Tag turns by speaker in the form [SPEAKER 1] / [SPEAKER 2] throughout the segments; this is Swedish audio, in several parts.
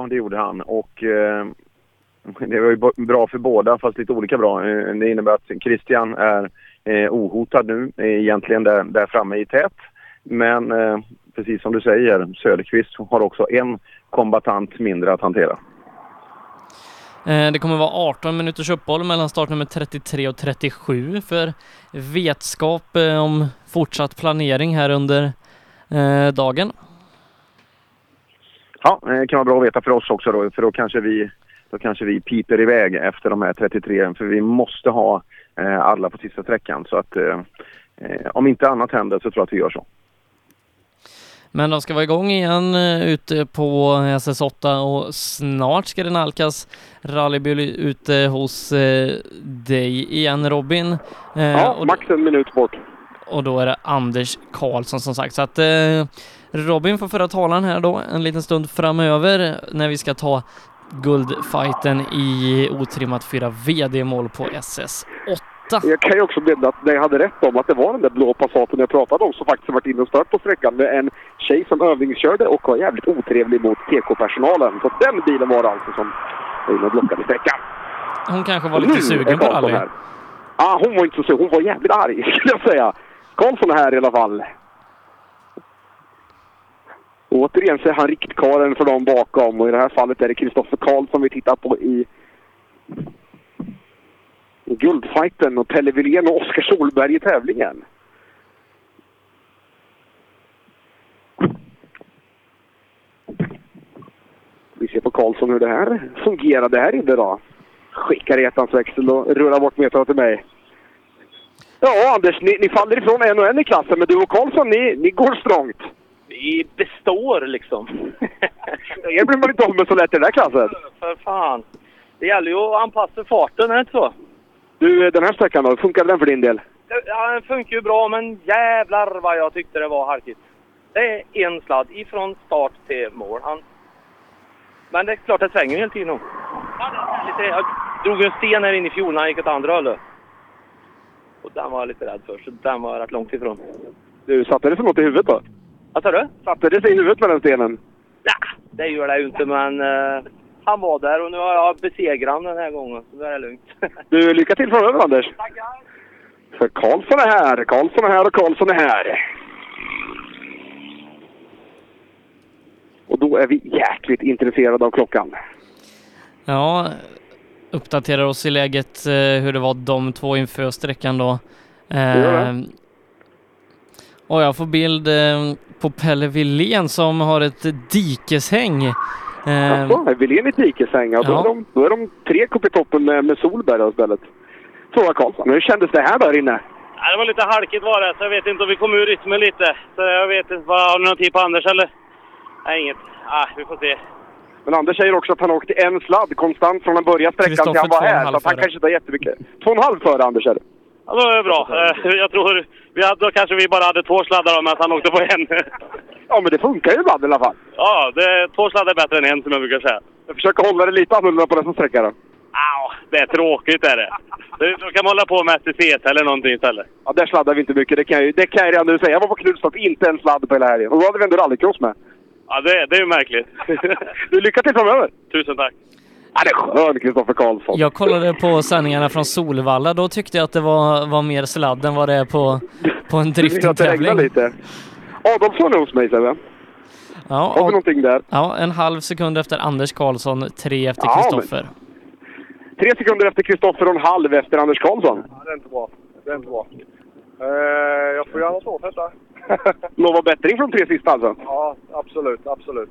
[SPEAKER 1] Ja, det gjorde han. Och eh, det var ju bra för båda, fast lite olika bra. Eh, det innebär att Christian är eh, ohotad nu, eh, egentligen där, där framme i tät. Men eh, precis som du säger, Söderqvist har också en kombatant mindre att hantera.
[SPEAKER 2] Eh, det kommer vara 18 minuters uppehåll mellan startnummer 33 och 37 för vetskap om fortsatt planering här under dagen.
[SPEAKER 1] Ja, det kan vara bra att veta för oss också då, för då kanske vi, då kanske vi piper iväg efter de här 33, för vi måste ha alla på sista sträckan. Så att om inte annat händer så tror jag att vi gör så.
[SPEAKER 2] Men de ska vara igång igen eh, ute på SS8 och snart ska det nalkas rallybil ute hos eh, dig igen Robin.
[SPEAKER 3] Eh, ja, max en minut bort.
[SPEAKER 2] Och då är det Anders Karlsson som sagt. Så att eh, Robin får föra talan här då en liten stund framöver när vi ska ta guldfighten i otrimmat 4 VD-mål på SS8.
[SPEAKER 3] Jag kan ju också nämna att jag hade rätt om att det var den där blå Passaten jag pratade om som faktiskt varit inne och stört på sträckan med en tjej som övningskörde och var jävligt otrevlig mot TK-personalen. Så den bilen var det alltså som var inne och blockade sträckan.
[SPEAKER 2] Hon kanske var lite sugen på rally? Ja,
[SPEAKER 3] ah, hon var inte så sugen. Hon var jävligt arg skulle jag säga. Karlsson är här i alla fall återigen så är han riktkaren för dem bakom och i det här fallet är det Kristoffer Karlsson vi tittar på i guldfighten och Pelle Wilén och Oskar Solberg i tävlingen. Vi ser på Karlsson hur det här fungerade här inne då. Skickar i ettans växel och rullar bort metrarna till mig. Ja, Anders, ni, ni, faller ifrån en och en i klassen, men du och Karlsson, ni, ni går strångt.
[SPEAKER 4] Vi består liksom.
[SPEAKER 3] Er blir man inte av med så lätt i den här klassen.
[SPEAKER 4] För fan. Det gäller ju att anpassa farten, är det inte så?
[SPEAKER 3] Du, den här sträckan då? Funkar den för din del?
[SPEAKER 4] Ja, den funkar ju bra, men jävlar vad jag tyckte det var halkigt. Det är en sladd ifrån start till mål. Han... Men det är klart, det svänger ju hela tiden. Jag drog en sten här inne i fjol när han gick åt andra hållet. Och den var jag lite rädd för, så den var rätt långt ifrån.
[SPEAKER 3] Du, satte det sig något i huvudet då?
[SPEAKER 4] Vad sa du?
[SPEAKER 3] Satte det sig i huvudet med den stenen?
[SPEAKER 4] Nej, det gör det ju inte, men uh, han var där och nu har jag besegrat honom den här gången. Så då är det lugnt.
[SPEAKER 3] du, lycka till framöver Anders.
[SPEAKER 4] Tackar.
[SPEAKER 3] För Karlsson är här, Karlsson är här och Karlsson är här. Och då är vi jäkligt intresserade av klockan.
[SPEAKER 2] Ja, uppdaterar oss i läget eh, hur det var de två inför sträckan då. Eh, och jag får bild eh, på Pelle Wilén som har ett dikeshäng
[SPEAKER 3] Jaså, Wilén i dikeshäng. Ja. Då, är de, då är de tre upp i toppen med, med Solberg istället. Fråga Karlsson. Hur kändes det här där inne?
[SPEAKER 4] Ja, det var lite halkigt var det, så jag vet inte om vi kom ur rytmen lite. Så jag vet inte. Har du någon tid på Anders eller? Nej, inget. Ah, vi får se.
[SPEAKER 3] Men Anders säger också att han åkte en sladd konstant från han började sträckan till han var här. Så han kanske inte har jättemycket. Två och en halv före Anders är det.
[SPEAKER 4] Ja, det var bra. Eh, jag tror vi hade, då kanske vi bara hade två sladdar medan han åkte på en.
[SPEAKER 3] Ja, men det funkar ju ibland i alla fall.
[SPEAKER 4] Ja, det, två sladdar är bättre än en som jag brukar säga.
[SPEAKER 3] Jag försöker hålla det lite annorlunda på nästa sträcka då.
[SPEAKER 4] Ja, det är tråkigt är det. Då kan man hålla på med STCT eller någonting istället.
[SPEAKER 3] Ja, där sladdar vi inte mycket. Det kan jag, det kan jag redan nu säga. Jag var på Knutstorp, inte en sladd på hela helgen. Och då hade vi ändå rallycross med.
[SPEAKER 4] Ja, det, det är ju märkligt.
[SPEAKER 3] du, lycka till framöver!
[SPEAKER 4] Tusen tack!
[SPEAKER 3] Ja, det är skön Kristoffer Karlsson.
[SPEAKER 2] Jag kollade på sändningarna från Solvalla. Då tyckte jag att det var, var mer sladd än vad det är på, på en driftingtävling.
[SPEAKER 3] lite. Adolfsson är hos mig Sebbe. Ja, Har vi någonting där?
[SPEAKER 2] Ja, en halv sekund efter Anders Karlsson, tre efter Kristoffer.
[SPEAKER 3] Ja, tre sekunder efter Kristoffer och en halv efter Anders Karlsson.
[SPEAKER 5] Ja, det är inte bra. Det är inte bra. Uh, jag får göra något åt detta.
[SPEAKER 3] Lova bättring från tre sista alltså?
[SPEAKER 5] Ja, absolut, absolut.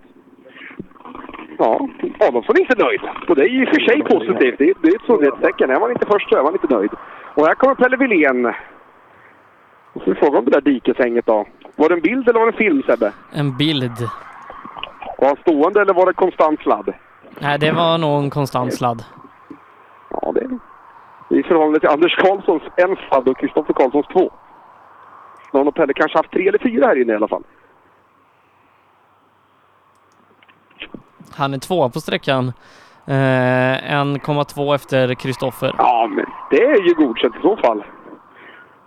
[SPEAKER 3] Ja, Adolfsson är inte nöjd. Och det är i och för sig positivt. Det är, det är ett sundhetstecken. Är man inte först så är man inte nöjd. Och här kommer Pelle Wilén. Och så fråga om det där dikeshänget då. Var det en bild eller var det en film Sebbe?
[SPEAKER 2] En bild.
[SPEAKER 3] Var han stående eller var det konstant sladd?
[SPEAKER 2] Nej, det var nog en konstant sladd.
[SPEAKER 3] Ja, det är I förhållande till Anders Karlssons en sladd och Kristoffer Karlssons två. Någon och Pelle kanske haft tre eller fyra här inne i alla fall.
[SPEAKER 2] Han är tvåa på sträckan. Eh, 1,2 efter Kristoffer.
[SPEAKER 3] Ja, men det är ju godkänt i så fall.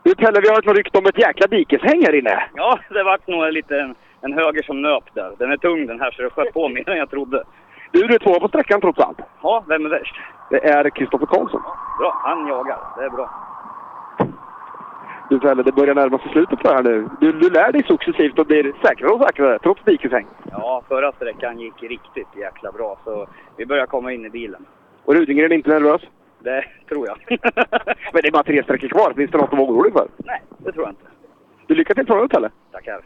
[SPEAKER 3] Du Pelle, vi har ett rykte om ett jäkla dikeshäng här inne.
[SPEAKER 4] Ja, det vart nog lite en, en höger som nöp där. Den är tung den här så det sköt på mer än jag trodde.
[SPEAKER 3] Du, du är två på sträckan trots allt.
[SPEAKER 5] Ja, vem är värst?
[SPEAKER 3] Det är Kristoffer Karlsson.
[SPEAKER 5] Bra, han jagar. Det är bra.
[SPEAKER 3] Du Pelle, det börjar närma sig slutet på det här nu. Du, du lär dig successivt och blir säkrare och säkrare, trots dikeshäng.
[SPEAKER 5] Ja, förra sträckan gick riktigt jäkla bra, så vi börjar komma in i bilen.
[SPEAKER 3] Och Rudingren är inte nervös?
[SPEAKER 5] Det tror jag.
[SPEAKER 3] Men det är bara tre sträckor kvar. Finns det något att vara orolig för?
[SPEAKER 5] Nej, det tror jag inte.
[SPEAKER 3] Du, lycka till framöver Pelle.
[SPEAKER 5] Tackar.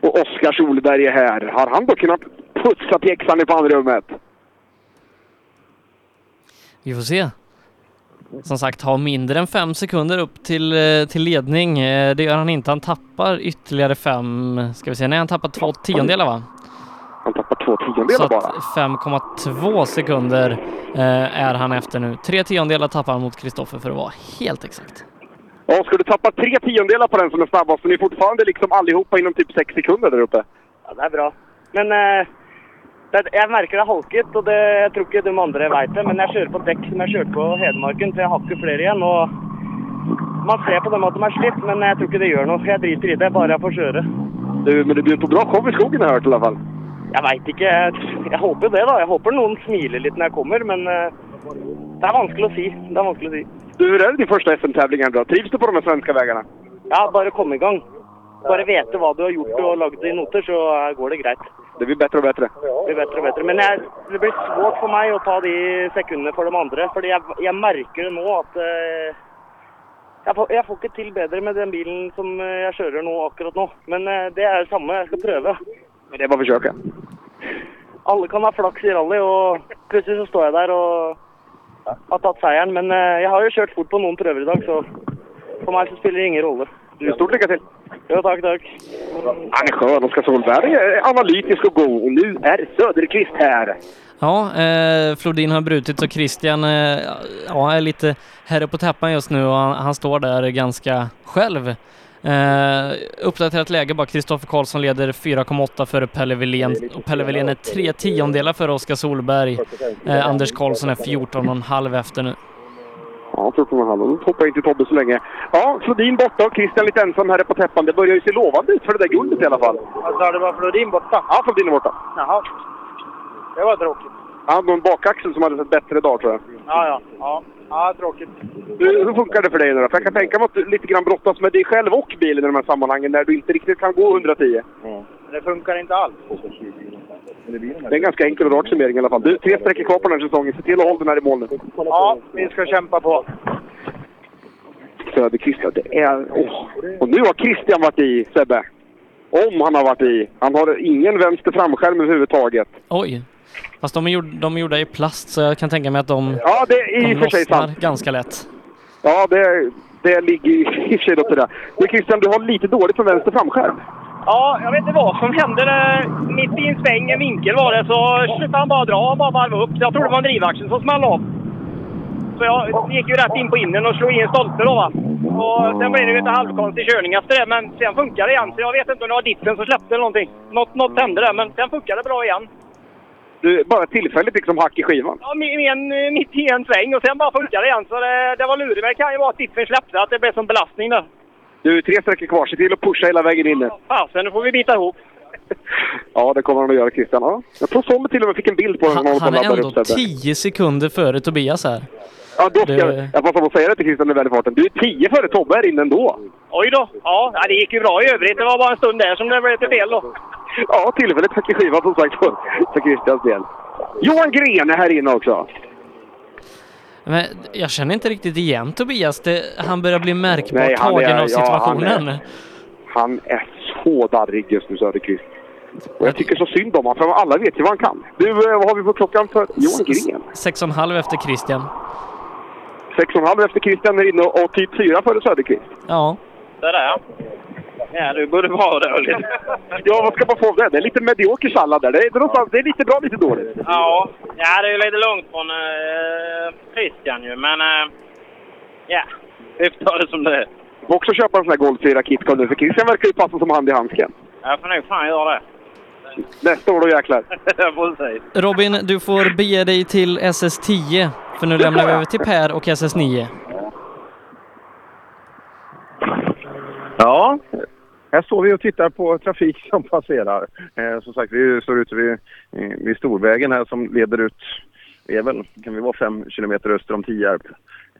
[SPEAKER 3] Och Oskar Solberg är här. Har han då kunnat putsa pjäxan i pannrummet?
[SPEAKER 2] Vi får se. Som sagt, har mindre än fem sekunder upp till, eh, till ledning. Eh, Det gör han inte. Han tappar ytterligare fem, ska vi se, nej han tappar två tiondelar va?
[SPEAKER 3] Han tappar två tiondelar bara.
[SPEAKER 2] att 5,2 sekunder eh, är han efter nu. Tre tiondelar tappar han mot Kristoffer för att vara helt exakt.
[SPEAKER 3] Ja, ska du tappa tre tiondelar på den som är snabbast, så ni är fortfarande liksom allihopa inom typ sex sekunder där uppe.
[SPEAKER 6] Ja, det er bra. Men eh, det, jeg merker det er halket, og det, jeg tror ikke de andre vet det. Men jeg kjører på dekk som jeg kjørte på Hedmarken, for jeg har ikke flere igjen. Og man ser på dem at de er slitt, men jeg tror ikke det gjør noe. Jeg driter i det, bare jeg får kjøre.
[SPEAKER 3] Du, men du blir på bra show i skogen har i alla fall.
[SPEAKER 6] Jeg veit ikke. Jeg, jeg håper det, da. Jeg håper noen smiler litt når jeg kommer, men eh, det er vanskelig å si. Det er vanskelig å si.
[SPEAKER 3] Du, hur är det din första SM-tävling då? Trivs du på de svenska vägarna?
[SPEAKER 6] Ja, bare komme i gang. Bare vite hva du har gjort og lagd i noter, så eh, går det greit.
[SPEAKER 3] Det blir bättre och bättre.
[SPEAKER 6] Det blir bättre och bättre. Men jeg, det blir svårt for meg å ta de sekundene for de andre. Fordi jeg, jeg merker det nå at eh, jeg, får, jeg får ikke til bedre med den bilen som eh, jeg kjører nå akkurat nå. Men eh, det det samme. Jeg skal prøve.
[SPEAKER 3] Men det är bara att försöka.
[SPEAKER 6] Alle kan ha flaks i rally, og plutselig så står jeg der og har tatt seieren. Men eh, jeg har jo kjørt fort på noen prøver i dag, så for meg så spiller det ingen rolle.
[SPEAKER 3] Du, stort lycka till!
[SPEAKER 6] Jo, takk, takk.
[SPEAKER 3] Han är skön, Oskar Solberg. Analytisk och god. Och nu är Söderqvist här.
[SPEAKER 2] Ja, eh, Flodin har brutit så Christian eh, ja, är lite herre på täppan just nu och han, han står där ganska själv. Eh, uppdaterat läge bara, Kristoffer Karlsson leder 4,8 före Pelle Wilén och Pelle Wilén är tre tiondelar före Oskar Solberg. Eh, Anders Karlsson är 14,5 efter nu.
[SPEAKER 3] Ja, 14,5. Nu hoppar inte Tobbe så länge. Ja, Flodin borta och Christian lite ensam här på täppan. Det börjar ju se lovande ut för det där guldet i alla fall.
[SPEAKER 6] Alltså, det var Flodin borta?
[SPEAKER 3] Ja, Flodin är borta.
[SPEAKER 6] Jaha. Det var tråkigt.
[SPEAKER 3] Han hade någon bakaxel som hade sett bättre dag tror jag.
[SPEAKER 6] Ja, ja. Ja, ja tråkigt.
[SPEAKER 3] Du, hur funkar det för dig nu då? För jag kan tänka mig att du lite grann brottas med dig själv och bilen i de här sammanhangen när du inte riktigt kan gå 110.
[SPEAKER 6] Det funkar inte alls.
[SPEAKER 3] Det är en ganska enkel och rak summering i alla fall. Du, tre sträckor kvar på den här säsongen. Se till att hålla den här i mål nu.
[SPEAKER 6] Ja, vi ska kämpa på.
[SPEAKER 3] Söderqvist, det är... Åh. Och nu har Christian varit i, Sebbe. Om han har varit i. Han har ingen vänster framskärm överhuvudtaget.
[SPEAKER 2] Oj! Fast de är, gjord, de är gjorda i plast så jag kan tänka mig att de,
[SPEAKER 3] Ja, det är i
[SPEAKER 2] de
[SPEAKER 3] för sig sant.
[SPEAKER 2] ganska lätt.
[SPEAKER 3] Ja, det, det ligger i och för sig något i det. Men Christian, du har lite dåligt för vänster framskärm.
[SPEAKER 6] Ja, jag vet inte vad som hände. Mitt i en sväng, en vinkel var det, så slutade han bara dra. Han bara varvade upp. Jag trodde det var en drivaxel som small av. Så jag gick ju rätt in på innen och slog i en stolpe då va. Och sen blev det ju lite halvkonstig körning efter det, men sen funkar det igen. Så jag vet inte om det var diffen som släppte eller någonting. Något, något hände där, men sen funkar det bra igen.
[SPEAKER 3] Du, bara tillfälligt liksom hack i skivan.
[SPEAKER 6] Ja, en- mitt i en sväng och sen bara funkar det igen. Så det, det var lurigt. Men det kan ju vara att diffen släppte, att det blev som belastning där.
[SPEAKER 3] Du, tre sträckor kvar. Se till att pusha hela vägen in nu.
[SPEAKER 6] Fasen, nu får vi bita ihop.
[SPEAKER 3] Ja, det kommer han att göra, Christian. Ja. Jag tror Sommer till och med fick en bild på honom.
[SPEAKER 2] Han, han är ändå. 10 sekunder före Tobias här.
[SPEAKER 3] Ja, då ska
[SPEAKER 2] Det-
[SPEAKER 3] jag, jag passar på att säga det till Christian i väderfarten. Du är tio före Tobbe här inne ändå.
[SPEAKER 6] Oj då. Ja, ja, det gick ju bra i övrigt. Det var bara en stund där som det blev lite fel då.
[SPEAKER 3] Ja, tillfälligt hack i skivan som sagt för Christians del. Johan Gren är här inne också.
[SPEAKER 2] Men jag känner inte riktigt igen Tobias. Det, han börjar bli märkbart
[SPEAKER 3] Nej, han är-
[SPEAKER 2] tagen av
[SPEAKER 3] ja, han
[SPEAKER 2] situationen.
[SPEAKER 3] är- Han är så darrig just nu, Söderqvist. Och jag tycker så synd om honom, för alla vet ju vad han kan. Du, eh, vad har vi på klockan för Johan Gren?
[SPEAKER 2] 6,5 efter Christian.
[SPEAKER 3] 6,5 efter Christian är inne och typ 4 före Söderqvist.
[SPEAKER 2] Ja.
[SPEAKER 5] Det där ja. Ja, du borde vara dåligt.
[SPEAKER 3] Ja, vad ska man få det? Det är lite medioker sallad där. Det är, någonstans, det är lite bra, lite dåligt.
[SPEAKER 5] Ja, ja det är ju lite långt från uh, Christian ju, men uh, ja, vi får ta det som det är.
[SPEAKER 3] Du får också köpa en sån här Gold 4 KitKat nu, för Christian verkar ju passa som hand i handsken.
[SPEAKER 5] Jag får nog fan göra det.
[SPEAKER 3] Nästa år då jäklar.
[SPEAKER 5] Ja.
[SPEAKER 2] Robin, du får bege dig till SS10. För nu lämnar vi över till Per och SS9.
[SPEAKER 7] Ja,
[SPEAKER 1] Här står vi och tittar på trafik som passerar. Eh, som sagt, vi står ute vid, eh, vid Storvägen här som leder ut, vi är väl, kan vi vara fem kilometer öster om Tierp,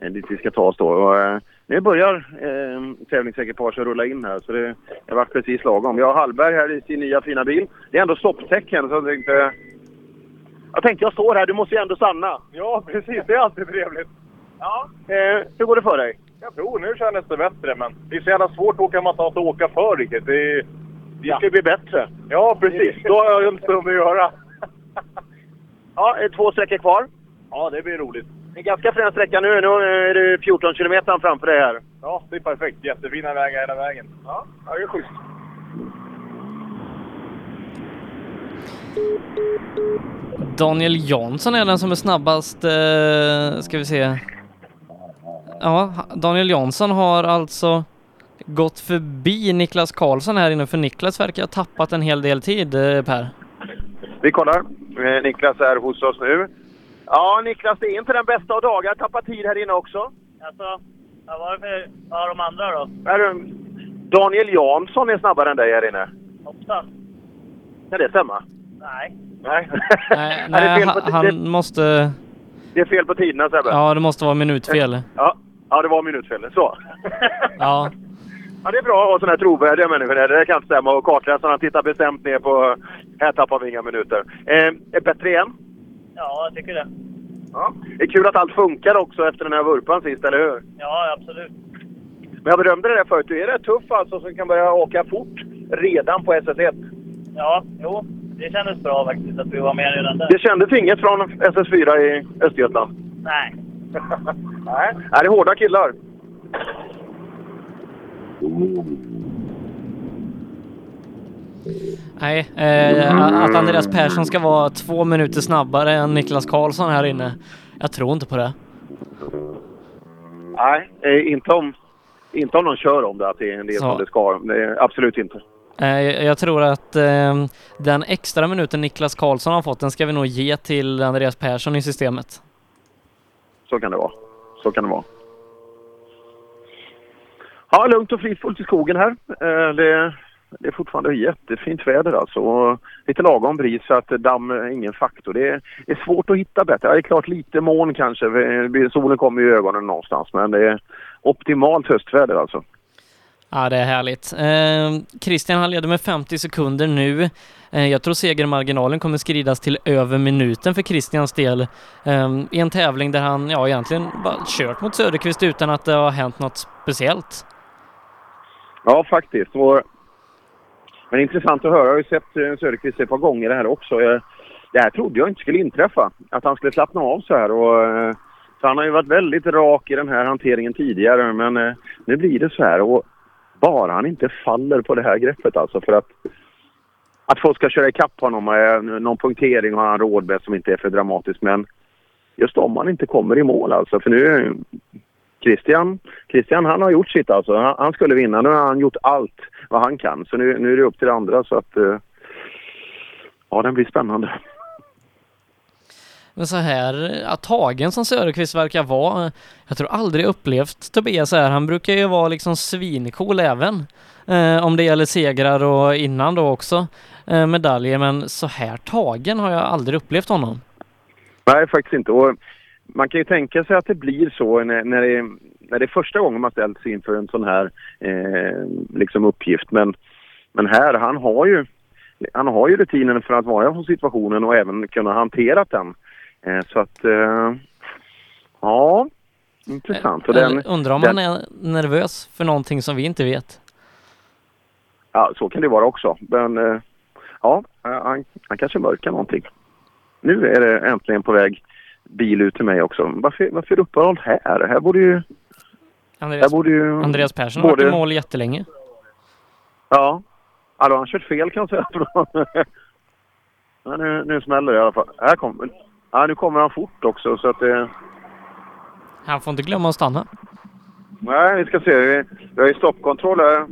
[SPEAKER 1] eh, dit vi ska ta oss då. Och, eh, nu börjar eh, tävlingsekipaget rulla in här så det har varit precis lagom. Vi har Hallberg här i sin nya fina bil. Det är ändå stopptecken så jag tänkte, jag tänkte jag står här, du måste ju ändå stanna.
[SPEAKER 5] Ja, precis. Det är alltid trevligt.
[SPEAKER 1] Ja. Eh, hur går det för dig?
[SPEAKER 5] Jag tror nu kändes det bättre, men det är så jävla svårt att åka har att åka för riktigt. Det, är,
[SPEAKER 1] Det ska bli bättre.
[SPEAKER 5] ja, precis. Då har jag en stund att göra.
[SPEAKER 1] Ja, eh, två sträckor kvar.
[SPEAKER 5] Ja, det blir roligt.
[SPEAKER 1] En ganska frän sträcka nu. Nu är det 14 kilometer framför dig här.
[SPEAKER 5] Ja, det är perfekt. Jättefina vägar hela vägen. Ja, ja det är schysst.
[SPEAKER 2] Daniel Jansson är den som är snabbast, eh, ska vi se. Ja, Daniel Jansson har alltså gått förbi Niklas Karlsson här inne, för Niklas verkar ha tappat en hel del tid, eh, Per.
[SPEAKER 1] Vi kollar. Eh, Niklas är hos oss nu. Ja, Niklas, det är inte den bästa av dagar. Tappat tid här inne också.
[SPEAKER 4] Alltså, vad var det för ja, de andra då?
[SPEAKER 1] Daniel Jansson är snabbare än dig här inne.
[SPEAKER 4] Åtta?
[SPEAKER 1] Kan det stämma?
[SPEAKER 4] Nej.
[SPEAKER 1] Nej.
[SPEAKER 2] Nej,
[SPEAKER 1] det, är
[SPEAKER 2] nej
[SPEAKER 1] fel
[SPEAKER 2] han, han måste...
[SPEAKER 1] det är fel på tiderna, Sebbe.
[SPEAKER 2] Ja, det måste vara minutfel.
[SPEAKER 1] Ja, ja det var minutfel. Så.
[SPEAKER 2] Ja.
[SPEAKER 1] Ja, det är bra att ha sådana här trovärdiga människor. där. Det kan inte stämma. Och kartläsarna tittar bestämt ner på... Här tappar vi inga minuter. Eh, är bättre igen?
[SPEAKER 4] Ja, jag tycker det.
[SPEAKER 1] Ja. Det är kul att allt funkar också efter den här vurpan sist, eller hur?
[SPEAKER 4] Ja, absolut.
[SPEAKER 1] Men jag berömde det där förut. Du är rätt tuff alltså som kan börja åka fort redan på SS1.
[SPEAKER 4] Ja, jo. Det kändes bra faktiskt att vi var med redan där.
[SPEAKER 1] Det kändes inget från SS4 i Östergötland?
[SPEAKER 4] Nej.
[SPEAKER 1] Nej. Det är hårda killar.
[SPEAKER 2] Nej, eh, att Andreas Persson ska vara två minuter snabbare än Niklas Karlsson här inne. Jag tror inte på det.
[SPEAKER 1] Nej, eh, inte om, inte om de kör om det, att det är det som det ska. Är absolut inte.
[SPEAKER 2] Eh, jag tror att eh, den extra minuten Niklas Karlsson har fått, den ska vi nog ge till Andreas Persson i systemet.
[SPEAKER 1] Så kan det vara. Så kan det vara. Ja, lugnt och fridfullt i skogen här. Eh, det, det är fortfarande jättefint väder alltså. Och lite lagom bris så att damm är ingen faktor. Det är, det är svårt att hitta bättre. Ja, det är klart lite moln kanske. Solen kommer i ögonen någonstans. Men det är optimalt höstväder alltså.
[SPEAKER 2] Ja, det är härligt. Eh, Christian han leder med 50 sekunder nu. Eh, jag tror segermarginalen kommer skridas till över minuten för Christians del eh, i en tävling där han ja, egentligen bara kört mot Söderqvist utan att det har hänt något speciellt.
[SPEAKER 1] Ja, faktiskt. Och, men intressant att höra. Jag har ju sett eh, Söderqvist ett par gånger det här också. Jag, det här trodde jag inte skulle inträffa. Att han skulle slappna av så här. Och, eh, så han har ju varit väldigt rak i den här hanteringen tidigare. Men eh, nu blir det så här. Och bara han inte faller på det här greppet alltså. För att, att folk ska köra ikapp honom med någon punktering har han råd med som inte är för dramatisk. Men just om han inte kommer i mål alltså. För nu Christian, Christian han har gjort sitt alltså. Han, han skulle vinna. Nu har han gjort allt vad han kan. Så nu, nu är det upp till andra så att... Eh, ja, den blir spännande.
[SPEAKER 2] Men så här ja, tagen som Söderqvist verkar vara. Jag tror aldrig upplevt Tobias så här. Han brukar ju vara liksom svincool även. Eh, om det gäller segrar och innan då också eh, medaljer. Men så här tagen har jag aldrig upplevt honom.
[SPEAKER 1] Nej, faktiskt inte. Och man kan ju tänka sig att det blir så när, när, det, när det är första gången man ställs inför en sån här eh, liksom uppgift. Men, men här, han har ju han har ju rutinen för att vara på situationen och även kunna hantera den. Eh, så att, eh, ja, intressant. Och den,
[SPEAKER 2] undrar om
[SPEAKER 1] den-
[SPEAKER 2] han är nervös för någonting som vi inte vet.
[SPEAKER 1] Ja, så kan det vara också. Men eh, ja, han, han kanske mörkar någonting. Nu är det äntligen på väg bil ut till mig också. Varför, varför uppehåll här? Här borde ju... Här
[SPEAKER 2] Andreas,
[SPEAKER 1] borde ju
[SPEAKER 2] Andreas Persson har varit i mål jättelänge.
[SPEAKER 1] Ja. Ja, då har han kört fel kan jag säga. nu, nu smäller det i alla fall. Här kommer... Ja, nu kommer han fort också så att det...
[SPEAKER 2] Han får inte glömma att stanna.
[SPEAKER 1] Nej, vi ska se. Vi, vi har ju stoppkontroll här.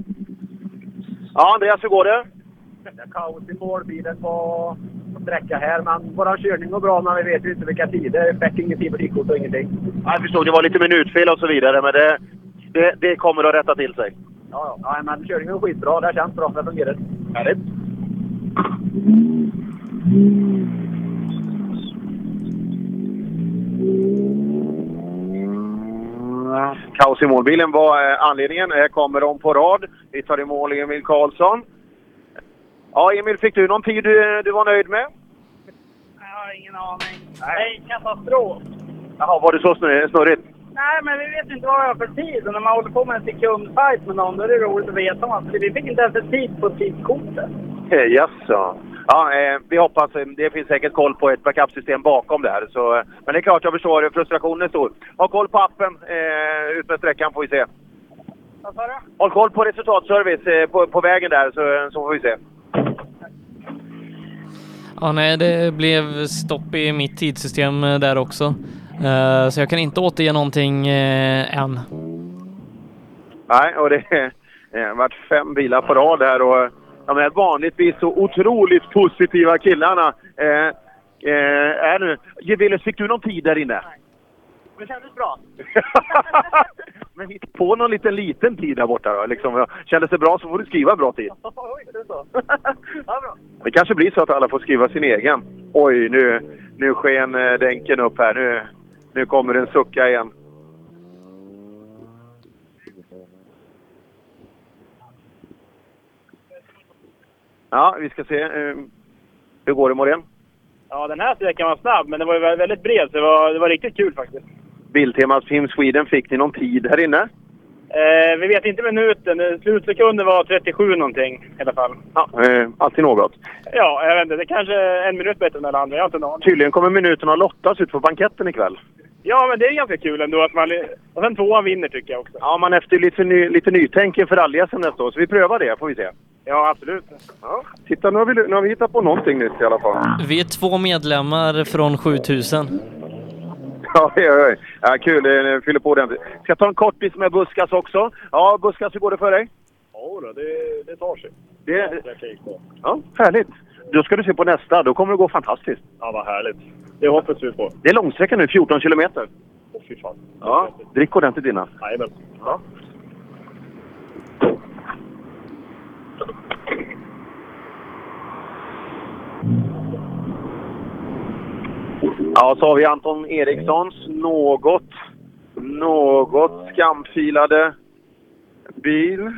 [SPEAKER 1] Ja, Andreas, hur går det?
[SPEAKER 8] Det är kaos i målbilen på, på sträcka här, men vår körning går bra, men vi vet ju inte vilka tider. Ingenting på dikort och ingenting.
[SPEAKER 1] Ja, Jag förstod, det var lite minutfel och så vidare, men det, det, det kommer att rätta till sig.
[SPEAKER 8] Ja, ja. ja men körningen var skitbra. Det känns bra. Det fungerar.
[SPEAKER 9] Härligt.
[SPEAKER 1] Kaos i målbilen var eh, anledningen. Här kommer de på rad. Vi tar i mål Emil Karlsson. Ja, Emil, fick du någon tid du, du var nöjd med?
[SPEAKER 10] Jag har ingen aning. Nej, katastrof.
[SPEAKER 1] Jaha, var det så snurr- snurrigt?
[SPEAKER 10] Nej, men vi vet inte vad vi har för tid. Och när man håller på med en sekundfight med någon, då är det roligt att veta. Man. Vi fick inte ens en tid på tidkortet.
[SPEAKER 1] Eh, Jaså? Ja, eh, vi hoppas. eh, Det finns säkert koll på ett backupsystem bakom där. Så, eh, men det är klart, jag förstår. Frustrationen är stor. Ha koll på appen eh, ut med sträckan får vi se.
[SPEAKER 10] Vad sa du?
[SPEAKER 1] Håll koll på resultatservice eh, på, på vägen där så, så får vi se.
[SPEAKER 2] Ja, nej, det blev stopp i mitt tidssystem där också. Eh, Så jag kan inte återge någonting eh, än.
[SPEAKER 1] Nej, och det har varit fem bilar på rad här och de här vanligtvis så otroligt positiva killarna eh, eh, är nu... Gevelus, fick du någon tid där inne?
[SPEAKER 10] Det kändes bra.
[SPEAKER 1] Men hitta på någon liten liten tid där borta då. Liksom, kändes det bra så får du skriva bra tid.
[SPEAKER 10] Oj, det så. ja, bra.
[SPEAKER 1] Det kanske blir så att alla får skriva sin egen. Oj, nu, nu sken eh, dänken upp här. Nu, nu kommer den sucka igen. Ja, vi ska se. eh, Hur går det Morén?
[SPEAKER 5] Ja, den här sträckan var snabb, men den var väldigt bred, så det var, det var riktigt kul faktiskt.
[SPEAKER 1] Biltemas Film Sweden, fick ni någon tid här inne?
[SPEAKER 5] Eh, vi vet inte minuten. Eh, Slutsekunden var 37 någonting i alla fall.
[SPEAKER 1] Ja, eh, alltid något.
[SPEAKER 5] Ja, jag vet inte. Det är kanske en minut bättre än alla andra. Jag har inte aning.
[SPEAKER 1] Tydligen kommer minuterna lottas ut på banketten ikväll.
[SPEAKER 5] Ja, men det är ganska kul ändå att man... Och sen tvåan vinner tycker jag också.
[SPEAKER 1] Ja, man efter lite, ny, lite nytänk inför rally-SM nästa år, så vi prövar det får vi se.
[SPEAKER 5] Ja, absolut.
[SPEAKER 1] Ja. Titta, nu har, vi, nu har vi hittat på någonting nytt i alla fall.
[SPEAKER 2] Vi är två medlemmar från 7000.
[SPEAKER 1] Ja, ja, ja. kul. eh, Fyller på den. Ska jag ta en kortis med Buskas också? Ja, Buskas, hur går det för dig?
[SPEAKER 9] Ja, då, det, det tar sig.
[SPEAKER 1] Det, ja, härligt. Då ska du se på nästa. Då kommer det gå fantastiskt.
[SPEAKER 9] Ja, vad härligt. Det hoppas vi på.
[SPEAKER 1] Det är långsträcka nu, 14 kilometer.
[SPEAKER 9] Åh, fy fan.
[SPEAKER 1] Ja, drick ordentligt innan.
[SPEAKER 9] Jajamän. Ja.
[SPEAKER 1] Ja, så har vi Anton Erikssons något, något skamfilade bil.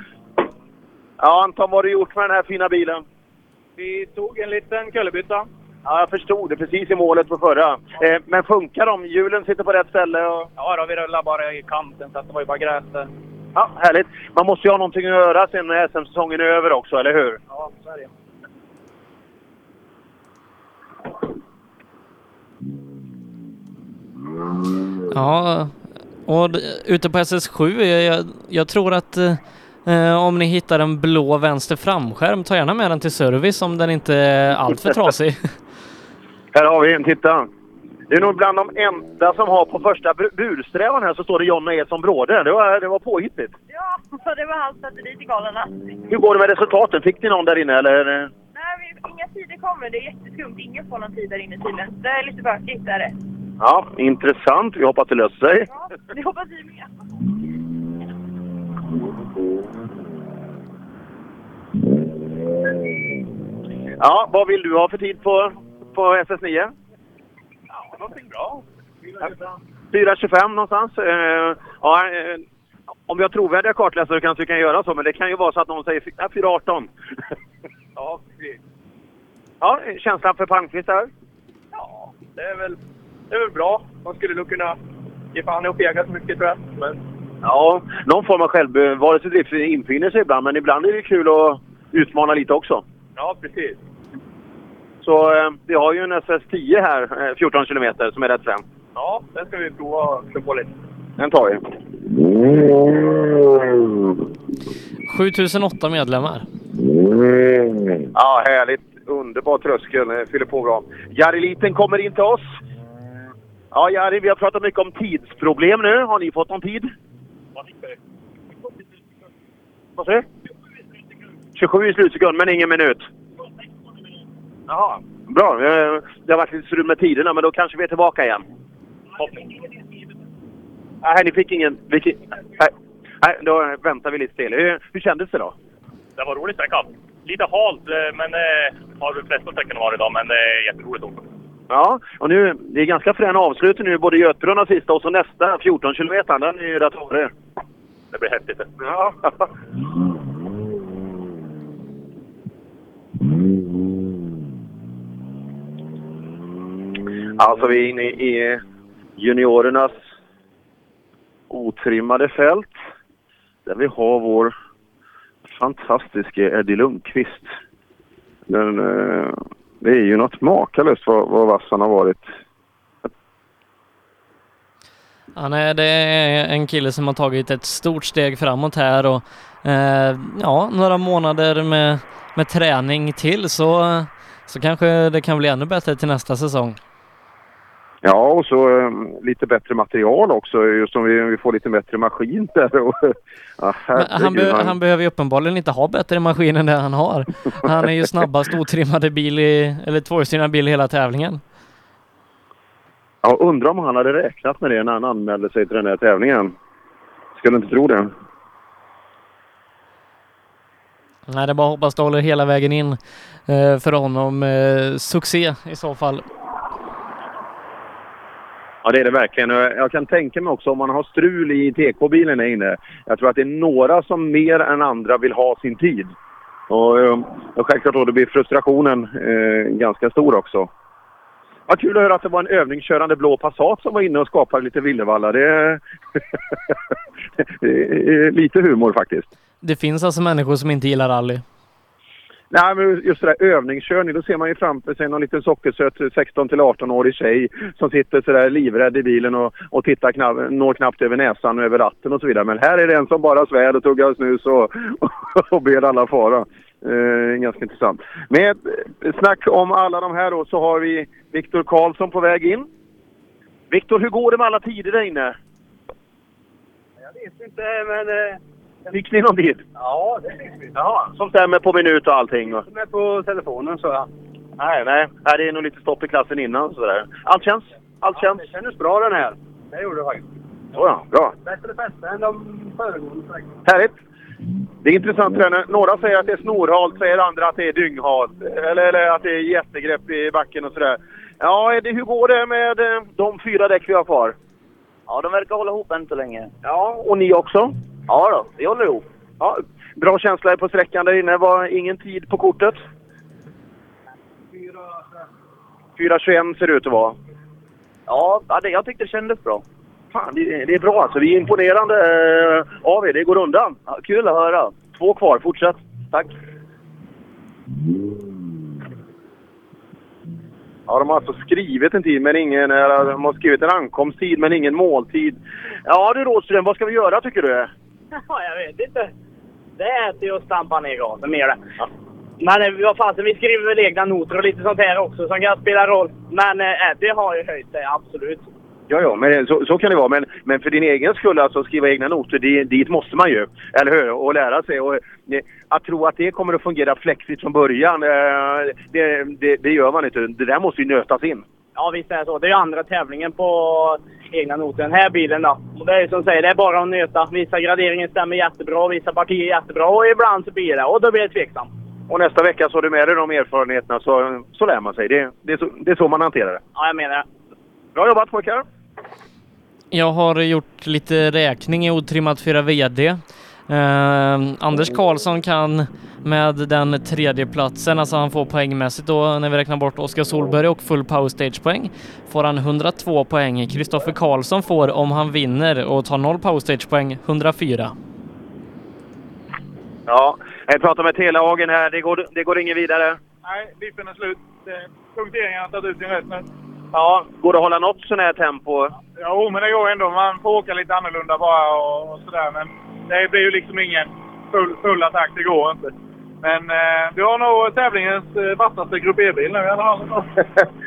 [SPEAKER 1] Ja, Anton, vad har du gjort med den här fina bilen?
[SPEAKER 11] Vi tog en liten kullerbytta.
[SPEAKER 1] Ja, jag förstod det precis i målet på förra. Eh, men funkar de? Hjulen sitter på rätt ställe? Och...
[SPEAKER 11] Ja, då, vi rullar bara i kanten så att det var ju bara gräs där.
[SPEAKER 1] Ja, härligt. Man måste ju ha någonting att göra sen när SM-säsongen är över också, eller hur?
[SPEAKER 11] Ja, så är det.
[SPEAKER 2] Ja, och ute på SS7, jag, jag tror att eh, om ni hittar en blå vänster framskärm, ta gärna med den till service om den inte är alltför trasig.
[SPEAKER 1] Här har vi en, titta. Det är nog bland de enda som har på första bur- bursträvan här så står det Jonna Edson Bråde. Det var, det var påhittigt.
[SPEAKER 12] Ja, det var hans satellit i galorna.
[SPEAKER 1] Hur går det med resultaten? Fick ni någon där inne eller?
[SPEAKER 12] Nej, inga tider kommer. Det är jätteskumt. Ingen får någon tid där inne tydligen. Det är lite bökigt, är det.
[SPEAKER 1] Ja, intressant. Vi hoppas det löser sig.
[SPEAKER 12] Ja, det hoppas vi med.
[SPEAKER 1] Ja, vad vill du ha för tid på, på SS9?
[SPEAKER 9] Någonting bra.
[SPEAKER 1] 4.25 någonstans. Eh, ja, eh, om vi har trovärdiga kartläsare kanske vi kan göra så, men det kan ju vara så att någon säger fy- ja, 4.18.
[SPEAKER 9] Ja, precis.
[SPEAKER 1] Ja, känslan för Palmqvist där?
[SPEAKER 9] Ja, det är väl, det är väl bra. Man skulle nog kunna ge fan i att pega så mycket tror jag. Men
[SPEAKER 1] Ja, någon form av självbevarelsedrift infinner sig ibland, men ibland är det kul att utmana lite också.
[SPEAKER 9] ja, precis.
[SPEAKER 1] Så eh, vi har ju en SS10 här, eh, 14 kilometer, som är rätt frän.
[SPEAKER 9] Ja, den ska vi prova att slå på lite.
[SPEAKER 1] Den tar vi.
[SPEAKER 2] 7008 medlemmar.
[SPEAKER 1] Ja, härligt. Underbar tröskel. eh, Fyller på bra. Jari Liten kommer in till oss. Ja, Jari, vi har pratat mycket om tidsproblem nu. Har ni fått någon tid? Vad säger du? 27 i slutsekund, men ingen minut. Jaha. Bra. Eh, Det har varit lite strul med tiderna, men då kanske vi är tillbaka igen. Nej, ni fick ingen... Vilken, nej. Nej, då väntar vi lite till. Hur, hur kändes det då?
[SPEAKER 13] Det var rolig sträcka. Lite halt, eh, men det har väl flesta sträckorna varit idag, men det är jätteroligt också.
[SPEAKER 1] Ja, och nu, det är ganska frän avslut nu, både Götbrunn och sista och så nästa 14 kilometer. Den är ju rätt hårig.
[SPEAKER 13] Det blir häftigt.
[SPEAKER 1] Ja. Alltså vi är inne i juniorernas otrimmade fält. Där vi har vår fantastiska Eddie Lundqvist. Den, eh, det är ju något makalöst vad, vad vass han har varit.
[SPEAKER 2] Ja, nej, det är en kille som har tagit ett stort steg framåt här och eh, ja, några månader med, med träning till så, så kanske det kan bli ännu bättre till nästa säsong.
[SPEAKER 1] Ja, och så eh, lite bättre material också. Just som vi, vi får lite bättre maskin där. Och, ja,
[SPEAKER 2] han, be han behöver ju uppenbarligen inte ha bättre maskin än det han har. Han är ju snabbast otrimmade bil i, eller tvåhjulsdrivna bil i hela tävlingen.
[SPEAKER 1] Ja, undrar om han hade räknat med det när han anmälde sig till den här tävlingen. Skulle inte tro det.
[SPEAKER 2] Nej, det är bara att hoppas det håller hela vägen in eh, för honom. Eh, succé i så fall.
[SPEAKER 1] Ja, det är det verkligen. Jag kan tänka mig också om man har strul i TK-bilen där inne. Jag tror att det är några som mer än andra vill ha sin tid. Och, ehm, och självklart då, då blir frustrationen eh, ganska stor också. Vad kul att höra att det var en övningskörande blå Passat som var inne och skapade lite villervalla. Det, det är lite humor faktiskt.
[SPEAKER 2] Det finns alltså människor som inte gillar rally.
[SPEAKER 1] Nej, men just det där övningskörning, då ser man ju framför sig någon liten sockersöt 16 till 18-årig tjej som sitter sådär livrädd i bilen och, och tittar knapp, når knappt över näsan och över ratten och så vidare. Men här är det en som bara svär och tuggar snus och, och, och ber alla fara. Eh, ganska intressant. Med snack om alla de här då så har vi Viktor Karlsson på väg in. Viktor, hur går det med alla tider där inne?
[SPEAKER 8] Jag vet inte, men... Eh,
[SPEAKER 1] Fick ni någon tid?
[SPEAKER 8] ja, det fick vi.
[SPEAKER 1] Jaha, som stämmer på minut och allting? Och...
[SPEAKER 8] Som är på telefonen, så ja.
[SPEAKER 1] Nej, nej. Det är nog lite stopp i klassen innan sådär. Allt känns? Allt känns?
[SPEAKER 8] Det kändes bra den här. Det gjorde det faktiskt.
[SPEAKER 1] Ja, ja, bra.
[SPEAKER 8] Bättre fäste än de föregående sträckorna.
[SPEAKER 1] Härligt! Det är intressant tränare. Några säger att det är snorhalt, säger andra att det är dynghalt. Eller, eller att det är jättegrepp i backen och sådär. Ja, Eddie, hur går det med eh, de fyra däck vi har kvar?
[SPEAKER 4] Ja, de verkar hålla ihop än så länge.
[SPEAKER 1] Ja, och ni också?
[SPEAKER 4] Ja då, vi håller ihop.
[SPEAKER 1] Ja, bra känsla på sträckan där inne. Var ingen tid på kortet? 4.21 ser det ut att vara.
[SPEAKER 4] Ja, det, jag tyckte det kändes bra.
[SPEAKER 1] Fan, det, det är bra alltså. Vi är imponerande eh, av er. Det går undan.
[SPEAKER 4] Ja, kul att höra.
[SPEAKER 1] Två kvar. Fortsätt. Tack. Ja, de har alltså skrivit en tid men ingen... Eller, de har skrivit en ankomsttid men ingen måltid. Ja du Rådström, vad ska vi göra tycker du?
[SPEAKER 8] Ja, jag vet inte. Det är till att stampa ner gasen mer det. Men eh, vad fasen, vi skriver väl egna noter och lite sånt här också som kan spela roll. Men eh, Eddie har ju höjt sig, absolut.
[SPEAKER 1] Ja, ja, men så, så kan det vara. Men, men för din egen skull, alltså skriva egna noter, det, dit måste man ju. Eller hur? Och lära sig. Och, det, att tro att det kommer att fungera flexigt från början, eh, det, det, det gör man inte. Det där måste ju nötas in.
[SPEAKER 8] Ja, visst är det så. Det är andra tävlingen på egna noter. Den här bilen då. Och det är ju som säger, det är bara att nöta. Vissa graderingen stämmer jättebra, vissa partier jättebra och ibland så blir det. Och då blir det tveksamt.
[SPEAKER 1] Och nästa vecka så har du med dig de erfarenheterna så, så lär man sig. Det, det, är så, det är så man hanterar det.
[SPEAKER 8] Ja, jag menar det.
[SPEAKER 1] Bra jobbat pojkar!
[SPEAKER 2] Jag har gjort lite räkning i otrimmat 4 VD. Eh, Anders Karlsson kan med den tredje platsen, alltså han får poängmässigt då när vi räknar bort Oskar Solberg och full power stage poäng, får han 102 poäng. Kristoffer Karlsson får om han vinner och tar noll power stage poäng 104.
[SPEAKER 1] Ja, jag pratar med Telehagen här. Det går, det går inget vidare.
[SPEAKER 14] Nej, dippen är slut. Punkteringen har tagit ut sin rätt nu.
[SPEAKER 1] Ja, går det att hålla något sån här tempo?
[SPEAKER 14] Jo, men det går ändå. Man får åka lite annorlunda bara och, och sådär. Men det blir ju liksom ingen full, full attack. Det går inte. Men eh, vi har nog tävlingens eh, vassaste Grupp E-bil nu i alla fall.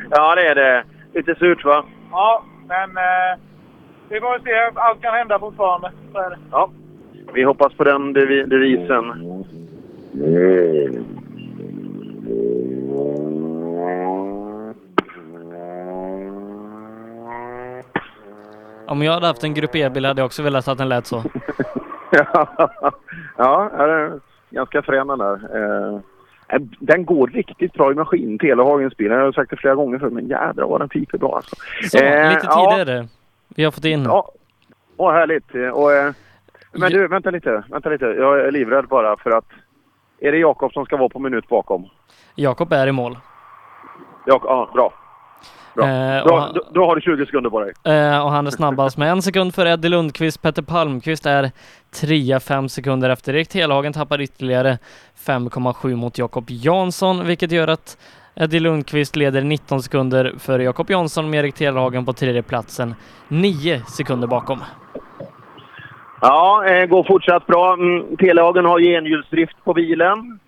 [SPEAKER 1] ja, det är det. Lite surt va?
[SPEAKER 14] Ja, men eh, vi får se. Allt kan hända fortfarande. Så är det.
[SPEAKER 1] Ja. Vi hoppas på den devi- devisen.
[SPEAKER 2] Om jag hade haft en Grupp E-bil hade jag också velat att den lät så.
[SPEAKER 1] ja, det är ganska frän den där. Eh, den går riktigt bra i maskin, Telehagens bil. Jag har sagt det flera gånger förut, men jädrar vad den piper bra alltså.
[SPEAKER 2] Så,
[SPEAKER 1] Eh,
[SPEAKER 2] lite
[SPEAKER 1] ja.
[SPEAKER 2] tidigare. Vi har fått in.
[SPEAKER 1] Ja, Åh, härligt. Eh, Och, eh, men du, vänta lite. Vänta lite. Jag är livrädd bara för att... Är det Jakob som ska vara på minut bakom?
[SPEAKER 2] Jakob är i mål.
[SPEAKER 1] Ja, ja bra. bra.
[SPEAKER 2] Eh,
[SPEAKER 1] då,
[SPEAKER 2] han-
[SPEAKER 1] då, då har du 20 sekunder på dig.
[SPEAKER 2] Eh, och han är snabbast med en sekund för Eddie Lundqvist. Petter Palmqvist är trea fem sekunder efter. Erik Telhagen tappar ytterligare 5,7 mot Jakob Jansson, vilket gör att Eddie Lundqvist leder 19 sekunder före Jakob Jansson med Erik Telhagen på tredje platsen 9 sekunder bakom.
[SPEAKER 1] Ja, eh, går fortsatt bra. Mm, Telehagen har genhjulsdrift på bilen.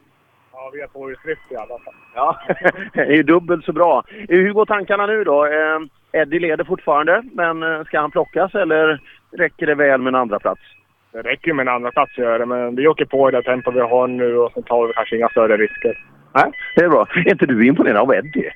[SPEAKER 15] Ja, vi har tvåhjulsdrift i alla fall.
[SPEAKER 1] Ja, det är ju dubbelt så bra. Eh, Hur går tankarna nu då? Eh, Eddie leder fortfarande, men ska han plockas eller räcker det väl med en andra plats?
[SPEAKER 15] Det räcker ju med en andra plats att göra, men vi åker på i det tempo vi har nu och sen tar vi kanske inga större risker.
[SPEAKER 1] Nej, det är bra. Är inte du imponerad av Eddie?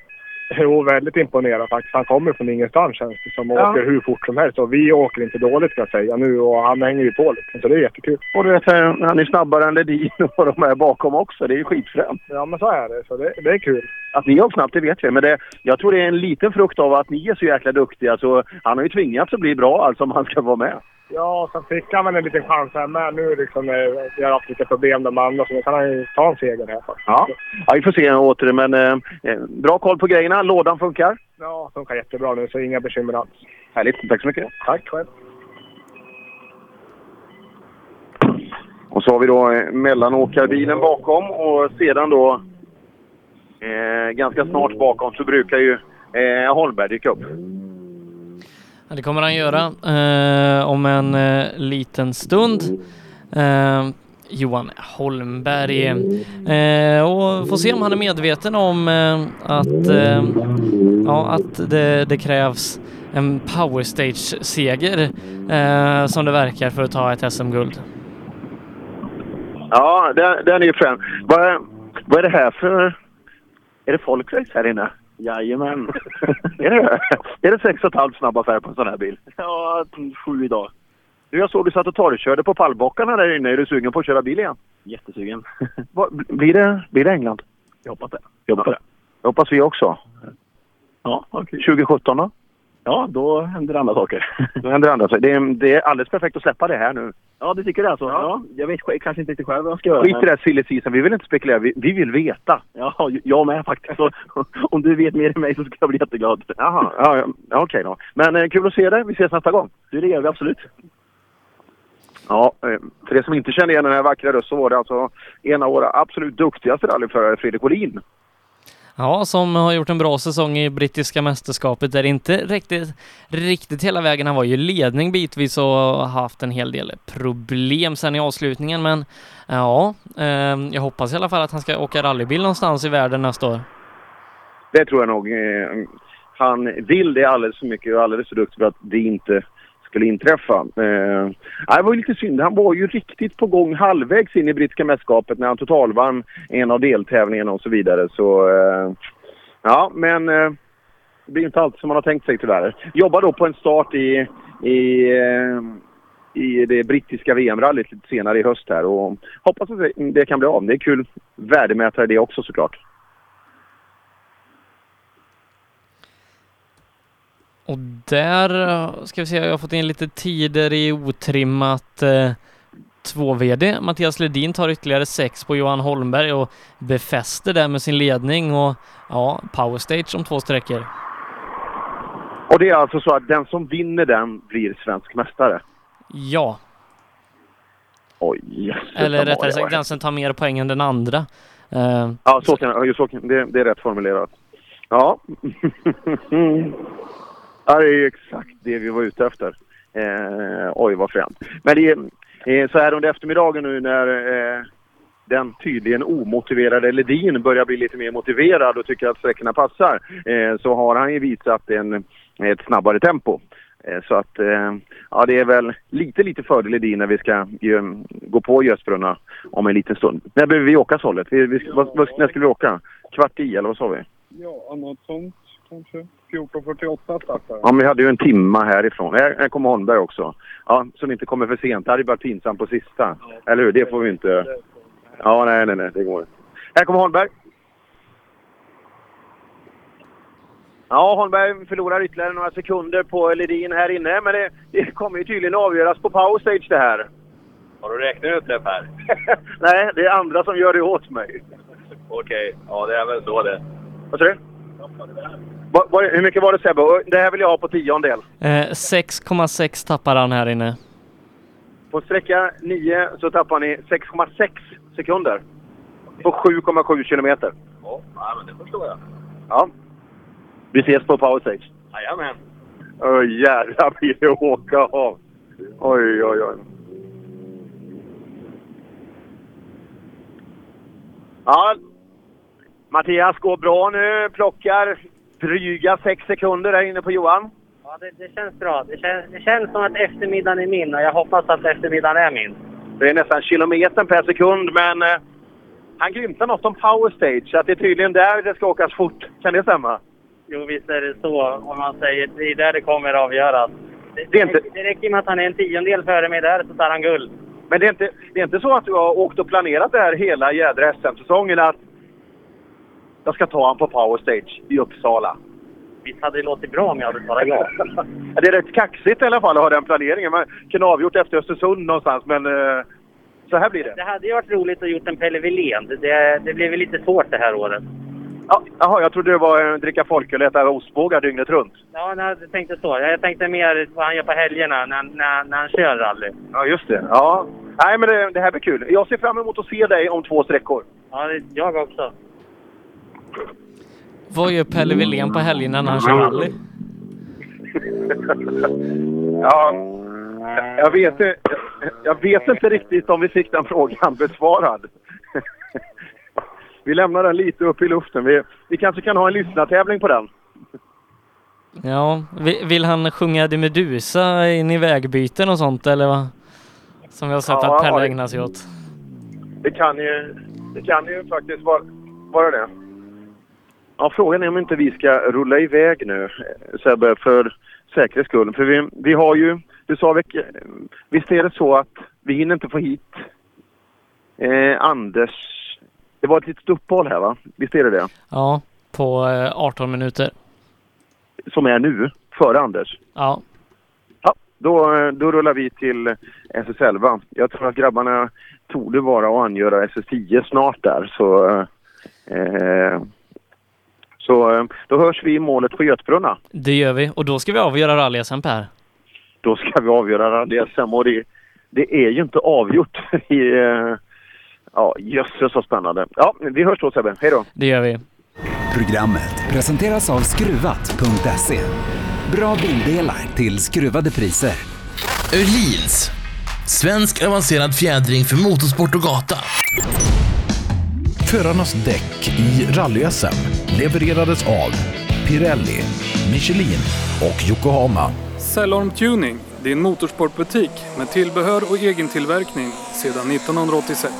[SPEAKER 15] Jo, väldigt imponerad faktiskt. Han kommer från ingenstans känns det som och
[SPEAKER 1] Ja.
[SPEAKER 15] åker hur fort som helst. Och vi åker inte dåligt ska jag säga nu och han hänger ju på lite. Så det är jättekul.
[SPEAKER 1] Och du vet, eh, han är snabbare än Ledin och de är bakom också. Det är ju skitfränt.
[SPEAKER 15] Ja, men så är det. Så det, det är kul.
[SPEAKER 1] Att ni har snabbt, det vet vi. Men det, jag tror det är en liten frukt av att ni är så jäkla duktiga. Så han har ju tvingats att bli bra alltså om han ska vara med.
[SPEAKER 15] Ja, sen fick han väl en liten chans här med nu liksom. eh, Vi har haft lite problem med andra så nu kan han ju ta en seger här faktiskt.
[SPEAKER 1] Ja, ja vi får se åter. Men eh, eh, bra koll på grejerna. Lådan funkar.
[SPEAKER 15] Ja, funkar jättebra nu så inga bekymmer alls.
[SPEAKER 1] Härligt. Tack så mycket.
[SPEAKER 15] Tack själv.
[SPEAKER 1] Och så har vi då eh, mellanåkarbilen bakom och sedan då eh, ganska snart bakom så brukar ju eh, Holmberg dyka upp.
[SPEAKER 2] Det kommer han göra eh, om en eh, liten stund. Eh, Johan Holmberg. Eh, och får se om han är medveten om eh, att, eh, ja, att det, det krävs en power stage-seger eh, som det verkar för att ta ett SM-guld.
[SPEAKER 1] Ja, den, den är ju frän. Vad, vad är det här för... Är det folkrace här inne? Jajamän. är det? Är det sex och ett halvt snabb affär på en sån här bil? Ja, sju idag. Du, jag såg du satt och torrkörde på pallbockarna där inne. Är du sugen på att köra bil igen? Jättesugen. Vad, blir, det, blir det England? Jag hoppas det. Jag hoppas, det. Jag hoppas vi också. Ja, okej. 2017 då? Ja, då händer andra saker. då händer andra saker. Det är, det är alldeles perfekt att släppa det här nu. Ja, du tycker det alltså? Ja. jag vet kanske inte riktigt själv vad jag ska göra. Skit i det här silly season. Vi vill inte spekulera. Vi, vi vill veta. Ja, jag med faktiskt. Så, om du vet mer än mig så ska jag bli jätteglad. Jaha, ja, ja, ja, okej då. Men eh, kul att se dig. Vi ses nästa gång. Du, det gör vi absolut. Ja, eh, för er som inte känner igen den här vackra rösten så var det alltså en av våra absolut duktigaste rallyförare, Fredrik Wåhlin.
[SPEAKER 2] Ja, som har gjort en bra säsong i brittiska mästerskapet där det inte riktigt, riktigt hela vägen. Han var ju i ledning bitvis och har haft en hel del problem sen i avslutningen, men ja, ehm, jag hoppas i alla fall att han ska åka rallybil någonstans i världen nästa år.
[SPEAKER 1] Det tror jag nog. Ehm, han vill det alldeles för mycket och alldeles för duktig för att det inte skulle inträffa. Eh, det var ju lite synd. Han var ju riktigt på gång halvvägs in i brittiska mästerskapet när han totalvann en av deltävlingarna och så vidare. Så eh, ja, men eh, det blir inte alltid som man har tänkt sig tyvärr. Jobbar då på en start i, i, eh, i det brittiska VM-rallyt lite senare i höst här och hoppas att det kan bli av. Det är kul värdemätare det också såklart.
[SPEAKER 2] Och där eh, ska vi se, jag har fått in lite tider i otrimmat eh, 2VD. Mattias Ledin tar ytterligare sex på Johan Holmberg och befäster det med sin ledning och ja, powerstage om två sträckor.
[SPEAKER 1] Och det är alltså så att den som vinner den blir svensk mästare?
[SPEAKER 2] Ja,
[SPEAKER 1] Oj,
[SPEAKER 2] eller rättare sagt den som tar mer poäng än den andra. Eh,
[SPEAKER 1] Ja, så kan, så kan, det, det är rätt formulerat. Ja. ja, det är ju exakt det vi var ute efter. Eh, oj, vad fränt. Men det är eh, så här under eftermiddagen nu när eh, den tydligen omotiverade Ledin börjar bli lite mer motiverad och tycker att sträckorna passar, eh, så har han ju visat en, ett snabbare tempo. Eh, Så att, eh, ja det är väl lite, lite fördel i det när vi ska ju, gå på Gösbrunna om en liten stund. När behöver vi åka Sollet? Vi, vi, vad, vad, när ska vi åka? Kvart i eller vad sa vi?
[SPEAKER 16] Ja, något sånt kanske. 14.48 startar
[SPEAKER 1] Ja, men vi hade ju en timma härifrån. Här, här kommer Holmberg också. Ja, så ni inte kommer för sent. Det hade ju varit pinsamt på sista. Eller hur? Det får vi inte... Ja, nej, nej, nej. Det går inte. Här kommer Holmberg. Ja, Holmberg förlorar ytterligare några sekunder på Ledin här inne, men det, det kommer ju tydligen avgöras på power stage det här.
[SPEAKER 17] Har du räknat ut det Per?
[SPEAKER 1] Nej, det är andra som gör det åt mig.
[SPEAKER 17] Okej, ja det är väl så det.
[SPEAKER 1] Vad sa du? Va, va, hur mycket var det Sebbe? Det här vill jag ha på tiondel.
[SPEAKER 2] Eh, 6,6 tappar han här inne.
[SPEAKER 1] På sträcka 9 så tappar ni 6,6 sekunder. På 7,7 kilometer.
[SPEAKER 17] Ja, men det förstår jag.
[SPEAKER 1] Ja. Vi ses på power stage.
[SPEAKER 17] Jajamän.
[SPEAKER 1] Åh jävlar blir det åka av. Oj, oj, oj. Ja, Mattias går bra nu. Plockar dryga sex sekunder där inne på Johan.
[SPEAKER 4] Ja, det, det känns bra. Det känns, det känns som att eftermiddagen är min och jag hoppas att eftermiddagen är min.
[SPEAKER 1] Det är nästan kilometern per sekund, men eh, han grymtar något om power stage. Så att det är tydligen där det ska åkas fort. Kan det stämma?
[SPEAKER 4] Jo, visst är det så. Om man säger det är där det kommer att avgöras. Det,
[SPEAKER 1] Det är inte-
[SPEAKER 4] det räcker med att han är en tiondel före mig där så tar han guld.
[SPEAKER 1] Men det är, inte, det är inte så att du har åkt och planerat det här hela jädra SM-säsongen att jag ska ta han på power stage i Uppsala?
[SPEAKER 4] Visst hade det låtit bra om jag hade svarat ja.
[SPEAKER 1] Det är rätt kaxigt i alla fall att ha den planeringen. Man kunde ha avgjort efter Östersund någonstans, men eh, så här blir det.
[SPEAKER 4] Det hade ju varit roligt att gjort en Pelle Wilén. Det- Det, blev väl lite svårt det här året.
[SPEAKER 1] Ja, jaha, jag trodde det var eh, dricka folköl och äta ostbågar dygnet runt.
[SPEAKER 4] Ja, nej, jag tänkte så. Jag tänkte mer vad han gör på helgerna när, när, när han kör rally.
[SPEAKER 1] Ja, just det. Ja. Nej, men det, det här blir kul. Jag ser fram emot att se dig om två sträckor.
[SPEAKER 4] Ja, det, jag också.
[SPEAKER 2] Vad gör Pelle Wilén på helgerna när han kör rally?
[SPEAKER 1] Ja, jag vet, jag vet inte riktigt om vi fick den frågan besvarad. Vi lämnar den lite upp i luften. Vi, vi kanske kan ha en lyssnartävling på den.
[SPEAKER 2] Ja, vi- vill han sjunga de Medusa in i vägbyten och sånt eller vad? Som vi har sett
[SPEAKER 1] Ja,
[SPEAKER 2] att Pelle
[SPEAKER 1] ja,
[SPEAKER 2] ägnar sig åt.
[SPEAKER 1] Det kan ju, det kan ju faktiskt vara, vara det. Ja, frågan är om inte vi ska rulla iväg nu, eh, Sebbe, för säkerhets skull. För vi, vi har ju, du sa visst är det så att vi hinner inte få hit eh, Anders. Det var ett litet uppehåll här va? Visst är det det?
[SPEAKER 2] Ja, på eh, 18 minuter.
[SPEAKER 1] Som är nu, före Anders.
[SPEAKER 2] Ja.
[SPEAKER 1] Ja, då, eh, då rullar vi till SS11. Jag tror att grabbarna torde vara och angöra SS10 snart där. Så, eh, så eh, då hörs vi i målet på Götbrunna.
[SPEAKER 2] Det gör vi och då ska vi avgöra rally-SM Per.
[SPEAKER 1] Då ska vi avgöra rally-SM och det, det är ju inte avgjort. I, eh, ja, jösses så spännande. Ja, vi hörs då Sebbe. Hej då.
[SPEAKER 2] Det gör vi.
[SPEAKER 18] Programmet presenteras av Skruvat.se. Bra bildelar till skruvade priser.
[SPEAKER 19] Öhlins. Svensk avancerad fjädring för motorsport och gata.
[SPEAKER 20] Förarnas däck i rally-SM levererades av Pirelli, Michelin och Yokohama.
[SPEAKER 16] Cellorm Tuning, din motorsportbutik med tillbehör och egen tillverkning sedan 1986.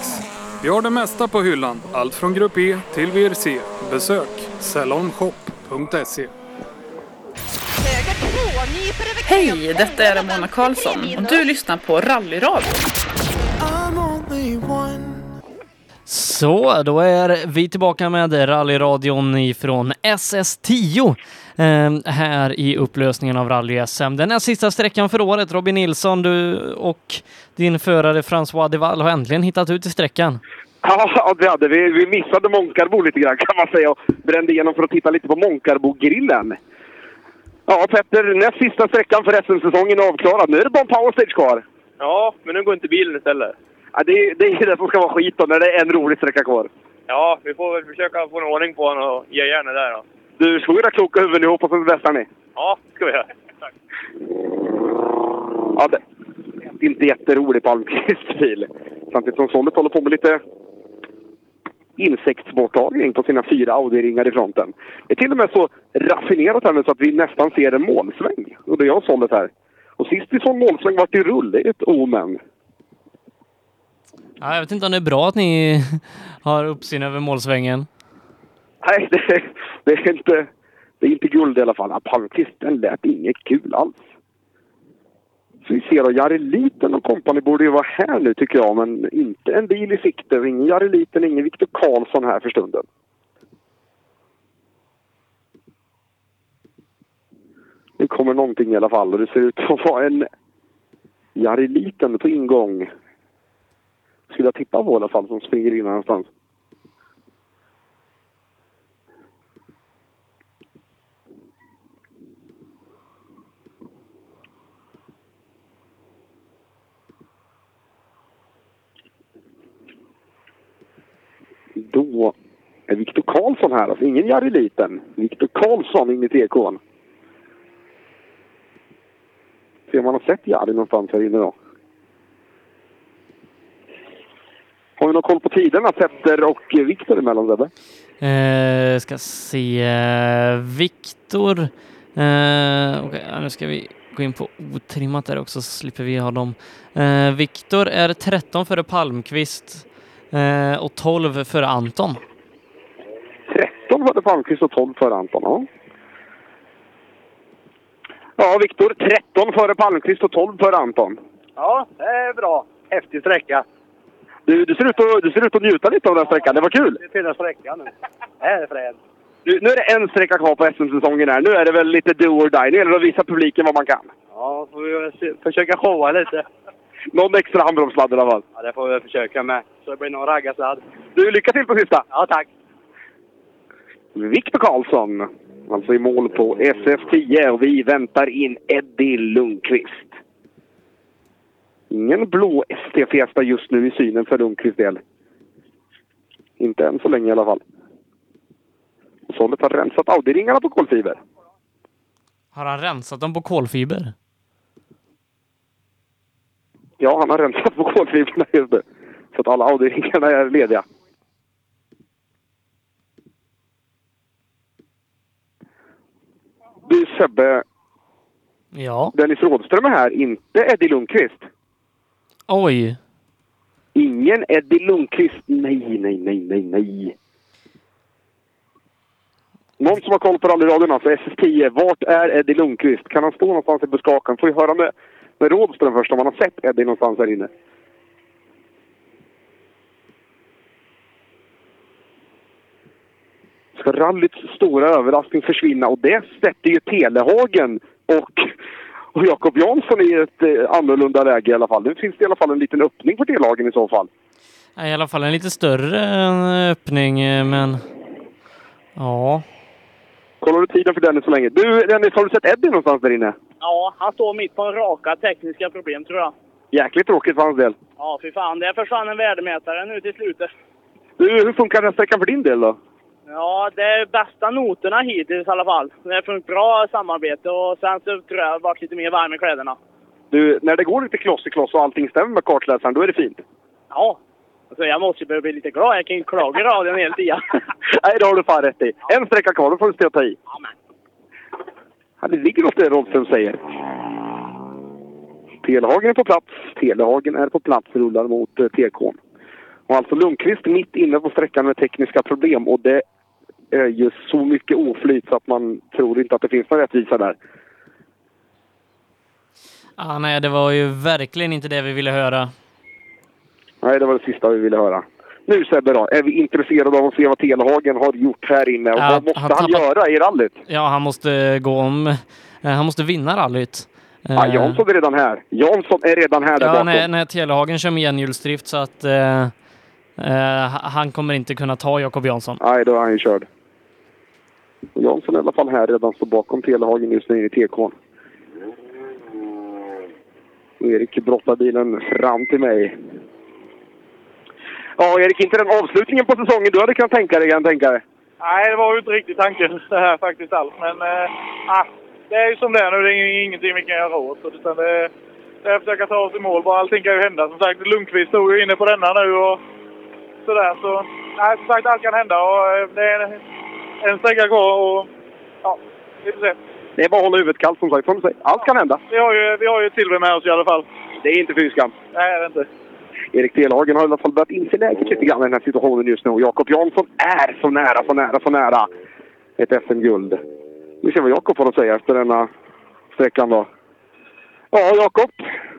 [SPEAKER 16] Vi har det mesta på hyllan, allt från Grupp E till VRC. Besök cellormshop.se.
[SPEAKER 21] Hej, detta är Ramona Karlsson och du lyssnar på Rallyradio.
[SPEAKER 2] Så, då är vi tillbaka med rallyradion ifrån SS10 eh, här i upplösningen av rally-SM. Den här sista sträckan för året, Robin Nilsson, du och din förare François Deval har äntligen hittat ut i sträckan.
[SPEAKER 3] Ja, det hade vi. Vi missade Månkarbo lite grann kan man säga och brände igenom för att titta lite på Månkarbo-grillen. Ja, Petter, näst sista sträckan för SM-säsongen är avklarad. Nu är det bara en powerstage kvar.
[SPEAKER 22] Ja, men nu går inte bilen istället.
[SPEAKER 3] Ja, det, är- det är det som ska vara skit då, när det är en rolig sträcka kvar.
[SPEAKER 22] Ja, vi får väl försöka få en ordning på honom och ge järnet där då.
[SPEAKER 3] Du, slå era kloka huvuden ihop och så bästa ni.
[SPEAKER 22] Ja, ska vi göra.
[SPEAKER 3] Ja, det, det är inte jätterolig Palmqvists bil. Samtidigt som Sonnet håller på med lite insektsborttagning på sina fyra Audi-ringar i fronten. Det är till och med så raffinerat här nu så att vi nästan ser en målsväng. Och det är jag Sonnet här. Och sist vi såg en målsväng vart det rull. Det är ett omen.
[SPEAKER 2] Ja, jag vet inte om det är bra att ni har uppsyn över målsvängen.
[SPEAKER 3] Nej, det, det, är inte, det är inte guld i alla fall. Palmqvisten Palmqvist, den lät inget kul alls. Så vi ser att Jari Liten och kompani borde ju vara här nu tycker jag, men inte en bil i sikte. Ingen Jari Liten, ingen Viktor Karlsson här för stunden. Nu kommer någonting i alla fall och det ser ut att vara en Jari Liten på ingång. Skulle jag tippa på i alla fall, som springer in någonstans. Då är Viktor Karlsson här. Alltså ingen Jari Liten. Viktor Karlsson in i TK'n. Se om man har sett Jari någonstans här inne då. Har vi någon koll på tiderna, Petter och Viktor emellan, Sebbe?
[SPEAKER 2] Eh, ska se. Viktor. Eh, okej, ja, nu ska vi gå in på otrimmat där också så slipper vi ha dem. Eh, Viktor är 13 före Palmqvist eh, och 12 före Anton.
[SPEAKER 3] 13 före Palmqvist och 12 före Anton. Ja, ja Viktor. 13 före Palmqvist och 12 före Anton.
[SPEAKER 8] Ja, det är bra. Häftig sträcka.
[SPEAKER 3] Du, du, ser ut att, du ser ut att njuta lite av den här sträckan. Det var kul!
[SPEAKER 8] Det är fina sträckan nu. Det är fränt.
[SPEAKER 3] Nu är det en sträcka kvar på SM-säsongen här. Nu är det väl lite do or die. Nu gäller det att visa publiken vad man kan.
[SPEAKER 8] Ja, får vi försöka showa lite.
[SPEAKER 3] Någon extra handbromssladd i alla fall.
[SPEAKER 8] Ja, det får vi försöka med. Så det blir någon raggarsladd.
[SPEAKER 3] Du, lycka till på sista!
[SPEAKER 8] Ja, tack.
[SPEAKER 3] Viktor Karlsson, alltså i mål på SF10 och vi väntar in Eddie Lundqvist. Ingen blå ST-fiesta just nu i synen för Lundqvists del. Inte än så länge i alla fall. Sållet har rensat Audi-ringarna på kolfiber.
[SPEAKER 2] Har han rensat dem på kolfiber?
[SPEAKER 3] Ja, han har rensat på kolfibrerna just nu. Så att alla Audi-ringarna är lediga. Du Sebbe,
[SPEAKER 2] Ja.
[SPEAKER 3] Dennis Rådström är här, inte Eddie Lundqvist.
[SPEAKER 2] Oj.
[SPEAKER 3] Ingen Eddie Lundqvist. Nej, nej, nej, nej, nej. Någon som har koll på rallyradion, alltså SS10. Vart är Eddie Lundqvist? Kan han stå någonstans i buskaken? Får vi höra med, med Rådström först om han har sett Eddie någonstans här inne. Ska rallyts stora överraskning försvinna? Och det sätter ju Telehagen och, och Jakob Jansson i ett eh, annorlunda läge i alla fall. Nu finns det i alla fall en liten öppning för Telehagen i så fall.
[SPEAKER 2] Ja, I alla fall en lite större eh, öppning, eh, men ja.
[SPEAKER 3] Kollar du tiden för Dennis så länge? Du Dennis, har du sett Eddie någonstans där inne?
[SPEAKER 4] Ja, han står mitt på en raka tekniska problem tror jag.
[SPEAKER 3] Jäkligt tråkigt för hans del.
[SPEAKER 4] Ja, fy fan. Där försvann en värdemätare nu till slutet.
[SPEAKER 3] Du, hur funkar den här sträckan för din del då?
[SPEAKER 4] Ja, det är bästa noterna hittills i alla fall. Det är ett bra samarbete och sen så tror jag jag har varit lite mer varm i kläderna.
[SPEAKER 3] Du, när det går lite kloss i kloss och allting stämmer med kartläsaren, då är det fint.
[SPEAKER 4] Ja. Alltså jag måste ju börja bli lite glad. Jag kan ju klaga i radion hela tiden.
[SPEAKER 3] Nej, det har du fan rätt i. En sträcka kvar, då får du stå och ta i. Ja, det ligger något det Rådström säger. Telehagen är på plats. Telehagen är på plats, rullar mot eh, TK. Och alltså Lundqvist mitt inne på sträckan med tekniska problem och det är ju så mycket oflyt så att man tror inte att det finns någon rättvisa där.
[SPEAKER 2] Ah, nej, det var ju verkligen inte det vi ville höra.
[SPEAKER 3] Nej, det var det sista vi ville höra. Nu Sebbe då, är vi intresserade av att se vad Telehagen har gjort här inne och
[SPEAKER 2] Ja,
[SPEAKER 3] vad måste
[SPEAKER 2] han
[SPEAKER 3] han,
[SPEAKER 2] tappar-
[SPEAKER 3] göra i rallyt?
[SPEAKER 2] Ja, han måste gå om. eh, Han måste vinna rallyt.
[SPEAKER 3] Ja, Jansson är redan här. Jansson är redan här där
[SPEAKER 2] Ja,
[SPEAKER 3] bakom.
[SPEAKER 2] när, när Telehagen kör med enhjulsdrift så att eh, eh, han kommer inte kunna ta Jakob Jansson.
[SPEAKER 3] Nej, då är han ju körd. Och Jansson är i alla fall här redan, står bakom Telehagen just nu i TK. Erik brottar bilen fram till mig. Ja, Erik, inte den avslutningen på säsongen du hade kunnat tänka dig, kan jag tänka dig.
[SPEAKER 23] Nej, det var ju inte riktigt tanken det här faktiskt alls. Men ah, det är ju som det är nu. Det är ingenting vi kan göra åt. Utan det, det är att försöka ta oss i mål. Bara allting kan ju hända. Som sagt, Lundqvist stod ju inne på denna nu och sådär. Så nej, som sagt, allt kan hända. Och eh, det är en, sträcka kvar och ja, vi får se.
[SPEAKER 3] Det är bara att hålla huvudet kallt som sagt, som säger. Allt kan hända.
[SPEAKER 23] Vi har ju, vi har ju silver med oss i alla fall.
[SPEAKER 3] Det är inte fy skam.
[SPEAKER 23] Nej, det är inte.
[SPEAKER 3] Erik Delhagen har i alla fall börjat inse läget lite grann i den här situationen just nu. Jakob Jansson är så nära, så nära, så nära ett SM-guld. Vi ser vad Jakob har att säga efter denna sträckan då. Ja, Jakob.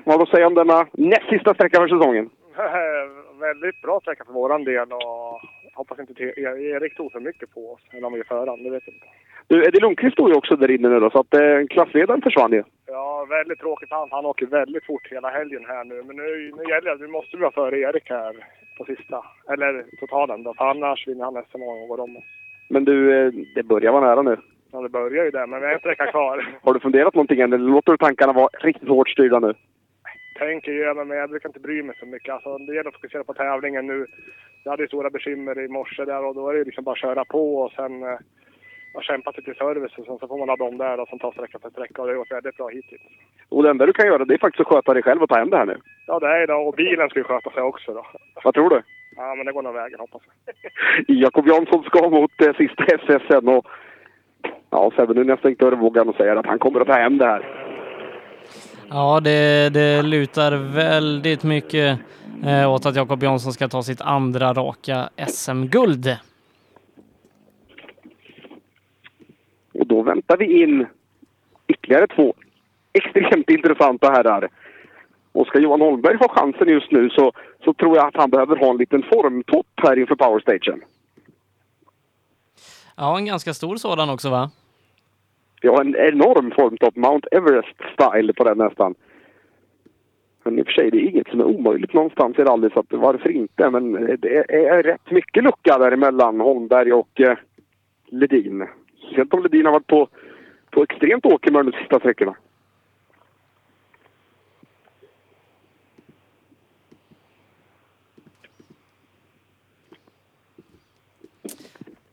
[SPEAKER 3] Vad har du att säga om denna näst sista sträcka för säsongen?
[SPEAKER 15] Väldigt bra sträcka för våran del och hoppas inte te- Erik tog för mycket på oss. Eller om vi är föraren, det vet jag inte.
[SPEAKER 3] Du, Eddie Lundqvist stod ju också där inne nu då, så att eh, klassledaren försvann ju.
[SPEAKER 15] Ja, väldigt tråkigt. Han, han åker väldigt fort hela helgen här nu. Men nu, nu gäller det att vi måste vara före Erik här på sista. Eller totalen då, för annars vinner han SM och går om.
[SPEAKER 3] Men du, eh, det börjar vara nära nu.
[SPEAKER 15] Ja, det börjar ju där, men vi har en sträcka kvar.
[SPEAKER 3] Har du funderat någonting än, eller låter du tankarna vara riktigt hårt styrda nu?
[SPEAKER 15] Tänker igenom, men jag brukar inte bry mig så mycket. Alltså, det gäller att fokusera på tävlingen nu. Jag hade ju stora bekymmer i morse där och då är det liksom bara att köra på och sen eh, jag kämpat lite i service och sen så får man ladda om där och sen ta sträcka för sträcka och det har gått väldigt bra hittills.
[SPEAKER 3] Och det enda du kan göra det är faktiskt att sköta dig själv och ta hem det här nu.
[SPEAKER 15] Ja, det är det och bilen ska ju sköta sig också då.
[SPEAKER 3] Vad tror du?
[SPEAKER 15] Ja, men det går nog vägen hoppas jag.
[SPEAKER 3] Jakob Jansson ska mot eh, sista SSN och ja, Sebbe nu när jag stängt dörrvågan och säger att han kommer att ta hem det här.
[SPEAKER 2] Ja, det, det lutar väldigt mycket eh, åt att Jakob Jansson ska ta sitt andra raka SM-guld.
[SPEAKER 3] Och då väntar vi in ytterligare två extremt intressanta herrar. Och ska Johan Holmberg ha chansen just nu så, så tror jag att han behöver ha en liten formtopp här inför powerstagen.
[SPEAKER 2] Ja, en ganska stor sådan också va?
[SPEAKER 3] Vi har en enorm formtopp. Mount Everest-style på den nästan. Men i och för sig, det är inget som är omöjligt någonstans i rally, så att varför inte? Men det är rätt mycket lucka däremellan Holmberg och eh, Ledin. Speciellt om Ledin har varit på, på extremt åkermör de sista sträckorna.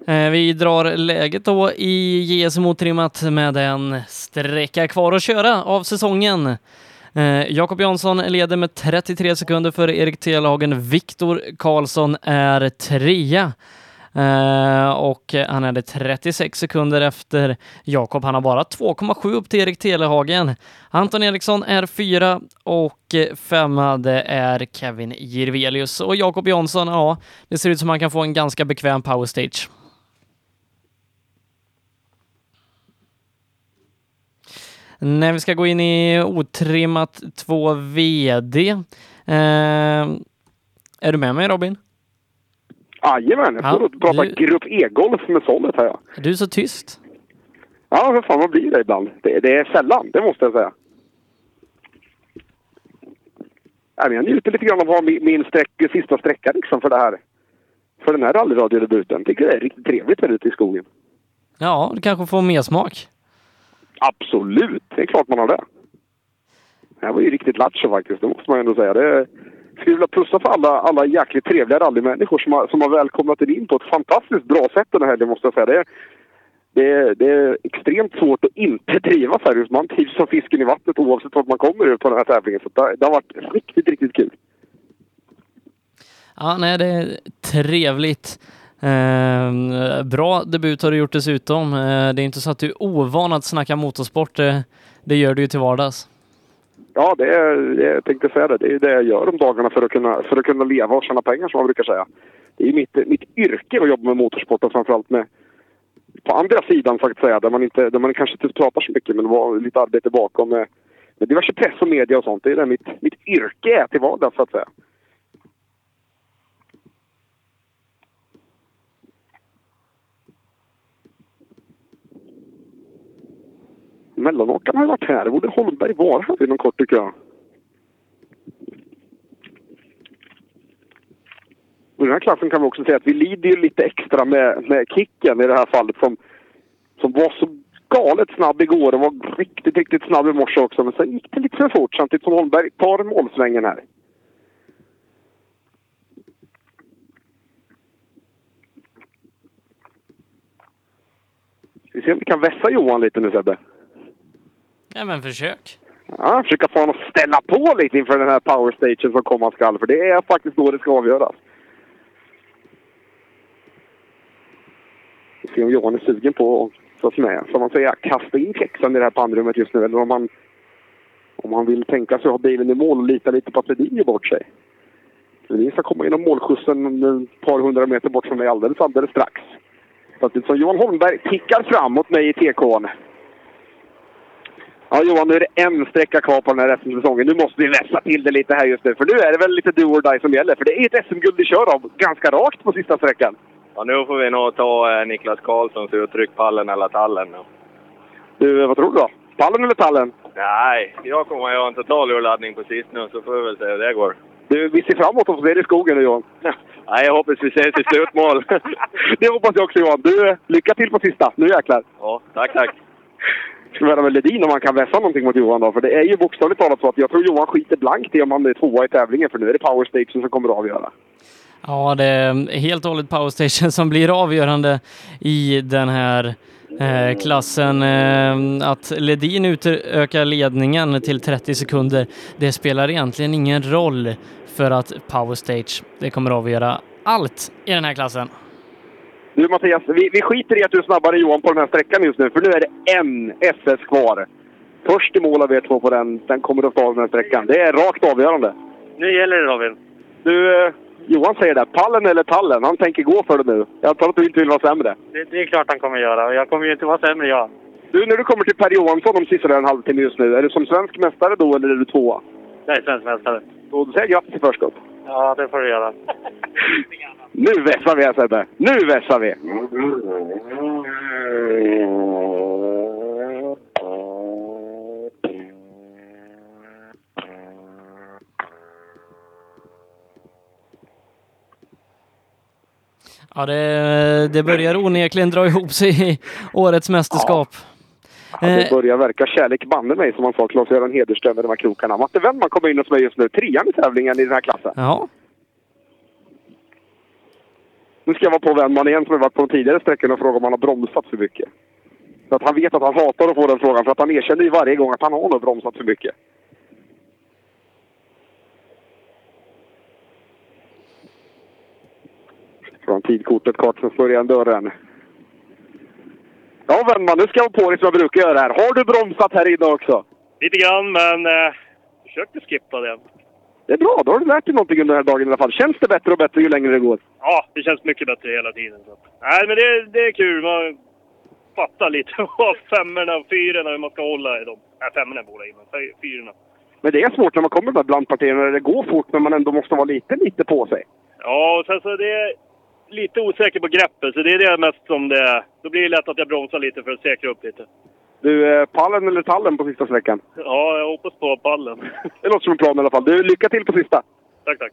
[SPEAKER 2] Eh, vi drar läget då i JSM otrimmat med en sträcka kvar att köra av säsongen. Eh, Jakob Jansson leder med 33 sekunder före Erik Telhagen. Viktor Karlsson är trea. Eh, och han är det 36 sekunder efter Jakob. Han har bara 2,7 upp till Erik Telehagen. Anton Eriksson är fyra och femma det är Kevin Jirvelius. Och Jakob Jansson, ja, det ser ut som han kan få en ganska bekväm powerstage. När vi ska gå in i otrimmat 2 VD. Eh, är du med mig Robin?
[SPEAKER 3] Jajamän, jag står
[SPEAKER 2] Ja,
[SPEAKER 3] och pratar
[SPEAKER 2] du-
[SPEAKER 3] Grupp E-golf med Sollet här ja.
[SPEAKER 2] Du är så tyst.
[SPEAKER 3] Ja, för fan vad blir det ibland? Det, det är sällan, det måste jag säga. Jag njuter lite grann av att ha min, min sträck, sista sträcka liksom för det här. För den här rallyradiodebuten. Tycker det är riktigt trevligt här ute i skogen.
[SPEAKER 2] Ja, du kanske får mer smak.
[SPEAKER 3] Absolut, det är klart man har det. Det här var ju riktigt lattjo faktiskt, det måste man ju ändå säga. Det skulle vilja plussa för alla, alla jäkligt trevliga rallymänniskor som har, som har välkomnat er in på ett fantastiskt bra sätt den här helgen måste jag säga. Det, är- det, det är extremt svårt att inte trivas här. Just Man trivs som fisken i vattnet oavsett vart man kommer ut på den här tävlingen. Så det, det har varit riktigt, riktigt kul.
[SPEAKER 2] Ja, nej, det är trevligt. Eh, bra debut har du gjort dessutom. Eh, det är inte så att du är ovan att snacka motorsport. Det, det gör du ju till vardags.
[SPEAKER 3] Ja, det är, det, jag tänkte säga det. Det är det jag gör om dagarna för att kunna, för att kunna leva och tjäna pengar som man brukar säga. Det är mitt, mitt yrke att jobba med motorsport och framförallt med på andra sidan så att säga, där man, inte, där man kanske inte pratar så mycket men det var lite arbete bakom med, med diverse press och media och sånt. Det är det mitt, mitt yrke är till vardags så att säga. Mellanåkarna har varit här. Borde Holmberg vara här inom kort tycker jag. I den här klassen kan vi också säga att vi lider ju lite extra med, med kicken i det här fallet som, som var så galet snabb igår och var riktigt, riktigt snabb i morse också. Men sen gick det lite för fort samtidigt som Holmberg tar målsvängen här. Vi ser om vi kan vässa Johan lite nu Sebbe.
[SPEAKER 2] Ja, men försök.
[SPEAKER 3] Ja, försöka få honom att ställa på lite inför den här powerstagen som komma skall. För det är faktiskt då det ska avgöras. Vi ser om Johan är sugen på att, så att säga, som man säger, kasta in kexen i det här pannrummet just nu. Eller om han, om han vill tänka sig att ha bilen i mål och lita lite på att Ledin ger bort sig. Ledin ska komma inom målskjutsen ett par hundra meter bort från mig alldeles, alldeles strax. Samtidigt som Johan Holmberg tickar fram mot mig i TK'n. Ja, Johan, nu är det en sträcka kvar på den här SM-säsongen. Nu måste vi vässa till det lite här just nu, för nu är det väl lite do or die som gäller. För det är ett SM-guld vi kör av, ganska rakt på sista sträckan.
[SPEAKER 22] Ja, nu får vi nog ta eh, Niklas Karlssons uttryck pallen eller tallen. Ja.
[SPEAKER 3] Du, vad tror du då? Pallen eller tallen?
[SPEAKER 22] Nej, jag kommer att göra en total urladdning på sist nu, så får vi väl se hur det går.
[SPEAKER 3] Du, vi ser fram emot att få se dig i skogen nu, Johan.
[SPEAKER 22] Nej, jag hoppas vi ses i slutmål.
[SPEAKER 3] det hoppas jag också, Johan. Du, lycka till på sista. Nu jäklar.
[SPEAKER 22] Ja, tack, tack.
[SPEAKER 3] Ska vi höra med Ledin om han kan vässa någonting mot Johan då? För det är ju bokstavligt talat så att jag tror Johan skiter blankt i om han är tvåa i tävlingen, för nu är det power station som kommer att avgöra.
[SPEAKER 2] Ja, det är helt och hållet Power Station som blir avgörande i den här eh, klassen. Eh, att Ledin utökar ledningen till 30 sekunder, det spelar egentligen ingen roll för att Power Stage, det kommer att avgöra allt i den här klassen.
[SPEAKER 3] Du Mattias, vi, vi skiter i att du är snabbare än Johan på den här sträckan just nu, för nu är det en SS kvar. Först i mål av er två på den, den kommer att stå av den här sträckan. Det är rakt avgörande.
[SPEAKER 24] Nu gäller det Robin.
[SPEAKER 3] Du, eh, Johan säger det. Pallen eller tallen? Han tänker gå för det nu. Jag antar att du inte vill vara sämre.
[SPEAKER 24] Det, det är klart han kommer göra jag kommer ju inte vara sämre jag.
[SPEAKER 3] Du, när du kommer till Per Johansson om sista en halvtimme just nu, är du som svensk mästare då eller är du tvåa?
[SPEAKER 24] Jag är svensk mästare.
[SPEAKER 3] Då säger jag grattis i förskott.
[SPEAKER 24] Ja, det får du göra.
[SPEAKER 3] Nu vässar vi här Sebbe! Nu vässar vi!
[SPEAKER 2] Ja, det, det börjar onekligen dra ihop sig i årets mästerskap.
[SPEAKER 3] Ja, det börjar verka kärlek banne mig som man sa, Claes-Göran Hederström med de här krokarna. Matte Wennman kommer in hos mig just nu. Trean i tävlingen i den här klassen.
[SPEAKER 2] Ja.
[SPEAKER 3] Nu ska jag vara på Wennman igen som jag varit på de tidigare sträckorna och fråga om han har bromsat för mycket. Så att han vet att han hatar att få den frågan, för att han erkänner ju varje gång att han har nog bromsat för mycket. Från tidkortet kort som slår igen dörren. Ja, Wennman, nu ska jag på dig som jag brukar göra här. Har du bromsat här inne också?
[SPEAKER 25] Lite grann, men eh, försökte skippa det.
[SPEAKER 3] Det är bra, då har du lärt dig någonting under den här dagen i alla fall. Känns det bättre och bättre ju längre det går?
[SPEAKER 25] Ja, det känns mycket bättre hela tiden. Så. Nej, men det, det är kul. Man fattar lite vad femmorna och fyrorna, hur man ska hålla i dem. Nej, femmorna borde in, men fy- fyrorna.
[SPEAKER 3] Men det är svårt när man kommer med blandpartierna det går fort men man ändå måste vara lite, lite på sig.
[SPEAKER 25] Ja, och sen så är det lite osäker på greppet, så det är det mest som det är. Då blir det lätt att jag bromsar lite för att säkra upp lite.
[SPEAKER 3] Du, eh, pallen eller tallen på sista sträckan?
[SPEAKER 25] Ja, jag hoppas på pallen.
[SPEAKER 3] Det låter som en plan i alla fall. Du, lycka till på sista!
[SPEAKER 25] tack, tack.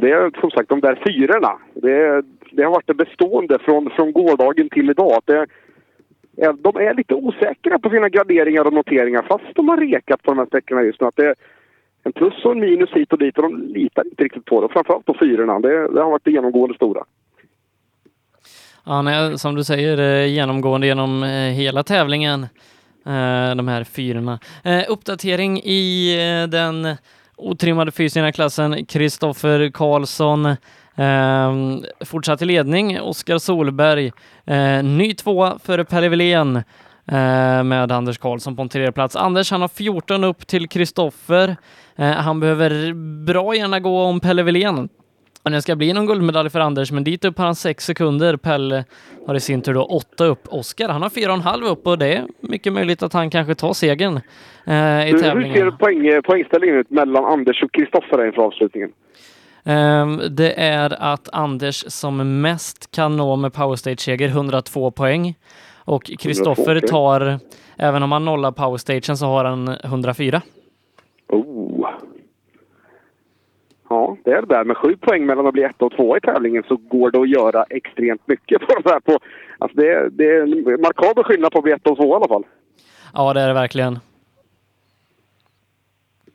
[SPEAKER 3] Det är som sagt de där fyrorna. Det, det har varit det bestående från, från gårdagen till idag. Det, ja, de är lite osäkra på sina graderingar och noteringar fast de har rekat på de här sträckorna just nu. Att det är en plus och en minus hit och dit och de litar inte riktigt på det. Framförallt på fyrorna. Det, det har varit det genomgående stora.
[SPEAKER 2] Ja, nej, som du säger, eh, genomgående genom eh, hela tävlingen, eh, de här fyrorna. Uppdatering i den otrimmade fysiska klassen, Kristoffer Karlsson ehm, fortsatt i ledning, Oskar Solberg, ny tvåa före Pelle Evelén med Anders Karlsson på en tredje plats. Anders han har 14 upp till Kristoffer. Han behöver bra gärna gå om Pelle Wilén och det ska bli någon guldmedalj för Anders, men dit upp har han sex sekunder. Pelle har i sin tur då åtta upp. Oskar, han har fyra och en halv upp och det är mycket möjligt att han kanske tar segern eh, i
[SPEAKER 3] Du, hur
[SPEAKER 2] tävlingen.
[SPEAKER 3] ser poäng, poängställningen ut mellan Anders och Kristoffer inför avslutningen?
[SPEAKER 2] Ehm, det är att Anders som mest kan nå med powerstage-seger 102 poäng. Och Kristoffer tar, även om han nollar powerstagen så har han 104.
[SPEAKER 3] Oh. Ja, det är det där. Med sju poäng mellan att bli ett och två i tävlingen så går det att göra extremt mycket på de här. På, alltså det, är- det är en markabel skillnad på att bli ett och två i alla fall.
[SPEAKER 2] Ja, det är det verkligen.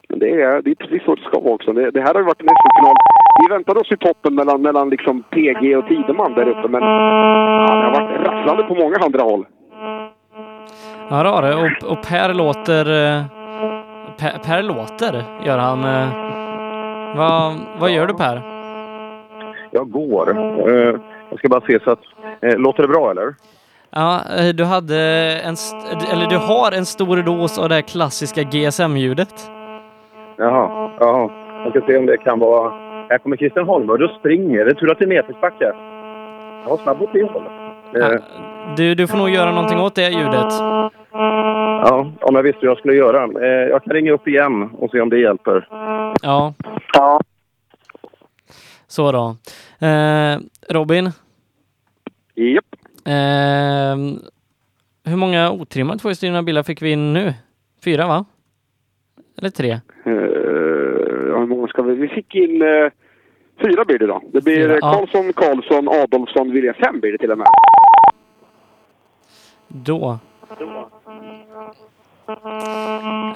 [SPEAKER 3] Det är, det är precis så det ska vara också. Det, det här har ju varit en SM-final. Vi väntade oss i toppen mellan, mellan liksom PG och Tideman där uppe, men ja, det har varit rafflande på många andra håll.
[SPEAKER 2] Ja, det har det. Och, och Per låter... eh, Per, per låter, gör han. Eh. Vad, gör du Per?
[SPEAKER 7] Jag går. Eh, jag ska bara se så att... eh, låter det bra eller?
[SPEAKER 2] Ja, eh, du hade en... Eller du har en stor dos av det här klassiska GSM-ljudet.
[SPEAKER 1] Jaha, jaha. Jag ska se om det kan vara... Här kommer Christian Holmberg och springer. Det är tur att det är nedförsbacke. Ja, snabb åt det hållet. Eh,
[SPEAKER 2] Du, du får nog göra någonting åt det ljudet.
[SPEAKER 1] Ja, om jag visste hur jag skulle göra. Eh, jag kan ringa upp igen och se om det hjälper.
[SPEAKER 2] Ja.
[SPEAKER 1] Ja.
[SPEAKER 2] Så då. Eh, Robin?
[SPEAKER 3] Japp.
[SPEAKER 2] Eh, hur många otrimmade tvåhjulsdrivna bilar fick vi in nu? Fyra, va? Eller tre?
[SPEAKER 3] Eh, hur många ska vi... Vi fick in eh, fyra blir det då. Det blir
[SPEAKER 2] Fyra,
[SPEAKER 3] eh,
[SPEAKER 2] ja.
[SPEAKER 3] Karlsson, Karlsson, Adolfsson, William. Fem blir det till och med.
[SPEAKER 2] Då.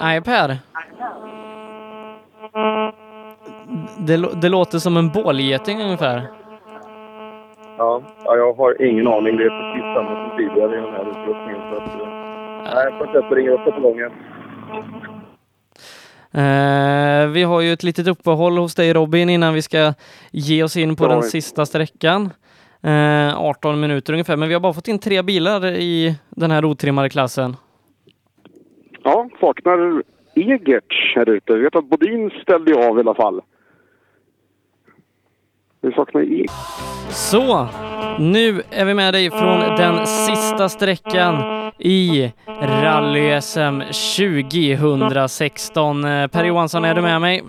[SPEAKER 2] Nej, Per. Det, det låter som en bålgeting ungefär.
[SPEAKER 1] Ja, ja, jag har ingen aning. Det är precis samma som tidigare i den här utrustningen. Så att, eh, nej, jag får inte ringa upp på gången.
[SPEAKER 2] Eh, vi har ju ett litet uppehåll hos dig Robin innan vi ska ge oss in på
[SPEAKER 3] Ja,
[SPEAKER 2] den sista sträckan. Eh, 18 minuter ungefär, men vi har bara fått in tre bilar i den här otrimmade klassen.
[SPEAKER 3] Ja, saknar Egerts här ute. Jag vet att Bodin ställde ju av i alla fall. Vi saknar Egert.
[SPEAKER 2] Så, nu är vi med dig från den sista sträckan i Rally-SM 2016. Eh, Per Johansson, är du med mig?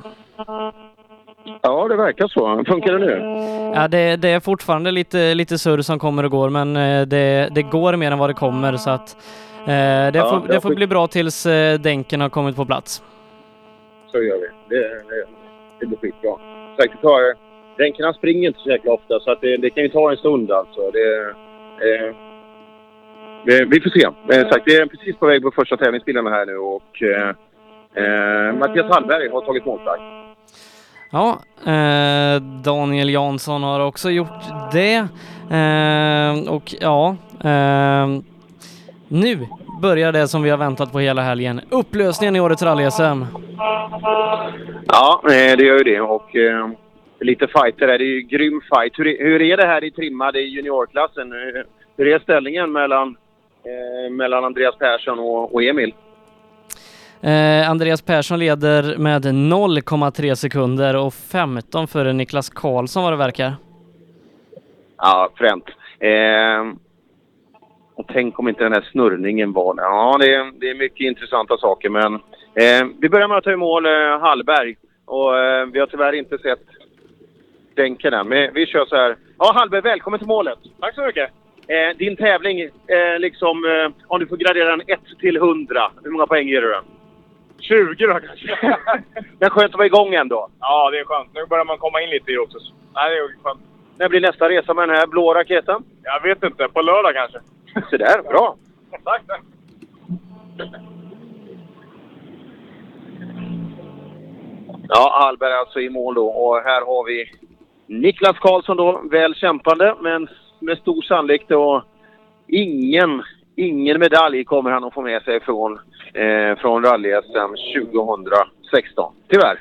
[SPEAKER 1] Ja, det verkar så. Funkar det nu?
[SPEAKER 2] Ja, det, det är fortfarande lite, lite surr som kommer och går, men eh, det, det går mer än vad det kommer så att eh, det,
[SPEAKER 1] Ja,
[SPEAKER 2] får, det får bli bra tills eh, dänken har kommit på plats.
[SPEAKER 1] Så gör vi. Det, det, det blir skitbra. Det tar, ränkorna springer inte så jäkla ofta så att det, det kan ju ta en stund alltså. Det, eh, vi, får se. Eh, sagt, det är precis på väg på första tävlingsbilarna här nu och eh, eh, Mattias Hallberg har tagit målstart.
[SPEAKER 2] Ja, eh, Daniel Jansson har också gjort det. Eh, och ja, eh, nu börjar det som vi har väntat på hela helgen. Upplösningen i årets rally-SM.
[SPEAKER 1] Ja, eh, det gör ju det. Och eh, lite fighter där. det är ju grym fight. Hur, är- hur är det här i trimmade i juniorklassen? Hur är ställningen mellan, eh, mellan Andreas Persson och, och Emil?
[SPEAKER 2] Eh, Andreas Persson leder med 0,3 sekunder och 15 före Niklas Karlsson vad det verkar.
[SPEAKER 1] Ja, fränt. Eh, och tänk om inte den här snurrningen var... Ja, det är, det är mycket intressanta saker, men... Eh, vi börjar med att ta i mål eh, Hallberg. Och eh, vi har tyvärr inte sett Denken än, men vi kör så här. Ja, Hallberg, välkommen till målet! Tack så mycket! Eh, din tävling, eh, liksom, eh, om du får gradera den 1 till 100, hur många poäng ger du den?
[SPEAKER 5] 20 då kanske.
[SPEAKER 1] Men skönt att vara igång ändå.
[SPEAKER 5] ja, det är skönt. Nu börjar man komma in lite i också. Nej, det är skönt.
[SPEAKER 1] När blir nästa resa med den här blå raketen?
[SPEAKER 5] Jag vet inte. På lördag kanske.
[SPEAKER 1] Så där, bra!
[SPEAKER 5] Tack, tack.
[SPEAKER 1] Ja, Hallberg alltså i mål då. Och här har vi Niklas Karlsson då, väl kämpande, men med stor sannolikhet och ingen, ingen medalj kommer han att få med sig från, eh, från rally-SM 2016. Tyvärr.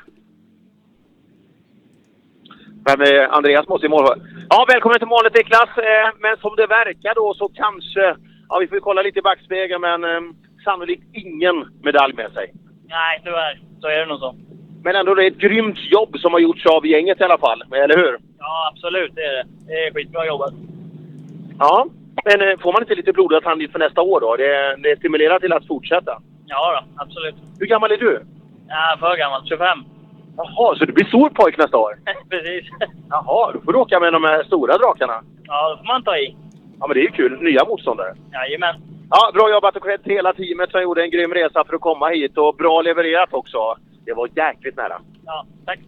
[SPEAKER 1] Men eh, Andreas måste i mål. Ja, välkommen till målet Niklas. Eh, men som det verkar då så kanske, ja vi får kolla lite i backspegeln, men eh, sannolikt ingen medalj med sig.
[SPEAKER 10] Nej, tyvärr. Så är det nog så.
[SPEAKER 1] Men ändå det är ett grymt jobb som har gjorts av gänget i alla fall, eller hur?
[SPEAKER 10] Ja, absolut. Det är det. Det är skitbra jobbat.
[SPEAKER 1] Ja, men eh, får man inte lite blodad tand inför nästa år då? Det, det stimulerar till att fortsätta.
[SPEAKER 10] Ja då, absolut.
[SPEAKER 1] Hur gammal är du?
[SPEAKER 10] Ja, för gammal. 25.
[SPEAKER 1] Jaha, så du blir stor pojk nästa år?
[SPEAKER 10] Precis.
[SPEAKER 1] Jaha, då får du åka med de här stora drakarna.
[SPEAKER 10] Ja, då får man ta i.
[SPEAKER 1] Ja, men det är ju kul. Nya motståndare.
[SPEAKER 10] Jajamän.
[SPEAKER 1] Ja, bra jobbat och cred till hela teamet som gjorde en grym resa för att komma hit och bra levererat också. Det var jäkligt nära.
[SPEAKER 10] Ja, tack.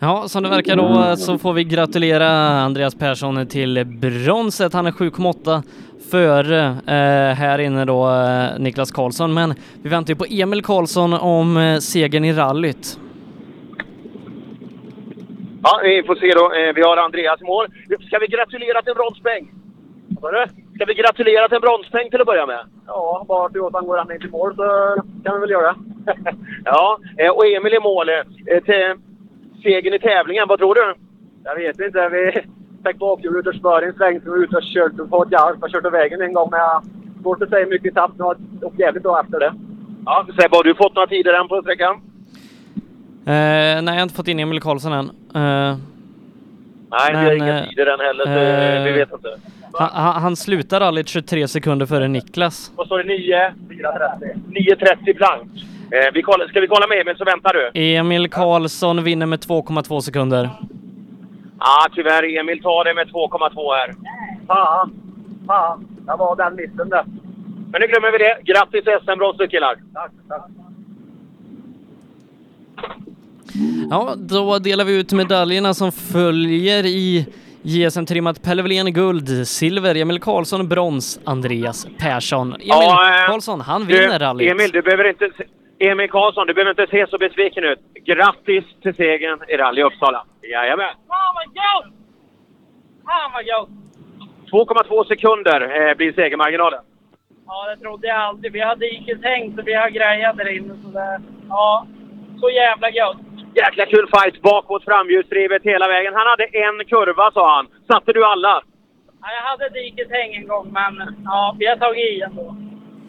[SPEAKER 2] Ja, som det verkar då så får vi gratulera Andreas Persson till bronset. Han är 7,8 före eh, här inne då eh, Niklas Karlsson, men vi väntar ju på Emil Karlsson om eh, segern i rallyt.
[SPEAKER 1] Ja, vi får se då. Eh, Vi har Andreas i mål. Ska vi gratulera till en bronspeng? Vad du? Ska vi gratulera till en bronspeng till att börja med?
[SPEAKER 8] Ja, bara Toyotan går han in till mål så kan vi väl göra.
[SPEAKER 1] Ja, eh, och Emil i mål. eh, Till segern i tävlingen, vad tror du?
[SPEAKER 8] Jag vet inte. Vi fick bakhjul ut och spör i en sväng så vi var ute och kört på ett garv. Jag kört av vägen en gång men jag svårt att säga mycket har jag åkt jävligt bra efter det.
[SPEAKER 1] Ja, Sebbe, har du fått några tider än på sträckan?
[SPEAKER 2] Eh, nej, jag har inte fått in Emil Karlsson än. Eh,
[SPEAKER 1] Nej, vi har inga
[SPEAKER 2] eh,
[SPEAKER 1] tider än heller, så
[SPEAKER 2] eh,
[SPEAKER 1] vi vet inte.
[SPEAKER 2] han, han, han slutar rallyt 23 sekunder före Niklas.
[SPEAKER 1] Vad står det? 9? 9.30 blank. Eh, vi ska vi kolla med Emil så väntar du?
[SPEAKER 2] Emil Karlsson vinner med 2,2 sekunder.
[SPEAKER 1] Ja, tyvärr. Emil tar det med 2,2 här.
[SPEAKER 8] Fan! Fan! Det var den missen där.
[SPEAKER 1] Men nu glömmer vi det. Grattis SM-brons killar!
[SPEAKER 8] Tack, tack.
[SPEAKER 2] Ja, då delar vi ut medaljerna som följer i JSM-trimmat Pelle Wilén guld, silver, Emil Karlsson brons, Andreas Persson. Emil
[SPEAKER 1] Ja, eh,
[SPEAKER 2] Karlsson, han
[SPEAKER 1] Du,
[SPEAKER 2] vinner rallyt.
[SPEAKER 1] Emil, du behöver inte... Emil Karlsson, du behöver inte se så besviken ut. Grattis till segern i Rally Uppsala. Jajamän!
[SPEAKER 4] Fan vad gott! Fan vad gott!
[SPEAKER 1] 2,2 sekunder eh, blir segermarginalen.
[SPEAKER 4] Ja, det trodde jag aldrig. Vi har dikeshäng så vi har grejat där inne. Så det, ja, så jävla gött.
[SPEAKER 1] Jäkla kul fight bakåt framhjulsdrivet hela vägen. Han hade en kurva sa han. Satte du alla?
[SPEAKER 4] Ja, jag hade dikeshäng en gång, men ja, vi har tagit i ändå.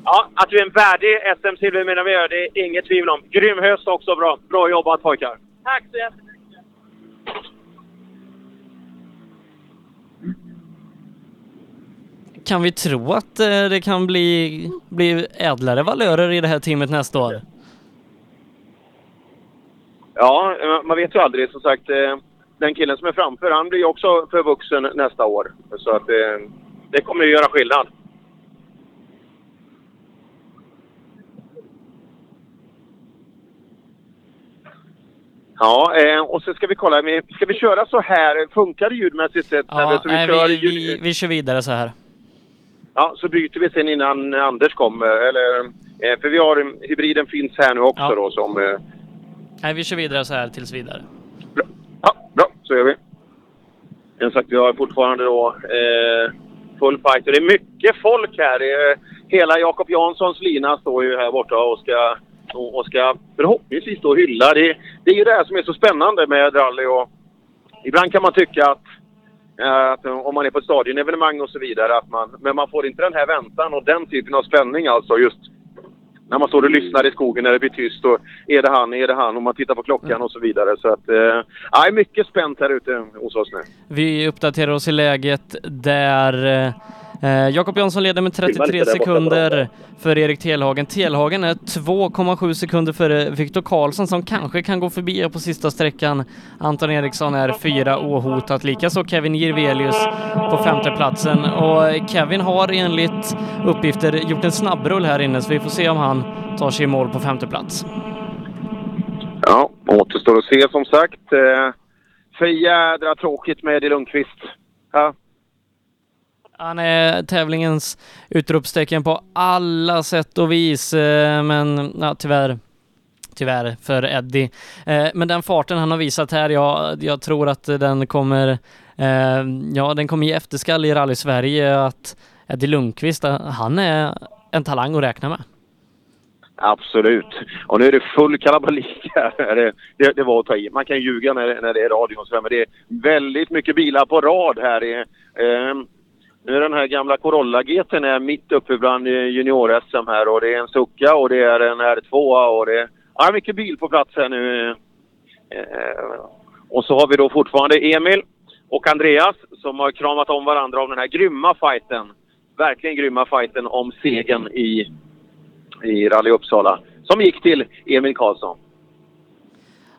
[SPEAKER 1] Ja, att du är en värdig SM-silver menar vi gör, det är inget tvivel om. Grym höst också bra. Bra jobbat pojkar.
[SPEAKER 4] Tack så jättemycket.
[SPEAKER 2] Kan vi tro att eh, det kan bli, bli ädlare valörer i det här teamet nästa år?
[SPEAKER 1] Ja, eh, man vet ju aldrig. Som sagt, eh, den killen som är framför, han blir ju också för vuxen nästa år. Så att det kommer ju göra skillnad. Ja, eh, och så ska vi kolla. Ska vi köra så här? Funkar det ljudmässigt sett?
[SPEAKER 2] Ja,
[SPEAKER 1] vi
[SPEAKER 2] nej,
[SPEAKER 1] kör
[SPEAKER 2] vi,
[SPEAKER 1] ljud-
[SPEAKER 2] vi, vi kör vidare så här.
[SPEAKER 1] Ja, så byter vi sen innan Anders kommer. Eller, eh, för vi har, hybriden finns här nu också
[SPEAKER 2] Ja.
[SPEAKER 1] då som... Eh,
[SPEAKER 2] Nej, vi kör vidare så här tills vidare.
[SPEAKER 1] Bra, så gör vi. Som sagt, vi har fortfarande då full fight. Och det är mycket folk här. Hela Jakob Janssons lina står ju här borta och ska, och och ska förhoppningsvis då hylla. Det, det är ju det här som är så spännande med rally. Och ibland kan man tycka att, eh, att om man är på ett stadionevenemang och så vidare, att man, men man får inte den här väntan och den typen av spänning alltså. Just när man står och lyssnar i skogen när det blir tyst och är det han, är det han och man tittar på klockan och så vidare. Så att, eh, är mycket spänt här ute hos oss nu.
[SPEAKER 2] Vi uppdaterar oss i läget där eh, eh, Jakob Jansson leder med
[SPEAKER 1] Filma
[SPEAKER 2] 33
[SPEAKER 1] lite där borta
[SPEAKER 2] sekunder för Erik Telhagen. Telhagen är 2,7 sekunder före Viktor Karlsson som kanske kan gå förbi på sista sträckan. Anton Eriksson är fyra ohotat, likaså Kevin Jirvelius på femteplatsen. Och Kevin har enligt uppgifter gjort en snabbrull här inne så vi får se om han tar sig i mål på femte plats.
[SPEAKER 1] Ja, återstår att se som sagt. Eh, för jädra tråkigt med Eddie Lundqvist. Ja.
[SPEAKER 2] Han är tävlingens utropstecken på alla sätt och vis, eh, men ja, tyvärr Tyvärr för Eddie. Eh, Men den farten han har visat här, jag, jag tror att den kommer, eh, ja, den kommer ge efterskall i Rally Sverige att Eddie Lundqvist, eh, han är en talang att räkna med.
[SPEAKER 1] Absolut. Och nu är det full kalabalik här. Det, det, det var att ta i. Man kan ljuga när, när det är radio och sådär, men det är väldigt mycket bilar på rad här. Det, nu är den här gamla Corolla GT är mitt uppe bland eh, junior-SM här och det är en Succa och det är en R2 och det är ja, mycket bil på plats här nu. Eh, och så har vi då fortfarande Emil och Andreas som har kramat om varandra om den här grymma fighten. Verkligen grymma fighten om segern i i Rally Uppsala som gick till Emil Karlsson.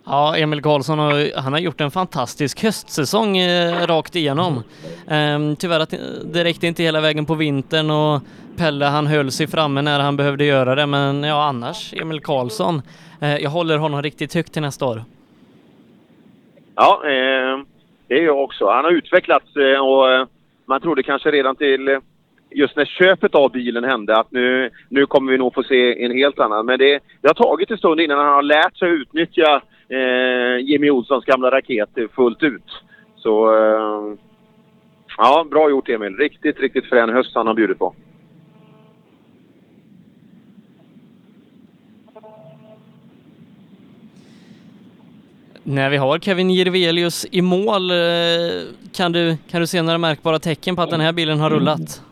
[SPEAKER 2] Ja, Emil Karlsson har, han har gjort en fantastisk höstsäsong eh, rakt igenom. Ehm, tyvärr att det räckte inte hela vägen på vintern och Pelle han höll sig framme när han behövde göra det, men ja annars Emil Karlsson. Eh, jag håller honom riktigt högt till nästa år.
[SPEAKER 1] Ja, eh, det är jag också. Han har utvecklats eh, och eh, man trodde kanske redan till eh, just när köpet av bilen hände att nu, nu kommer vi nog få se en helt annan. Men det, det har tagit en stund innan han har lärt sig utnyttja eh, Jimmy Olssons gamla raket fullt ut. Så eh, ja, bra gjort Emil. Riktigt, riktigt frän höst han har bjudit på.
[SPEAKER 2] När vi har Kevin Jirvelius i mål, eh, kan du, kan du se några märkbara tecken på att den här bilen har rullat?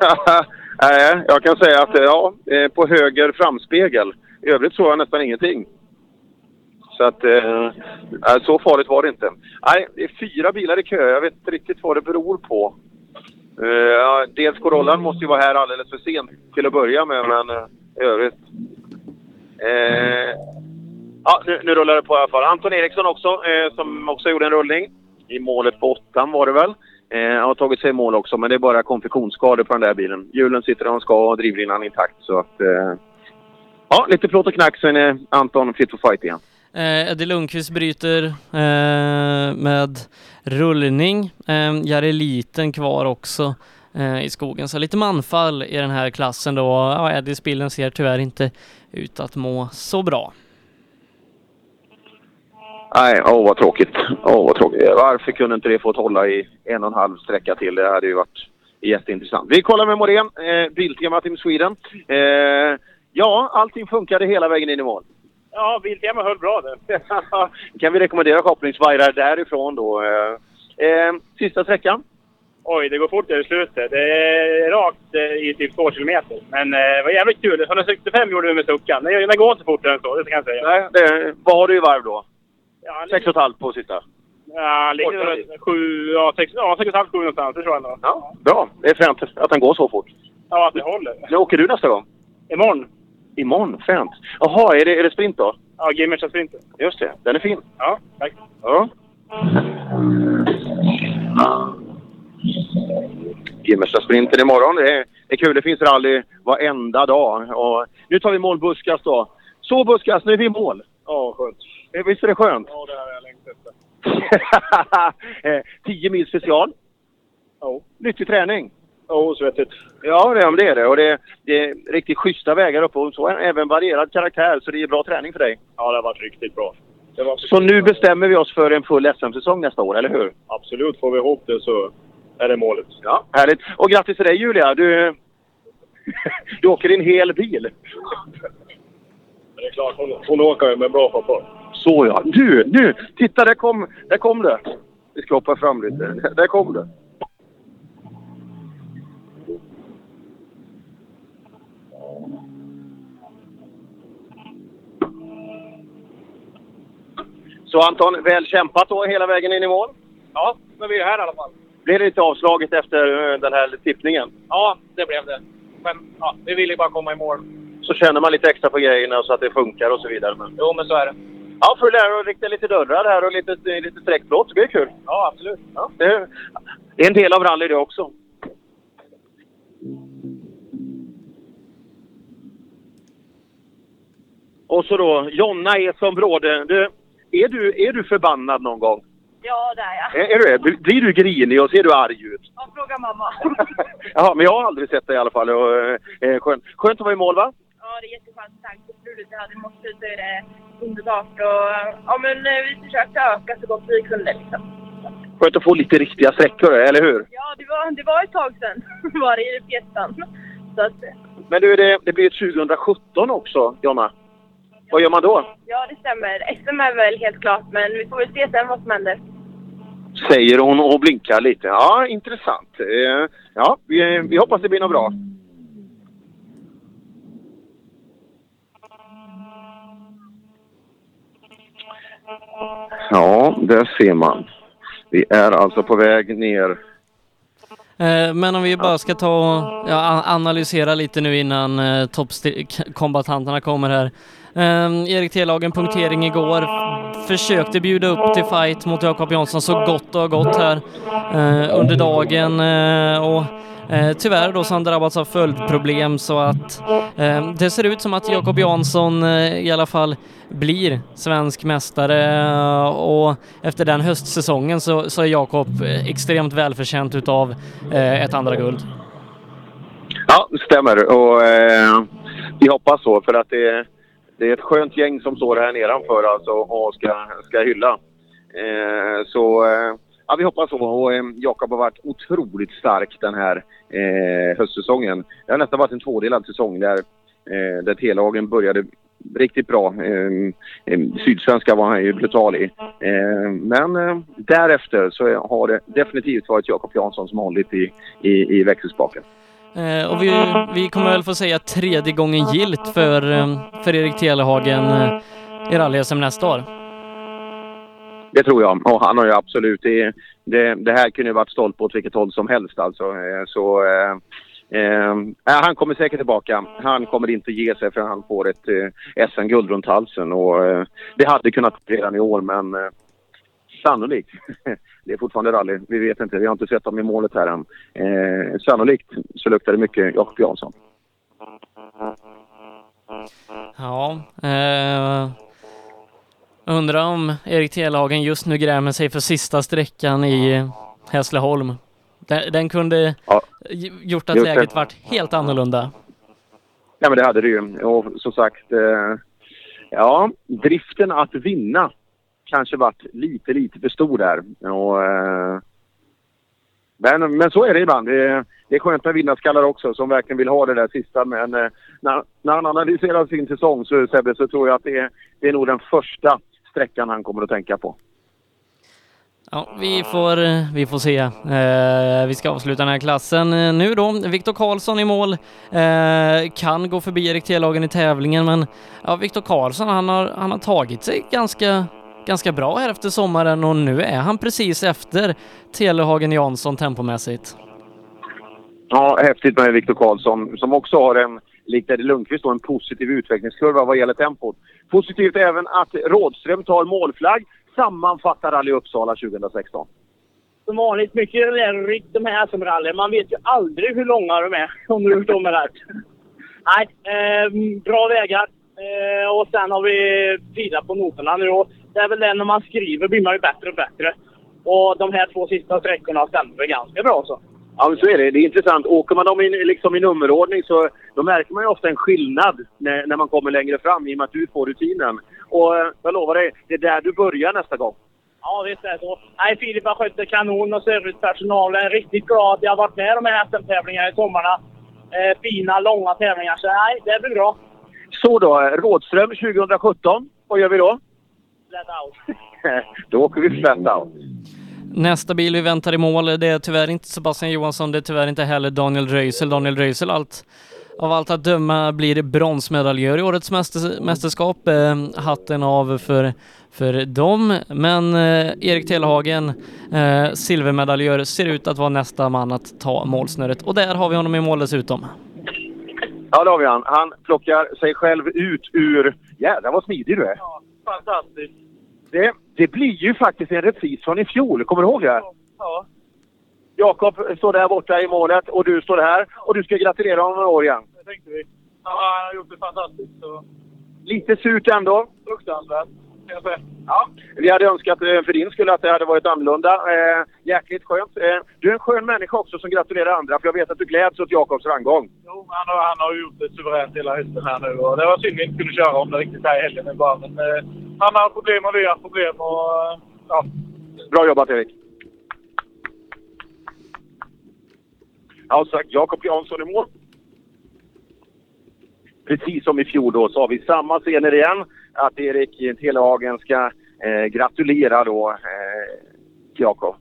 [SPEAKER 1] Nej, jag kan säga att ja, eh, på höger framspegel. I övrigt såg jag nästan ingenting. Så att, eh, eh, så farligt var det inte. Nej, det är fyra bilar i kö. Jag vet inte riktigt vad det beror på. Eh, dels Corollan måste ju vara här alldeles för sent till att börja med, men eh, i övrigt. Eh, ja, nu, nu rullar det på i alla fall. Anton Eriksson också, eh, som också gjorde en rullning. I målet på åttan var det väl. Eh, har tagit sig i mål också, men det är bara konfektionsskador på den där bilen. Hjulen sitter där de ska och drivlinan intakt. Så att, eh, ja, lite plåt och knack, sen är Anton fit for fight igen.
[SPEAKER 2] Eh, Eddie Lundqvist bryter eh, med rullning. Eh, Jari Liten kvar också eh, i skogen. Så lite manfall i den här klassen då. Ja, Eddies Spillen ser tyvärr inte ut att må så bra.
[SPEAKER 1] Nej, åh vad tråkigt. Åh vad tråkigt. Varför kunde inte det fått hålla i en och en halv sträcka till? Det hade ju varit jätteintressant. Vi kollar med Morén, eh, Biltema Team Sweden. Eh, ja, allting funkade hela vägen in i mål.
[SPEAKER 5] Ja, Biltema höll bra det.
[SPEAKER 1] kan vi rekommendera shoppningsvajrar därifrån då. Eh, sista sträckan?
[SPEAKER 5] Oj, det går fort där i slutet. Det är rakt eh, i typ två kilometer. Men eh, det var jävligt kul. 165 gjorde vi med suckan. Den går inte fortare än så, det kan jag säga.
[SPEAKER 1] Nej, det, vad har du i varv då?
[SPEAKER 5] Ja,
[SPEAKER 1] Sex och ett halvt på sista?
[SPEAKER 5] Ja, ligger runt sju, ja, sex, ja, sex och ett halvt, sju någonstans. Det tror jag ändå.
[SPEAKER 1] Ja, bra. Det är fränt att den går så fort.
[SPEAKER 5] Ja, att det håller.
[SPEAKER 1] När åker du nästa gång?
[SPEAKER 5] Imorgon.
[SPEAKER 1] Imorgon? Fränt. Jaha, är det, är det sprint då?
[SPEAKER 5] Ja, Gimmersa Sprinter.
[SPEAKER 1] Just det. Den är fin.
[SPEAKER 5] Ja, tack.
[SPEAKER 1] Ja. Gimmersta sprinten imorgon. Det är, det är kul. Det finns rally varenda dag. Och nu tar vi mål Buskas då. Så Buskas, nu är vi i mål.
[SPEAKER 5] Ja, skönt.
[SPEAKER 1] Eh, Visst är det skönt?
[SPEAKER 5] Ja, det har jag längtat efter.
[SPEAKER 1] Eh, 10 mil special.
[SPEAKER 5] Ja.
[SPEAKER 1] Nyttig träning.
[SPEAKER 5] Ja, svettigt.
[SPEAKER 1] Ja, det, det är det. Och det, det är riktigt schyssta vägar uppe och så även varierad karaktär. Så det är bra träning för dig.
[SPEAKER 5] Ja, det har varit riktigt bra.
[SPEAKER 1] Så nu bestämmer vi oss för en full SM-säsong nästa år, eller hur?
[SPEAKER 5] Absolut, får vi ihop det så är det målet.
[SPEAKER 1] Ja, härligt. Och grattis till dig Julia! Du, du åker en hel bil.
[SPEAKER 5] Det är klart, hon, hon åker ju med bra fotboll.
[SPEAKER 1] Så ja. Du, nu! Titta, där kom, där kom det! Vi ska hoppa fram lite. Där kom det. Så Anton, väl kämpat då hela vägen in i mål?
[SPEAKER 5] Ja, men vi är här i alla fall.
[SPEAKER 1] Blev det lite avslaget efter eh, den här tippningen?
[SPEAKER 5] Ja, det blev det. Men ja, vi ville ju bara komma i mål.
[SPEAKER 1] Så känner man lite extra på grejerna så att det funkar och så vidare. Men...
[SPEAKER 5] Jo, men så är det.
[SPEAKER 1] Ja, får lära att rikta lite dörrar här och lite, lite streckplåt. Det blir kul.
[SPEAKER 5] Ja, absolut.
[SPEAKER 1] Ja, det, är, det är en del av rally det också. Och så då Jonna är som bråde. Du, är, du, är du förbannad någon gång?
[SPEAKER 12] Ja, det är jag.
[SPEAKER 1] Är, är du det? Blir du grinig och ser du arg ut?
[SPEAKER 12] Ja, fråga mamma.
[SPEAKER 1] Ja, men jag har aldrig sett dig i alla fall. Och, eh, skönt. skönt att vara i mål va?
[SPEAKER 12] Ja, det är jätteskönt på slutet vi hade i morse så är det underbart. Och, ja, men eh, vi försökte öka så gott vi kunde liksom.
[SPEAKER 1] Skönt att få lite riktiga sträckor, eller hur?
[SPEAKER 12] Ja, det var, det var ett tag sedan var det i fjästan. Att,
[SPEAKER 1] Men du, det, det blir 2017 också, Jonna. Vad gör man då?
[SPEAKER 12] ja, det stämmer. SM är väl helt klart, men vi får väl se sen vad som händer.
[SPEAKER 1] Säger hon och blinkar lite. Ja, intressant. Eh, Ja, vi, vi hoppas det blir något bra. Ja, där ser man. Vi är alltså på väg ner.
[SPEAKER 2] Eh, Men om vi bara ska ta och analysera lite nu innan eh, toppkombatanterna kommer här. Eh, Erik Telagen punktering igår. Försökte bjuda upp till fight mot Jakob Jansson så gott det har gått här eh, under dagen. Eh, och eh, tyvärr då så har han drabbats av följdproblem så att eh, det ser ut som att Jakob Jansson eh, i alla fall blir svensk mästare eh, och efter den höstsäsongen så, så är Jakob eh, extremt välförtjänt utav eh, ett andra guld.
[SPEAKER 1] Ja, det stämmer. Och eh, vi hoppas så för att det, det är ett skönt gäng som står här nedanför alltså och ska, ska hylla. Eh, så eh, ja, vi hoppas så. Och eh, Jakob har varit otroligt stark den här eh, höstsäsongen. Det har nästan varit en tvådelad säsong där, eh, där T-lagen började riktigt bra. Eh, eh Sydsvenska var han ju brutal i. Eh, men eh, därefter så har det definitivt varit Jakob Jansson som hållit i, i, i växelspaken.
[SPEAKER 2] Eh, och vi, vi kommer väl få säga tredje gången gilt för, eh, för Erik Telehagen eh, i rally-SM nästa år.
[SPEAKER 1] Det tror jag. Och han har ju absolut... Det, det, det här kunde ju varit stolt på åt vilket håll som helst alltså. Eh, så... Eh, eh, eh, han kommer säkert tillbaka. Han kommer inte ge sig förrän han får ett eh, SM-guld runt halsen. Och, eh, det hade kunnat redan i år men eh, sannolikt. det är fortfarande rally. Vi vet inte. Vi har inte sett dem i målet här än. Eh, sannolikt så luktar det mycket Jakob Jansson.
[SPEAKER 2] Ja, eh, undrar om Erik Telehagen just nu grämer sig för sista sträckan i Hässleholm. Den, den kunde g- gjort att
[SPEAKER 1] Just det.
[SPEAKER 2] läget varit helt annorlunda.
[SPEAKER 1] Ja, men det hade det ju. Och som sagt, eh, ja, driften att vinna kanske varit lite, lite för stor där. Och, eh, men, men så är det ibland. Det, är- det är skönt med vinnarskallar också som verkligen vill ha det där sista. Men eh, när, när han analyserar sin säsong så, Sebbe, så tror jag att det är, det är nog den första sträckan han kommer att tänka på.
[SPEAKER 2] Ja, vi får, eh, vi får se. Eh, vi ska avsluta den här klassen eh, nu då. Viktor Karlsson i mål. Eh, kan gå förbi Erik Telehagen i tävlingen, men ja, Viktor Karlsson, han har, han har tagit sig ganska, ganska bra här efter sommaren och nu är han precis efter Telehagen Jansson tempomässigt.
[SPEAKER 1] Ja, häftigt med Viktor Karlsson som också har en, likt Eddie Lundqvist, då, en positiv utvecklingskurva vad gäller tempot. Positivt även att Rådström tar målflagg, sammanfattar Rally Uppsala 2016.
[SPEAKER 4] Som vanligt mycket lärorikt de här SM-rallyn. Man vet ju aldrig hur långa de är, om du förstår mig rätt. Nej, eh, bra vägar. Eh, och sen har vi filat på noterna nu. Och det är väl det när man skriver blir man ju bättre och bättre. Och de här två sista sträckorna stämmer ganska bra så.
[SPEAKER 1] Ja, men så är det. Det är intressant. Åker man dem i, liksom i nummerordning så då märker man ju ofta en skillnad när, när man kommer längre fram i och med att du får rutinen. Och eh, jag lovar dig, det är där du börjar nästa gång.
[SPEAKER 4] Ja, visst är det så. Nej, Filip har skött det kanon och servicepersonalen är riktigt glad att jag har varit med i de här SM-tävlingarna i sommarna. Eh, fina, långa tävlingar. Så nej, det blir bra.
[SPEAKER 1] Så då, Rådström 2017. Vad gör vi då?
[SPEAKER 4] Let out.
[SPEAKER 1] då åker vi flat out.
[SPEAKER 2] Nästa bil vi väntar i mål, det är tyvärr inte Sebastian Johansson, det är tyvärr inte heller Daniel Röisel. Daniel Röisel, allt, av allt att döma, blir bronsmedaljör i årets mäster, mästerskap. Eh, hatten av för, för dem. Men eh, Erik Telehagen, eh, silvermedaljör, ser ut att vara nästa man att ta målsnöret. Och där har vi honom i mål dessutom.
[SPEAKER 1] Ja, det har vi han. Han plockar sig själv ut ur... Jädrar vad smidig du är.
[SPEAKER 23] Fantastiskt.
[SPEAKER 1] Det, det blir ju faktiskt en repris från i fjol. Kommer du ihåg det?
[SPEAKER 23] Ja.
[SPEAKER 1] Jakob står där borta i målet och du står här. Och du ska gratulera honom några år igen.
[SPEAKER 23] Det tänkte vi. Ja, han har gjort det fantastiskt. Så.
[SPEAKER 1] Lite surt ändå.
[SPEAKER 23] Fruktansvärt,
[SPEAKER 1] Ja. Vi hade önskat eh, för din skull att det hade varit annorlunda. Eh, jäkligt skönt. Eh, du är en skön människa också som gratulerar andra. För jag vet att du gläds åt Jakobs framgång.
[SPEAKER 23] Jo, han har, han har gjort det suveränt hela hösten här nu. Och det var synd att vi inte kunde köra om det riktigt här i helgen nu bara. Men eh, han har problem och vi har problem. Och, eh, ja.
[SPEAKER 1] Bra jobbat Erik. Ja, som sagt, Jakob Jansson i mål. Precis som i fjol då så har vi samma scener igen. Att Erik Telehagen ska eh, gratulera då eh, Jakob.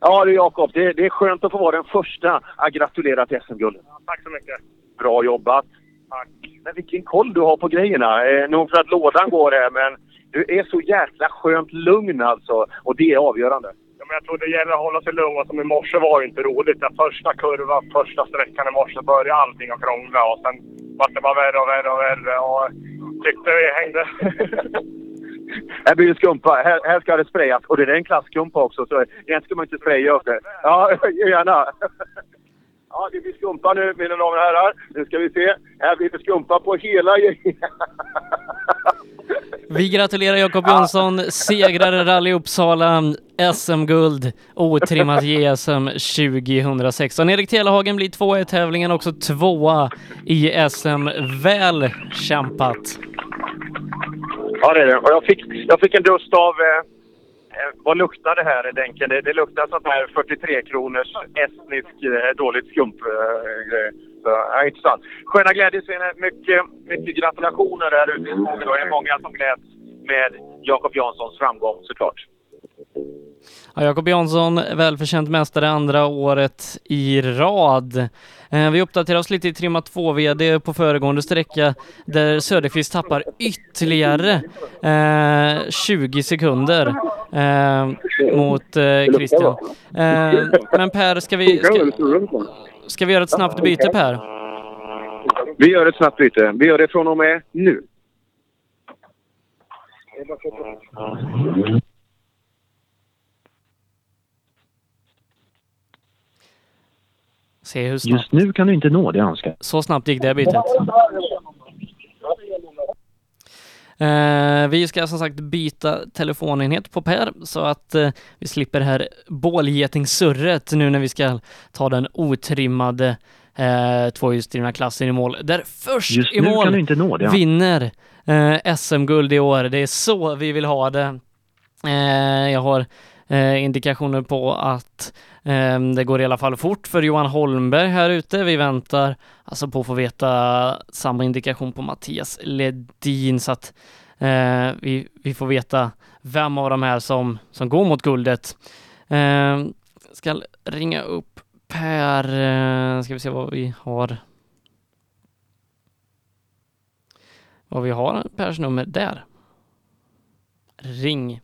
[SPEAKER 1] Ja du Jakob, det, det är skönt att få vara den första att gratulera till SM-guldet.
[SPEAKER 23] Tack så mycket.
[SPEAKER 1] Bra jobbat!
[SPEAKER 23] Tack.
[SPEAKER 1] Men vilken koll du har på grejerna. Eh, nog för att lådan går här men du är så jäkla skönt lugn alltså. Och det är avgörande.
[SPEAKER 15] Ja, men jag tror det gäller att hålla sig lugn. Som i morse var det inte roligt. Den första kurvan, första sträckan i morse började allting att krångla och sen vart det bara värre och värre och värre. Och tyckte vi hängde.
[SPEAKER 1] Här blir det skumpa. Här, här ska det sprayas. Och det är en klasskumpa också, så egentligen ska man inte spraya upp det. Ja, gärna. Ja, det blir skumpa nu, mina damer och herrar. Nu ska vi se. Här blir det skumpa på hela
[SPEAKER 2] Vi gratulerar Jakob Jönsson, segrare Rally Uppsala, SM-guld, otrimmat JSM 2016. Erik Telehagen blir tvåa i tävlingen, också tvåa i SM. Väl kämpat!
[SPEAKER 1] Ja, det är det. Och jag fick, jag fick en dust av... Eh, Eh, vad luktar det här, Denken? Det, det luktar sånt här 43 kronors estnisk eh, dåligt skump-grej. Eh, ja, intressant. Sköna glädjescener. Mycket, mycket gratulationer där ute i skogen. Det är många som gläds med Jakob Janssons framgång såklart.
[SPEAKER 2] Ja, Jakob Jansson, välförtjänt mästare andra året i rad. Eh, vi uppdaterar oss lite i trimma 2-VD på föregående sträcka där Söderqvist tappar ytterligare eh, 20 sekunder eh, mot eh, Christian. Eh, men Per, ska vi, ska, ska vi göra ett snabbt byte Per?
[SPEAKER 1] Vi gör ett snabbt byte. Vi gör det från och med nu.
[SPEAKER 2] Se hur snabbt.
[SPEAKER 26] Just nu kan du inte nå det önskar.
[SPEAKER 2] Så snabbt gick det bytet. Eh, vi ska som sagt byta telefonenhet på Per så att eh, vi slipper här bålgetingsurret nu när vi ska ta den otrimmade eh, tvåhjulsdrivna klassen i mål. Där först
[SPEAKER 26] Just
[SPEAKER 2] i mål
[SPEAKER 26] nå det.
[SPEAKER 2] vinner eh, SM-guld i år. Det är så vi vill ha det. Eh, jag har eh, indikationer på att eh, det går i alla fall fort för Johan Holmberg här ute. Vi väntar alltså på att få veta samma indikation på Mattias Ledin så att eh, vi, vi får veta vem av de här som, som går mot guldet. Eh, ska ringa upp Per, eh, ska vi se vad vi har. Vad vi har Pers nummer där. Ring.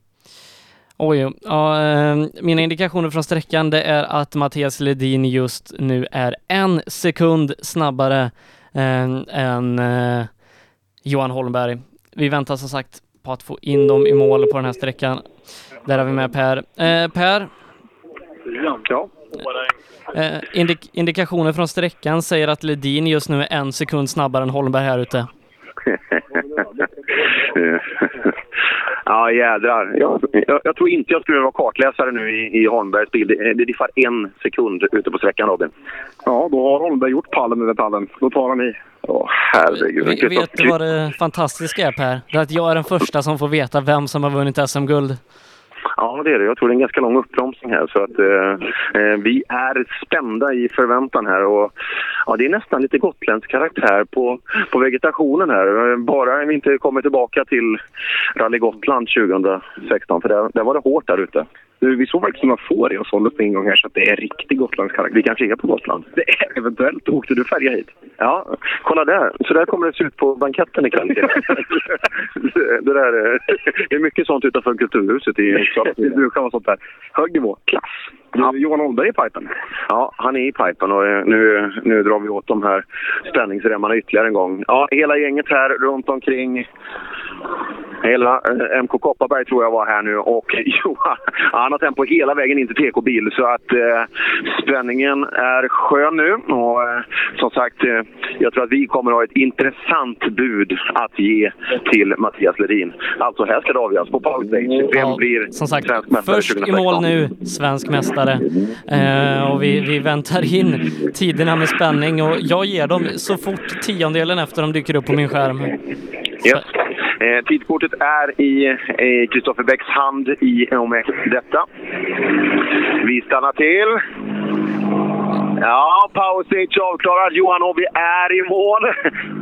[SPEAKER 2] Oj, ja, eh, mina indikationer från sträckan det är att Mattias Ledin just nu är en sekund snabbare eh, än eh, Johan Holmberg. Vi väntar som sagt på att få in dem i mål på den här sträckan. Där har vi med Per. Eh, per,
[SPEAKER 1] Ja.
[SPEAKER 2] eh, indik indikationer från sträckan säger att Ledin just nu är en sekund snabbare än Holmberg här ute.
[SPEAKER 1] ja, jädrar. Jag, jag, jag tror inte jag skulle vara kartläsare nu i, i Holmbergs bil. Det, det diffar en sekund ute på sträckan, Robin.
[SPEAKER 3] Ja, då har Holmberg gjort pallen över pallen. Då tar han i.
[SPEAKER 1] Åh, herregud.
[SPEAKER 2] Vi, vet du vad det fantastiska är Per? Det är att jag är den första som får veta vem som har vunnit SM-guld.
[SPEAKER 1] Ja, det är det. Jag tror det är en ganska lång uppbromsning här. Så att, eh, eh vi är spända i förväntan här. Och, ja, det är nästan lite gotländsk karaktär på, på vegetationen här. Eh, bara vi inte kommer tillbaka till Rally Gotland 2016. För där, där var det hårt där ute.
[SPEAKER 3] Du, vi såg faktiskt några får i oss hållet en gång här så att det är riktig gotländsk karaktär.
[SPEAKER 1] Vi kanske är på Gotland?
[SPEAKER 3] Det är eventuellt. Åkte du färja hit?
[SPEAKER 1] Ja, kolla där. Så där kommer det se ut på banketten ikväll. det, där är, det är mycket sånt utanför Kulturhuset i Uppsala.
[SPEAKER 3] Det brukar vara sånt där. Hög nivå. Klass. Du, Johan Holmberg i pipen.
[SPEAKER 1] Ja, han är i pipen och eh, nu, nu drar vi åt de här spänningsremmarna ytterligare en gång. Ja, hela gänget här runt omkring. Hela eh, MK Kopparberg tror jag var här nu och Johan, han har tempo hela vägen in till TK-bil så att eh, spänningen är skön nu och eh, som sagt, eh, jag tror att vi kommer ha ett intressant bud att ge till Mattias Ledin. Alltså här ska det avgöras på power stage. Vem
[SPEAKER 2] Ja,
[SPEAKER 1] blir
[SPEAKER 2] som sagt,
[SPEAKER 1] svensk mästare
[SPEAKER 2] först i
[SPEAKER 1] 2016?
[SPEAKER 2] mål nu, svensk mästare. Eh, och vi, vi väntar in tiderna med spänning och jag ger dem så fort tiondelen efter de dyker upp på min skärm.
[SPEAKER 1] Yes. Eh, tidskortet är i Kristoffer Bäcks hand i med detta. Vi stannar till. Ja, stage avklarad. Johan och vi är i mål.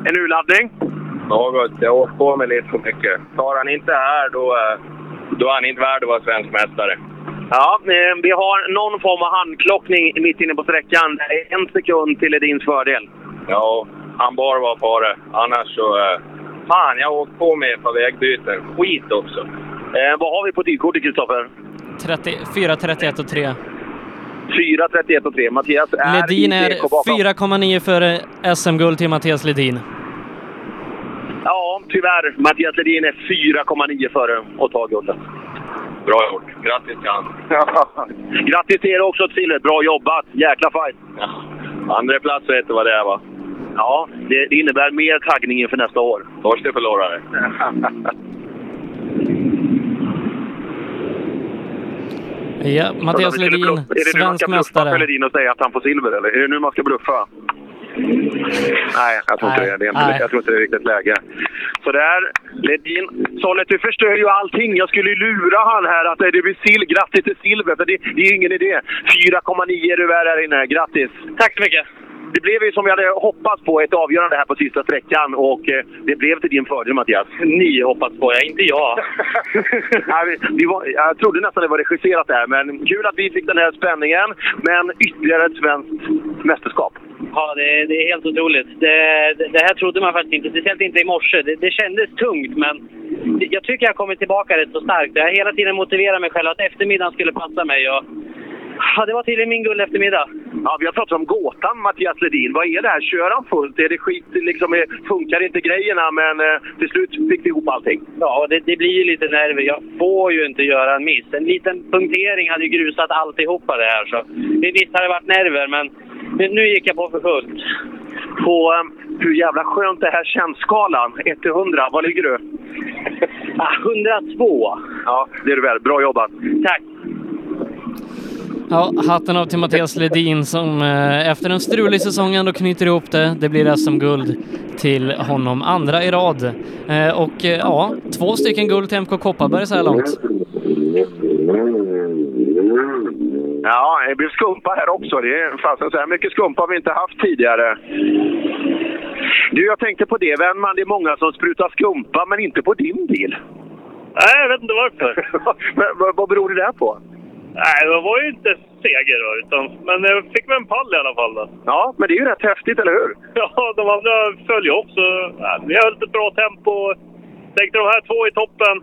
[SPEAKER 1] En urladdning?
[SPEAKER 22] Något. Jag åkt på mig lite för mycket. Tar han inte här, då, eh, då är han inte värd att vara svensk mästare.
[SPEAKER 1] Ja, eh, vi har någon form av handklockning mitt inne på sträckan. En sekund till Edins fördel.
[SPEAKER 22] Ja, han bara var före. Annars så... Fan, jag har åkt på mig på vägbyten. Skit också.
[SPEAKER 1] Eh, vad har vi på tidkortet, Kristoffer?
[SPEAKER 2] 30, 4, 31 och 3.
[SPEAKER 1] 4, 31 och 3. Mattias är
[SPEAKER 2] Ledin är
[SPEAKER 1] TK bakom.
[SPEAKER 2] 4,9 före SM-guld till Mattias Ledin.
[SPEAKER 1] Ja, tyvärr. Mattias Ledin är 4,9 före och tar guldet.
[SPEAKER 22] Bra gjort. Grattis till han.
[SPEAKER 1] Grattis till er också till silvret. Bra jobbat! Jäkla fight!
[SPEAKER 22] Andra plats vet du vad det är va?
[SPEAKER 1] Ja, det, det innebär mer taggning inför nästa år.
[SPEAKER 22] Torsten förlorare.
[SPEAKER 2] Ja, Mattias
[SPEAKER 1] Är det nu
[SPEAKER 2] Ledin,
[SPEAKER 1] man ska
[SPEAKER 2] svensk
[SPEAKER 1] bluffa
[SPEAKER 2] mästare.
[SPEAKER 1] för Ledin och säga att han får silver, eller? Är det nu man ska bluffa? Nej, jag tror inte
[SPEAKER 2] Nej,
[SPEAKER 1] det. det inte, jag tror inte det är riktigt läge. Så där, Ledin. Sollet, du förstör ju allting. Jag skulle ju lura han här att det blir sil grattis till silver, för det, det är ingen idé. 4,9 är du värd här inne. Grattis!
[SPEAKER 6] Tack så mycket.
[SPEAKER 1] Det blev ju som vi hade hoppats på, ett avgörande här på sista sträckan och eh, det blev till din fördel Mattias.
[SPEAKER 6] Ni hoppas på, jag, inte jag.
[SPEAKER 1] Nej, vi, var, jag trodde nästan det var regisserat där, men kul att vi fick den här spänningen. Men ytterligare ett svenskt mästerskap.
[SPEAKER 4] Ja, det, det är helt otroligt. Det, det, det här trodde man faktiskt inte, speciellt inte i morse. Det, det kändes tungt, men det- jag tycker jag har kommit tillbaka rätt så starkt. Jag har hela tiden motiverat mig själv att eftermiddagen skulle passa mig. Och, ja, det var tydligen min guld eftermiddag.
[SPEAKER 1] Ja, vi har pratat om gåtan Mattias Ledin. Vad är det här? Kör han fullt? Är det skit? Liksom, eh, funkar inte grejerna? Men eh, till slut fick vi ihop allting.
[SPEAKER 4] Ja, det, det blir ju lite nerver. Jag får ju inte göra en miss. En liten punktering hade ju grusat alltihopa det här. Så. Visst har det varit nerver, men nu- gick jag på för fullt.
[SPEAKER 1] På eh, hur jävla skönt det här känns skalan. 1 till 100, vad ligger du?
[SPEAKER 4] Ah, 102.
[SPEAKER 1] Ja, det är du väl. Bra jobbat.
[SPEAKER 4] Tack.
[SPEAKER 2] Ja, hatten av till Mattias Ledin som eh, efter en strulig säsong ändå knyter ihop det. Det blir SM-guld till honom, andra i rad. Eh, och eh, ja, två stycken guld till MK Kopparberg så här långt.
[SPEAKER 1] Ja, det blev skumpa här också. Det är fasen så här mycket skumpa har vi inte haft tidigare. Du, jag tänkte på det, Wennman. Det är många som sprutar skumpa, men inte på din bil.
[SPEAKER 25] Nej, jag vet inte varför.
[SPEAKER 1] men, vad, vad beror det där på?
[SPEAKER 25] Nej, det var ju inte seger då, utan, men jag fick väl en pall i alla fall. Då.
[SPEAKER 1] Ja, men det är ju rätt häftigt, eller hur?
[SPEAKER 25] Ja, de andra följer upp, så ja, vi höll ett bra tempo. Tänkte de här två i toppen,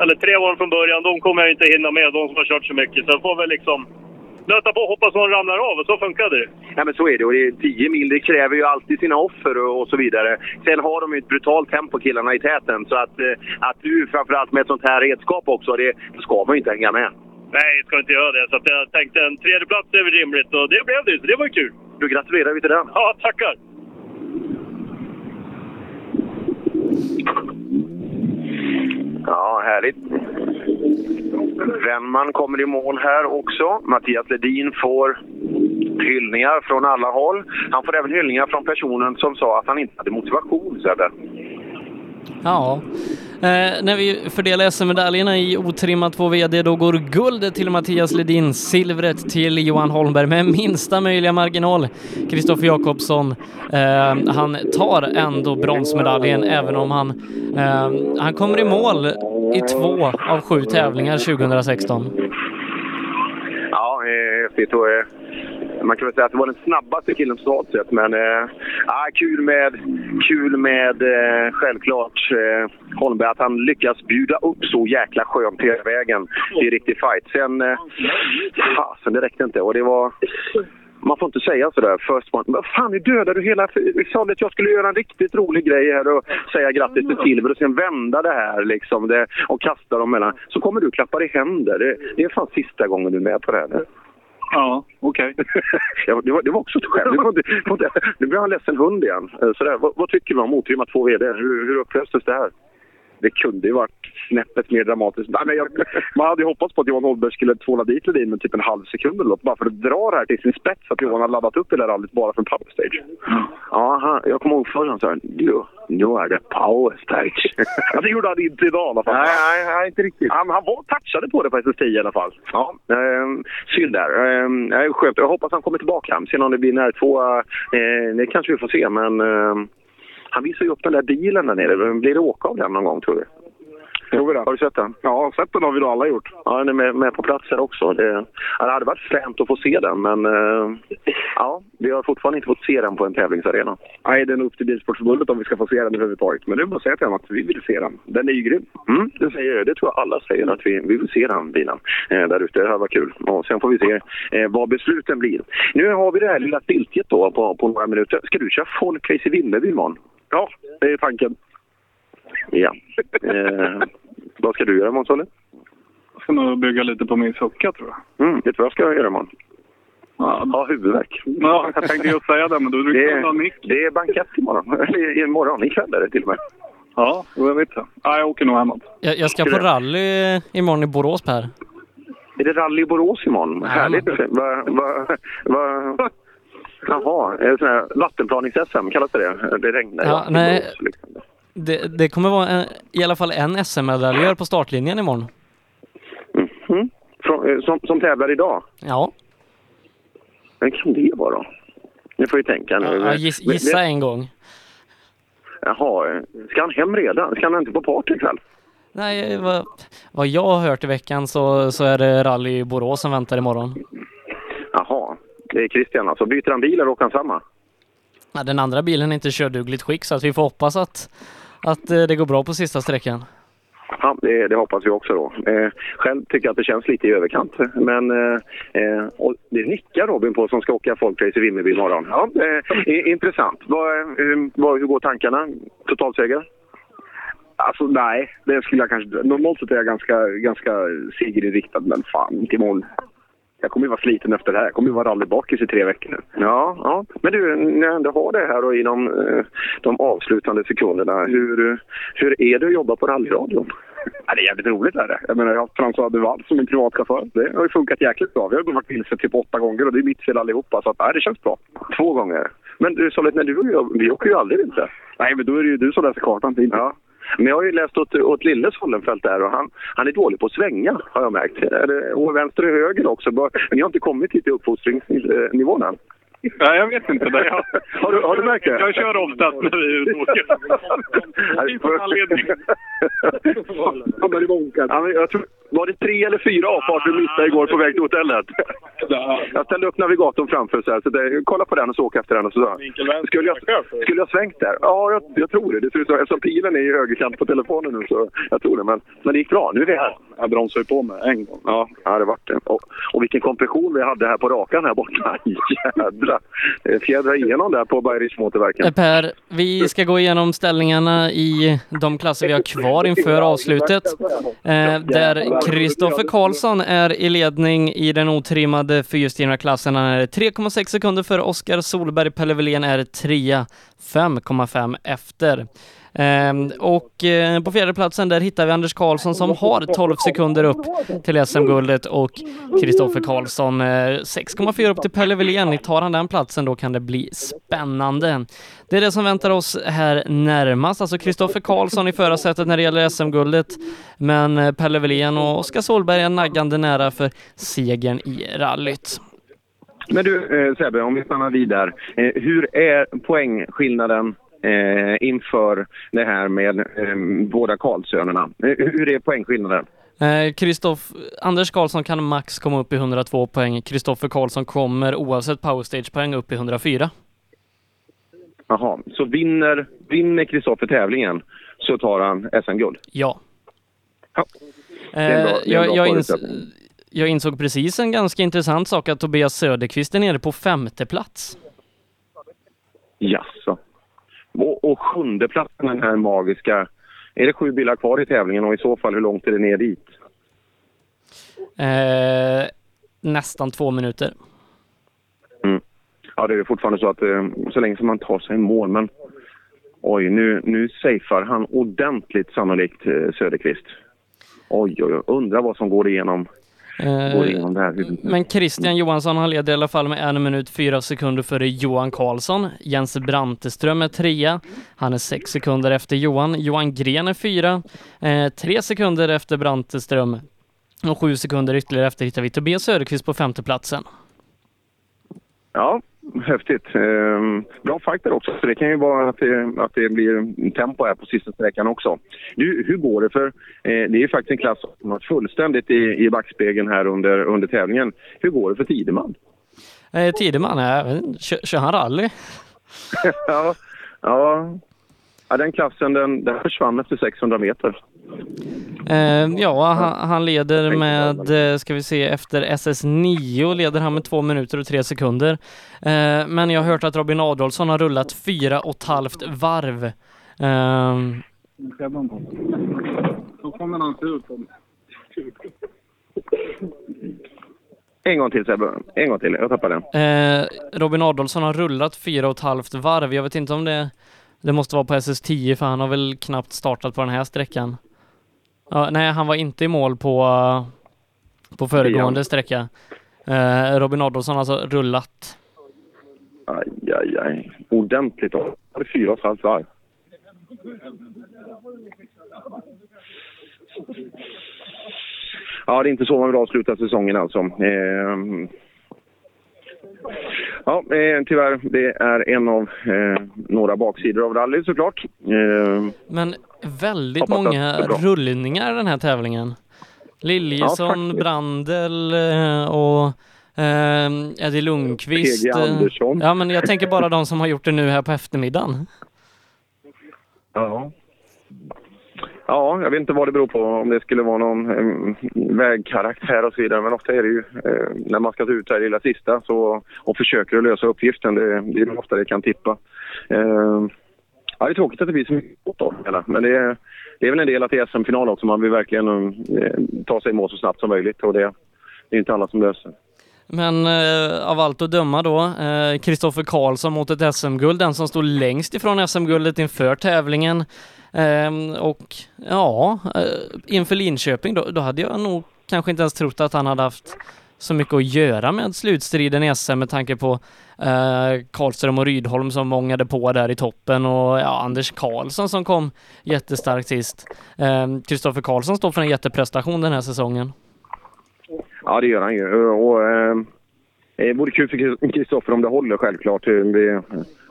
[SPEAKER 25] eller tre var de från början, de kommer jag inte hinna med, de som har kört så mycket. Så jag får väl liksom nöta på och hoppas att de ramlar av, och så funkade det.
[SPEAKER 1] Ja, men så är det. Och det är 10 mil, det kräver ju alltid sina offer och, och så vidare. Sen har de ju ett brutalt tempo, killarna i täten. Så att, eh, att du framförallt med ett sånt här redskap också, det det ska man ju inte hänga med.
[SPEAKER 25] Nej, jag ska inte göra det. Så jag tänkte en tredje plats är väl rimligt och det blev det, så det var ju kul.
[SPEAKER 1] Du gratulerar vi till den.
[SPEAKER 25] Ja, tackar!
[SPEAKER 1] Ja, härligt. Wennman kommer i mål här också. Mattias Ledin får hyllningar från alla håll. Han får även hyllningar från personen som sa att han inte hade motivation, Sebbe.
[SPEAKER 2] Ja, eh, när vi fördelar SM-medaljerna i otrimmat 2 VD då går guldet till Mattias Ledin, silvret till Johan Holmberg med minsta möjliga marginal. Kristoffer Jakobsson, eh, han tar ändå bronsmedaljen även om han, eh, han kommer i mål i två av sju tävlingar 2016.
[SPEAKER 1] Ja, eh, häftigt. Och, man kan väl säga att det var den snabbaste killen totalt sett. Men eh, ah, kul med, kul med eh, självklart eh, Holmberg att han lyckas bjuda upp så jäkla skönt hela vägen till riktig fight. Sen, eh, fasen det räckte inte. Och det var... Man får inte säga sådär first one. Men fan, nu dödar du hela... Vi sa att jag skulle göra en riktigt rolig grej här och säga grattis till silver och sen vända det här liksom det, och kasta dem mellan. Så kommer du klappa i händer. Det, det är fan sista gången du är med på det här.
[SPEAKER 23] Ja, okej.
[SPEAKER 1] Okay. det, var, det var också ett skämt. Nu blir han ledsen hund igen. Eh, sådär. Vad, vad tycker vi om otrimmat 2 VD? Hur, hur upplöstes det här? Det kunde ju varit snäppet mer dramatiskt. Nej, men jag, man hade ju hoppats på att Johan Holmberg skulle tvåla dit Ledin med typ en halv sekund eller något, bara för att dra det här till sin spets. Att Johan har laddat upp där rallyt bara för power stage. Ja, jag kommer ihåg förr han sa nu är det power stage. ja, det gjorde han inte idag i alla fall. Nej, nej, nej inte riktigt. Han, han var touchade på det på SS10 i alla fall. Ja, eh, synd där. Eh, nej, skönt. Jag hoppas han kommer tillbaka. Sen om det blir när två, eh, det kanske vi får se. Men eh, han visar ju upp den där bilen där nere. Blir det åka av den någon gång tror du? Har du sett den? Ja, sett den har vi då alla gjort. Ja, den är med, med på plats här också. Det, det hade varit fränt att få se den, men eh, ja, vi har fortfarande inte fått se den på en tävlingsarena. Nej, den är upp till Bilsportförbundet om vi ska få se den överhuvudtaget. Men det är bara att säga till dem att vi vill se den. Den är ju grym. Mm, det, säger, det tror jag alla säger, att vi, vi vill se den bilen eh, där ute. Det här var kul. Och sen får vi se eh, vad besluten blir. Nu har vi det här lilla stiltjet då på, på några minuter. Ska du köra folkrace i Vimmerby imorgon? Ja, det är tanken. Ja. Eh, vad ska du göra imorgon, Solle?
[SPEAKER 23] Jag ska nog bygga lite på min sucka tror jag.
[SPEAKER 1] Mm, vet du vad jag ska göra imorgon? Ja, ha huvudvärk.
[SPEAKER 23] Ja, jag tänkte just säga det, men du brukar ha
[SPEAKER 1] är,
[SPEAKER 23] mick.
[SPEAKER 1] det är bankett imorgon. Eller imorgon, ikväll är det till och med.
[SPEAKER 23] Ja, jag vet det. Ja, jag åker nog hemåt.
[SPEAKER 2] Jag, jag ska på rally imorgon i Borås Per.
[SPEAKER 1] Är det rally i Borås imorgon? Härligt. Va, va, va, jaha, är det här vattenplanings-SM, kallas det det? Det regnar
[SPEAKER 2] Ja, nej.
[SPEAKER 1] Liksom.
[SPEAKER 2] Det, det kommer vara en, i alla fall en SM-medaljör på startlinjen imorgon.
[SPEAKER 1] Mm. Från, eh, som, som tävlar idag?
[SPEAKER 2] Ja.
[SPEAKER 1] Vem kan det vara? Nu får vi tänka nu.
[SPEAKER 2] Ja, giss, gissa en gång.
[SPEAKER 1] Jaha, ska han hem redan? Ska han inte på party ikväll?
[SPEAKER 2] Nej, vad, vad jag har hört i veckan så, så är det rally i Borås som väntar imorgon.
[SPEAKER 1] Är Christian alltså. Byter han bil eller åker han samma?
[SPEAKER 2] Ja, den andra bilen är inte kördugligt skick så att vi får hoppas att, att eh, det går bra på sista sträckan.
[SPEAKER 1] Ja, det, det hoppas vi också då. Eh, själv tycker jag att det känns lite i överkant. Men eh, eh, och det nickar Robin på som ska åka folkrace i Vimmerby imorgon. Ja, eh, intressant. Vad, eh, vad, hur går tankarna? Totalseger?
[SPEAKER 3] Alltså nej, det skulle jag kanske Normalt sett är jag ganska, ganska segerinriktad, men fan, inte imorgon. Jag kommer ju vara sliten efter det här. Jag kommer ju vara rallybakis i tre veckor nu.
[SPEAKER 1] Ja, ja. Men du, när jag ändå har det här och i de, eh, de avslutande sekunderna. Hur, hur är det att jobba på rallyradion?
[SPEAKER 3] Ja, det är jävligt roligt. Är det. Jag menar, jag har haft François Duval som min privatchaufför. Det har ju funkat jäkligt bra. Vi har varit vilse typ åtta gånger och det är mitt fel allihopa. Så att, nej, det känns bra.
[SPEAKER 1] Två gånger. Men du, Solid, när du och jag, vi åker ju aldrig vilse.
[SPEAKER 3] Nej, men då är det ju du som läser kartan. Inte.
[SPEAKER 1] Ja. Men jag har ju läst åt, åt Lilles Hollenfelt där och han, han är dålig på att svänga har jag märkt. Och vänster och höger också. Men ni har inte kommit hit till uppfostringsnivån än.
[SPEAKER 23] Nej, jag vet inte. Det. Jag,
[SPEAKER 1] har, du, har du märkt det?
[SPEAKER 23] Jag kör oftast när vi är ute och åker. Finns en anledning.
[SPEAKER 3] Hamnar i
[SPEAKER 1] jag tror, var det tre eller fyra avfarter du missade igår på väg till hotellet? Jag ställde upp navigatorn framför så här, så det, kolla på den och så åka efter den. Och så, skulle, jag, skulle jag svängt där? Ja, jag, jag tror det. det ser ut så, eftersom pilen är i högerkant på telefonen nu så jag tror det. Men, men det gick bra. Nu är vi här.
[SPEAKER 3] Jag bromsade ju på med en gång.
[SPEAKER 1] Ja, ja det vart det. Och, och vilken kompression vi hade här på rakan här borta. Jädrar! Fjädra, eh, fjädra igenom där på Bayerisch
[SPEAKER 2] eh, Per, vi ska gå igenom ställningarna i de klasser vi har kvar inför avslutet. Eh, där Kristoffer Karlsson är i ledning i den otrimmade fyrhjulsdrivna klassen. Han är 3,6 sekunder före Oskar Solberg. Pelle Wilén är trea, 5,5 efter. Ehm, och eh, på fjärde platsen där hittar vi Anders Karlsson som har 12 sekunder upp till SM-guldet och Kristoffer Karlsson eh, 6,4 upp till Pelle Wilén. Tar han den platsen då kan det bli spännande. Det är det som väntar oss här närmast, alltså Kristoffer Karlsson i förarsätet när det gäller SM-guldet, men eh, Pelle Wilén och Oskar Solberg är naggande nära för segern i rallyt.
[SPEAKER 1] Men du eh, Sebbe, om vi stannar vid där. Eh, hur är poängskillnaden eh, inför det här med eh, båda Karlsönerna? Eh, hur är poängskillnaden?
[SPEAKER 2] Kristoff, Anders Karlsson kan max komma upp i 102 poäng. Kristoffer Karlsson kommer oavsett powerstage-poäng upp i 104.
[SPEAKER 1] Jaha, så vinner, vinner Kristoffer tävlingen så tar han SM-guld?
[SPEAKER 2] Ja.
[SPEAKER 1] ja.
[SPEAKER 2] Eh, jag, jag, ins jag insåg precis en ganska intressant sak att Tobias Söderqvist är nere på femte plats.
[SPEAKER 1] Jaså. Och, och sjunde platsen den här magiska. Är det sju bilar kvar i tävlingen och i så fall hur långt är det ner dit?
[SPEAKER 2] Eh, nästan två minuter.
[SPEAKER 1] Mm. Ja, det är fortfarande så att eh, så länge som man tar sig i mål, men oj, nu, nu safear han ordentligt sannolikt eh, Söderqvist. Oj, oj, oj, undrar vad som går igenom
[SPEAKER 2] men Christian Johansson han leder i alla fall med en minut fyra sekunder före Johan Karlsson. Jens Branteström är trea. Han är sex sekunder efter Johan. Johan Gren är fyra. Eh, tre sekunder efter Branteström. Och sju sekunder ytterligare efter hittar vi Tobias Söderqvist på femteplatsen.
[SPEAKER 1] Ja, häftigt. Ehm, bra fighter också, så det kan ju vara att det, att det blir tempo här på sista sträckan också. Du, hur går det? För eh, det är ju faktiskt en klass som har fullständigt i, i backspegeln här under, under tävlingen. Hur går det för Tideman?
[SPEAKER 2] Eh, Tideman, äh, kör, kör han rally?
[SPEAKER 1] ja, ja, Ja, den klassen den, den försvann efter 600 meter.
[SPEAKER 2] Eh, ja, han, han, leder med, eh, ska vi se, efter SS9 leder han med två minuter och tre sekunder. Eh, men jag har hört att Robin Adolfsson har rullat fyra och ett halvt varv. Eh,
[SPEAKER 1] En gång till Sebbe, en gång till, jag tappade den.
[SPEAKER 2] Eh, Robin Adolfsson har rullat fyra och ett halvt varv. Jag vet inte om det det måste vara på SS10 för han har väl knappt startat på den här sträckan. Ja, nej, han var inte i mål på, på föregående ja. sträcka. Eh, Robin Adolfsson har alltså rullat.
[SPEAKER 1] Aj, aj, aj. Ordentligt då. Det är fyra varv. Ja, det är inte så man vill avsluta säsongen alltså. Eh, Ja, eh, tyvärr. Det är en av eh, några baksidor av rally såklart. Eh,
[SPEAKER 2] Men väldigt många rullningar i den här tävlingen. Liljesson,
[SPEAKER 1] faktiskt.
[SPEAKER 2] Brandel eh, och eh, Eddie Lundqvist.
[SPEAKER 1] PG
[SPEAKER 2] eh,
[SPEAKER 1] Andersson.
[SPEAKER 2] Ja, men jag tänker bara de som har gjort det nu här på eftermiddagen.
[SPEAKER 1] Ja. Ja, jag vet inte vad det beror på. Om det skulle vara någon eh, vägkaraktär och så vidare. Men ofta är det ju eh, när man ska ta ut det här lilla sista så, och försöker att lösa uppgiften. Det, det är ofta det kan tippa. Eh, ja, det är tråkigt att det blir så mycket åt det. Men det är, det är väl en del att det är SM-final också. Man vill verkligen eh, ta sig i mål så snabbt som möjligt. Och det, det är inte alla som löser.
[SPEAKER 2] Men eh, av allt att döma då, eh, Kristoffer Karlsson mot ett SM-guld, den som stod längst ifrån SM-guldet inför tävlingen. Ehm, och ja, eh, inför Linköping, då, då hade jag nog kanske inte ens trott att han hade haft så mycket att göra med slutstriden i SM med tanke på eh, Karlström och Rydholm som mångade på där i toppen och ja, Anders Karlsson som kom jättestarkt sist. Kristoffer Kristoffer Karlsson står för en jätteprestation den här säsongen.
[SPEAKER 1] Ja, det gör han ju. Och, eh, det vore kul för Kristoffer om det håller självklart. Vi,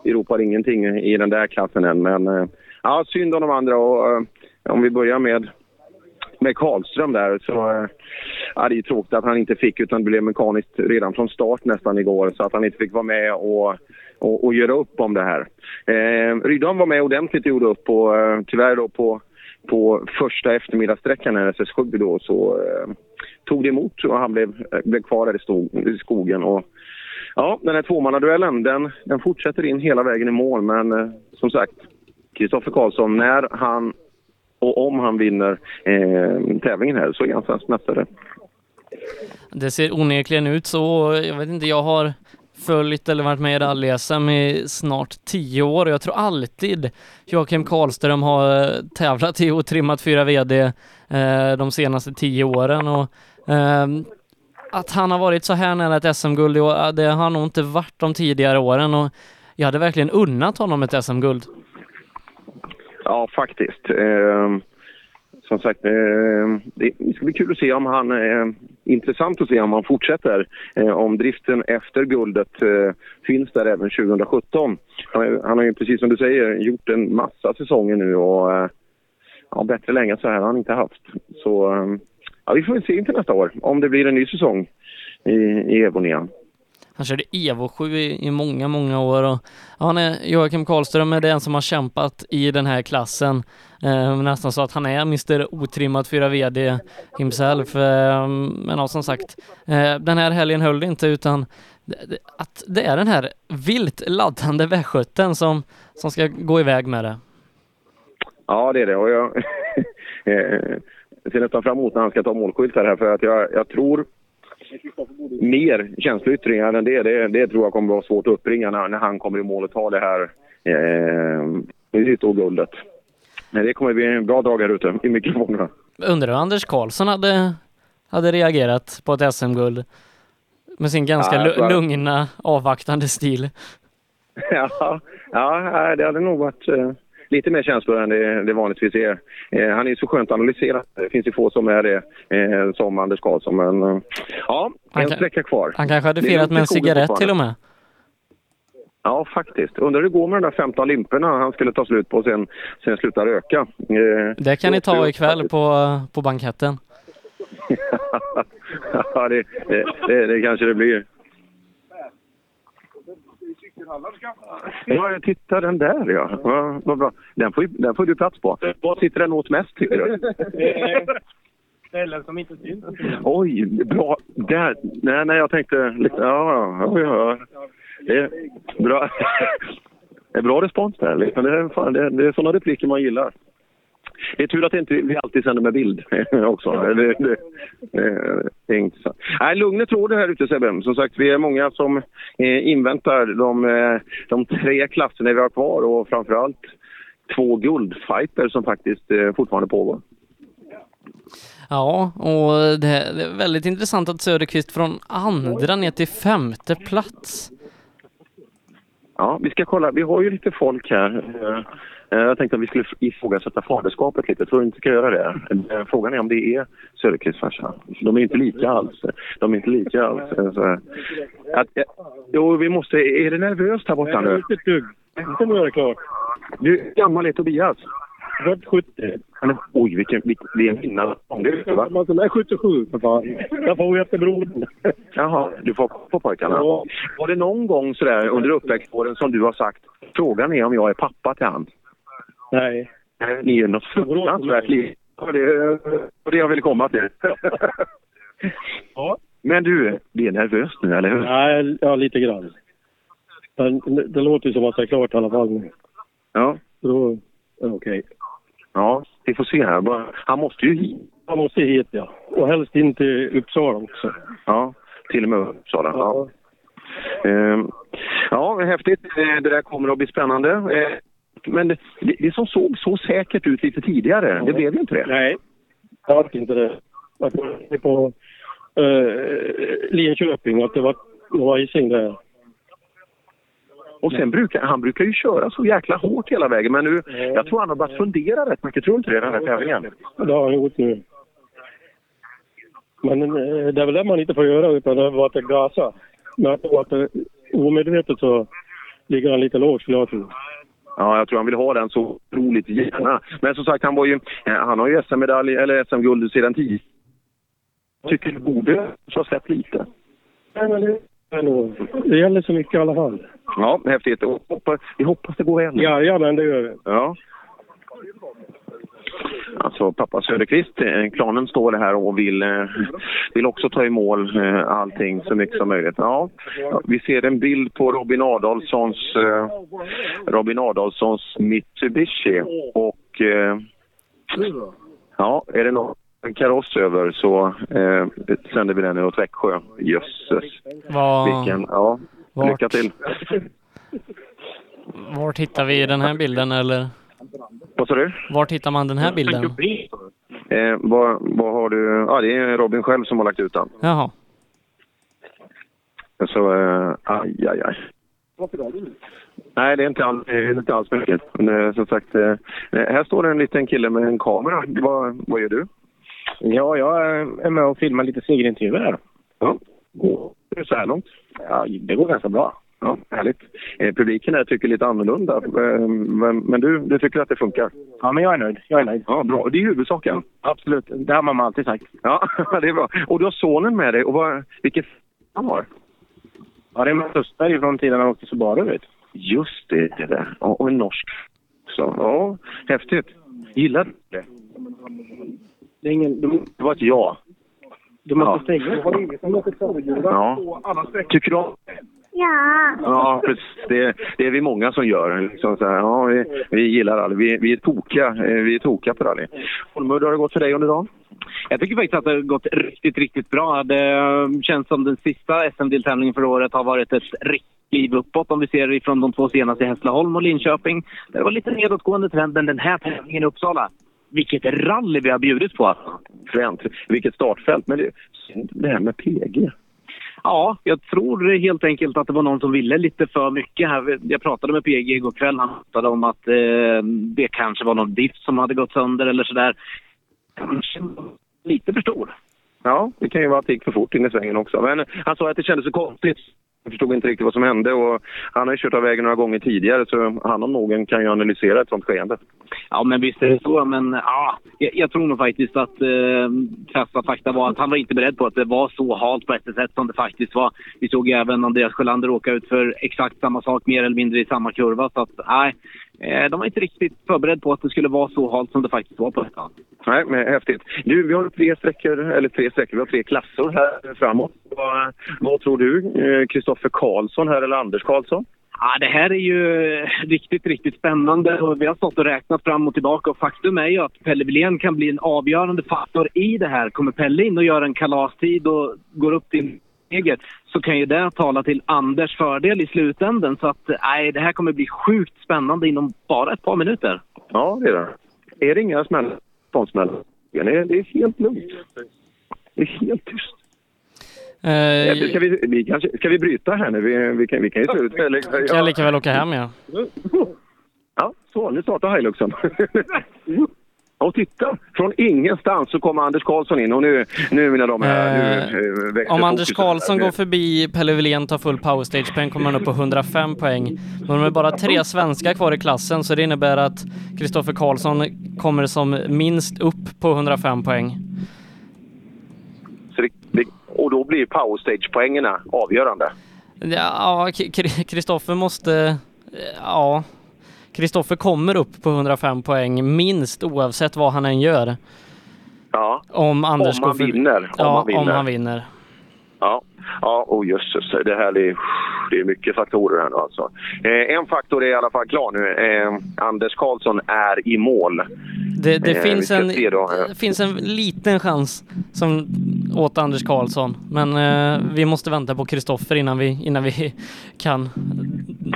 [SPEAKER 1] vi ropar ingenting i den där klassen än. Men eh, ja, synd om de andra. Och, eh, om vi börjar med, med Karlström där så eh, ja, det är ju tråkigt att han inte fick utan det blev mekaniskt redan från start nästan igår. Så att han inte fick vara med och, och, och göra upp om det här. Eh, Rydholm var med ordentligt och gjorde upp och eh, tyvärr då på på första eftermiddagssträckan här, SS7 då, så eh, tog det emot och han blev, eh, blev kvar där i, stog, i skogen. Och, ja, den här tvåmannaduellen, den, den fortsätter in hela vägen i mål. Men eh, som sagt, Kristoffer Karlsson, när han och om han vinner eh, tävlingen här så är han svensk mästare.
[SPEAKER 2] Det ser onekligen ut så. Jag vet inte, jag har följt eller varit med i rally-SM i snart tio år och jag tror alltid Joakim Karlström har eh, tävlat i och trimmat fyra VD eh, de senaste tio åren och eh, att han har varit så här nära ett SM-guld det har han nog inte varit de tidigare åren och jag hade verkligen unnat honom ett SM-guld.
[SPEAKER 1] Ja, faktiskt. Eh, som sagt, eh, det ska bli kul att se om han... Eh, intressant att se om han fortsätter. Eh, om driften efter guldet eh, finns där även 2017. Han, har- han har ju precis som du säger gjort en massa säsonger nu och eh, ja, bättre länge så här har han inte haft. Så eh, ja, vi får väl se inför nästa år om det blir en ny säsong i, i Evon.
[SPEAKER 2] Han körde Evo 7 i, i många, många år och han är, Joakim Karlström är den som har kämpat i den här klassen. Eh, nästan så att han är Mr Otrimmat 4 VD himself. Eh, men ja, som sagt, eh, den här helgen höll det inte utan att det är den här vilt laddande västgöten som, som ska gå iväg med det.
[SPEAKER 1] Ja, det är det. Och jag eh, ser nästan fram emot när han ska ta målskyltar här för att jag, jag tror mer känsloyttringar än det, det, det tror jag kommer vara svårt att uppbringa när, när han kommer i mål och tar det här eh, och guldet. Men det kommer bli en bra dag här ute i mikrofonerna.
[SPEAKER 2] Undrar hur Anders Karlsson hade, hade reagerat på ett SM-guld med sin ganska
[SPEAKER 1] Ja,
[SPEAKER 2] lugna, avvaktande stil.
[SPEAKER 1] ja, ja, det hade nog varit eh, lite mer känslor än det, det vanligtvis är. Eh, han är så skönt analyserad. Det finns ju få som är det, eh, som Anders Karlsson. Men eh, ja,
[SPEAKER 2] Han
[SPEAKER 1] en
[SPEAKER 2] kan-
[SPEAKER 1] sträcka kvar.
[SPEAKER 2] Han kanske hade firat med en cigarett till och med.
[SPEAKER 1] Ja, faktiskt. Undrar hur det går med de där 15 limporna han skulle ta slut på och sen, sen sluta röka. Eh,
[SPEAKER 2] Det kan ni ta ikväll på, på banketten.
[SPEAKER 1] ja, det, det, det, det kanske det blir. Ja, jag tittar den där ja. ja vad bra. Den får, ju- den får du plats på. Vad sitter den åt mest tycker du?
[SPEAKER 27] Ställen som inte syns.
[SPEAKER 1] Oj, bra. Där. Nej, nej, jag tänkte lite... Ja, ja, ja. Det är bra. Det är bra respons där. Liksom. Det, är, fan, det, det är sådana repliker man gillar. Det är tur att inte vi alltid sänder med bild också. Det, det, det, det är intressant. Nej, lugnet råder här ute Sebbe. Som sagt, vi är många som eh, inväntar de, eh, de tre klasserna vi har kvar och framförallt två guldfighter som faktiskt eh, fortfarande pågår.
[SPEAKER 2] Ja, och det, det är väldigt intressant att Söderqvist från andra ner till femte plats.
[SPEAKER 1] Ja, vi ska kolla. Vi har ju lite folk här. Eh, Jag tänkte att vi skulle ifrågasätta faderskapet lite. Tror du inte ska göra det? Eh, Frågan är om det är Söderqvists farsa. De är inte lika alls. De är inte lika alls. Eh, att, jo, vi måste... Är det nervöst här borta nu?
[SPEAKER 26] Inte ett dugg. Inte nu är det klart.
[SPEAKER 1] Du, gammal är Tobias?
[SPEAKER 26] Född 70.
[SPEAKER 1] Han är, oj, vilken, vilken, det är en vinnare. Det det?
[SPEAKER 26] Man är 77 för fan. Jag får efter brodern.
[SPEAKER 1] Jaha, du får på pojkarna. Var det någon gång sådär under uppväxtåren som du har sagt frågan är om jag är pappa till han?
[SPEAKER 26] Nej.
[SPEAKER 1] Ni är något fruktansvärt liv. Ja, Det var det jag ville komma till.
[SPEAKER 26] Ja.
[SPEAKER 1] Men du, det är nervöst nu, eller hur?
[SPEAKER 26] Nej, ja lite grann. Men det, låter ju som att det är klart i alla fall.
[SPEAKER 1] Ja.
[SPEAKER 26] Då är det okej.
[SPEAKER 1] Ja, vi får se här. Han måste ju hit.
[SPEAKER 26] Han måste hit ja. Och helst in till Uppsala också.
[SPEAKER 1] Ja, till och med Uppsala. Ja. Ehm, ja, häftigt. Eh, Det där kommer att bli spännande. Eh, Men det, det som såg så säkert ut lite tidigare, det blev ju inte det.
[SPEAKER 26] Nej, det var inte det. Man är på uh, Linköping, att det var, det var icing där.
[SPEAKER 1] Och sen brukar han brukar ju köra så jäkla hårt hela vägen. Men nu, jag tror han har börjat fundera rätt mycket. Tror du inte det, den här tävlingen?
[SPEAKER 26] Det har han gjort nu. Men eh, det är väl det man inte får göra, utan det var att det gasar. Men jag tror att det, omedvetet så ligger han lite lågt, skulle jag tro.
[SPEAKER 1] Ja, jag tror han vill ha den så otroligt gärna. Men som sagt, han, var ju, eh, han har ju SM-medalj, eller SM-guld sedan. Jag tycker det borde ha släppt lite.
[SPEAKER 26] Det, gäller så mycket i alla fall.
[SPEAKER 1] Ja, häftigt. Och hoppas, vi hoppas det går hem.
[SPEAKER 26] Ja, ja men det gör vi.
[SPEAKER 1] Ja. Alltså pappa Söderqvist, eh, klanen står här och vill, eh, vill också ta i mål eh, allting så mycket som möjligt. Ja, vi ser en bild på Robin Adolfssons, Robin Adolfssons Mitsubishi och ja, är det någon kaross över så eh, sänder vi den åt Växjö. Jösses. Vilken, ja.
[SPEAKER 2] Vart?
[SPEAKER 1] Lycka till.
[SPEAKER 2] vart hittar vi den här bilden eller?
[SPEAKER 1] Vad sa du?
[SPEAKER 2] Vart hittar man den här bilden?
[SPEAKER 1] Eh, vad, vad har du? Ja, det är Robin själv som har lagt ut den.
[SPEAKER 2] Jaha.
[SPEAKER 1] Så, eh, aj, aj, aj. Nej, det är inte alls, det är inte alls mycket. Men, eh, som sagt, eh, här står det en liten kille med en kamera. Vad, vad gör du?
[SPEAKER 28] Ja, jag är med och filmar lite segerintervjuer här.
[SPEAKER 1] Ja. Är det så här långt?
[SPEAKER 28] Ja, det går ganska bra.
[SPEAKER 1] Ja, härligt. Eh, publiken här tycker lite annorlunda. Eh, men men du, du tycker att det funkar?
[SPEAKER 28] Ja, men jag är nöjd. Jag är nöjd.
[SPEAKER 1] Ja, bra. Det är huvudsaken.
[SPEAKER 28] Absolut. Det har mamma alltid sagt.
[SPEAKER 1] Ja, det är bra. Och du har sonen med dig. Och vad, vilket han har?
[SPEAKER 28] Ja, det är min syster från tiden han åkte Subaru, vet
[SPEAKER 1] Just det, det där. Ja, och en norsk också. Ja, häftigt. Gillar du det?
[SPEAKER 28] Det, är ingen, du,
[SPEAKER 1] Det var ett ja.
[SPEAKER 28] du måste
[SPEAKER 1] Ja.
[SPEAKER 28] stänga.
[SPEAKER 1] Ja. Tycker du om
[SPEAKER 12] Ja.
[SPEAKER 1] Ja, precis. Det, det är vi många som gör. Liksom så här, ja, vi, vi gillar rally. Vi, vi är tokiga. eh, Vi är tokiga på rally. Holmud, hur har det gått för dig under dagen?
[SPEAKER 29] Jag tycker faktiskt att det har gått riktigt, riktigt bra. Det eh, känns som den sista SM-deltävlingen för året har varit ett riktigt kliv uppåt om vi ser ifrån de två senaste, Hässleholm och Linköping. Det var lite nedåtgående trend, men den här tävlingen i Uppsala, vilket rally vi har bjudit på!
[SPEAKER 1] Fränt. Vilket startfält. Men det, det här med PG.
[SPEAKER 29] Ja, jag tror helt enkelt att det var någon som ville lite för mycket här. Jag pratade med PG igår kväll. Han pratade om att eh, det kanske var någon diff som hade gått sönder eller sådär. Kanske lite för stor.
[SPEAKER 1] Ja, det kan ju vara att det gick för fort in i svängen också. Men han sa att det kändes så konstigt. Jag förstod inte riktigt vad som hände och han har ju kört av vägen några gånger tidigare så han om någon kan ju analysera ett sånt skeende.
[SPEAKER 29] Ja, men visst är det så. Men ja, jag, jag tror nog faktiskt att eh, krassa fakta var att han var inte beredd på att det var så halt på ett sätt som det faktiskt var. Vi såg ju även Andreas Sjölander åka ut för exakt samma sak, mer eller mindre i samma kurva. Så att nej, eh, de var inte riktigt förberedda på att det skulle vara så halt som det faktiskt var på ett tag.
[SPEAKER 1] Nej, men häftigt. Du, vi har tre sträckor, eller tre sträckor, vi har tre klasser här framåt. Vad, vad tror du? Eh, Kristoffer Karlsson här eller Anders Karlsson?
[SPEAKER 29] Ja, det här är ju riktigt, riktigt spännande. Och vi har stått och räknat fram och tillbaka och faktum är ju att Pelle Wilén kan bli en avgörande faktor i det här. Kommer Pelle in och gör en kalastid och går upp till eget så kan ju det tala till Anders fördel i slutändan. Så att nej, det här kommer bli sjukt spännande inom bara ett par minuter.
[SPEAKER 1] Ja, det är det. Är det inga smällar? Smällar? Det är det är helt lugnt. Det är helt tyst.
[SPEAKER 2] Eh,
[SPEAKER 1] Ska vi, vi kanske, ska vi bryta här nu? Vi, vi, kan, vi kan ju sluta. eller-
[SPEAKER 2] kan jag lika väl åka hem ja.
[SPEAKER 1] Ja, så nu startar Hiluxen. Och titta! Från ingenstans så kommer Anders Karlsson in och nu, nu mina damer herrar, nu eh, växer
[SPEAKER 2] Om Anders
[SPEAKER 1] här.
[SPEAKER 2] Karlsson går förbi Pelle Wilén tar full powerstage-poäng kommer han upp på 105 poäng. Men de är bara tre svenskar kvar i klassen så det innebär att Kristoffer Karlsson kommer som minst upp på 105 poäng.
[SPEAKER 1] Det, och då blir powerstage-poängerna avgörande.
[SPEAKER 2] Ja, Kristoffer måste... Ja. Kristoffer kommer upp på 105 poäng minst oavsett vad han än gör.
[SPEAKER 1] Ja.
[SPEAKER 2] Om Anders
[SPEAKER 1] Om han vinner. Om
[SPEAKER 2] Ja,
[SPEAKER 1] han vinner.
[SPEAKER 2] om han vinner.
[SPEAKER 1] Ja, ja oh, jösses. Det här är, det är mycket faktorer här nu alltså. Eh, en faktor är i alla fall klar nu. Eh, Anders Karlsson är i mål.
[SPEAKER 2] Det, det,
[SPEAKER 1] Eh,
[SPEAKER 2] finns, en,
[SPEAKER 1] eh.
[SPEAKER 2] det finns en liten chans som åt Anders Karlsson. Men eh, vi måste vänta på Kristoffer innan vi, innan vi kan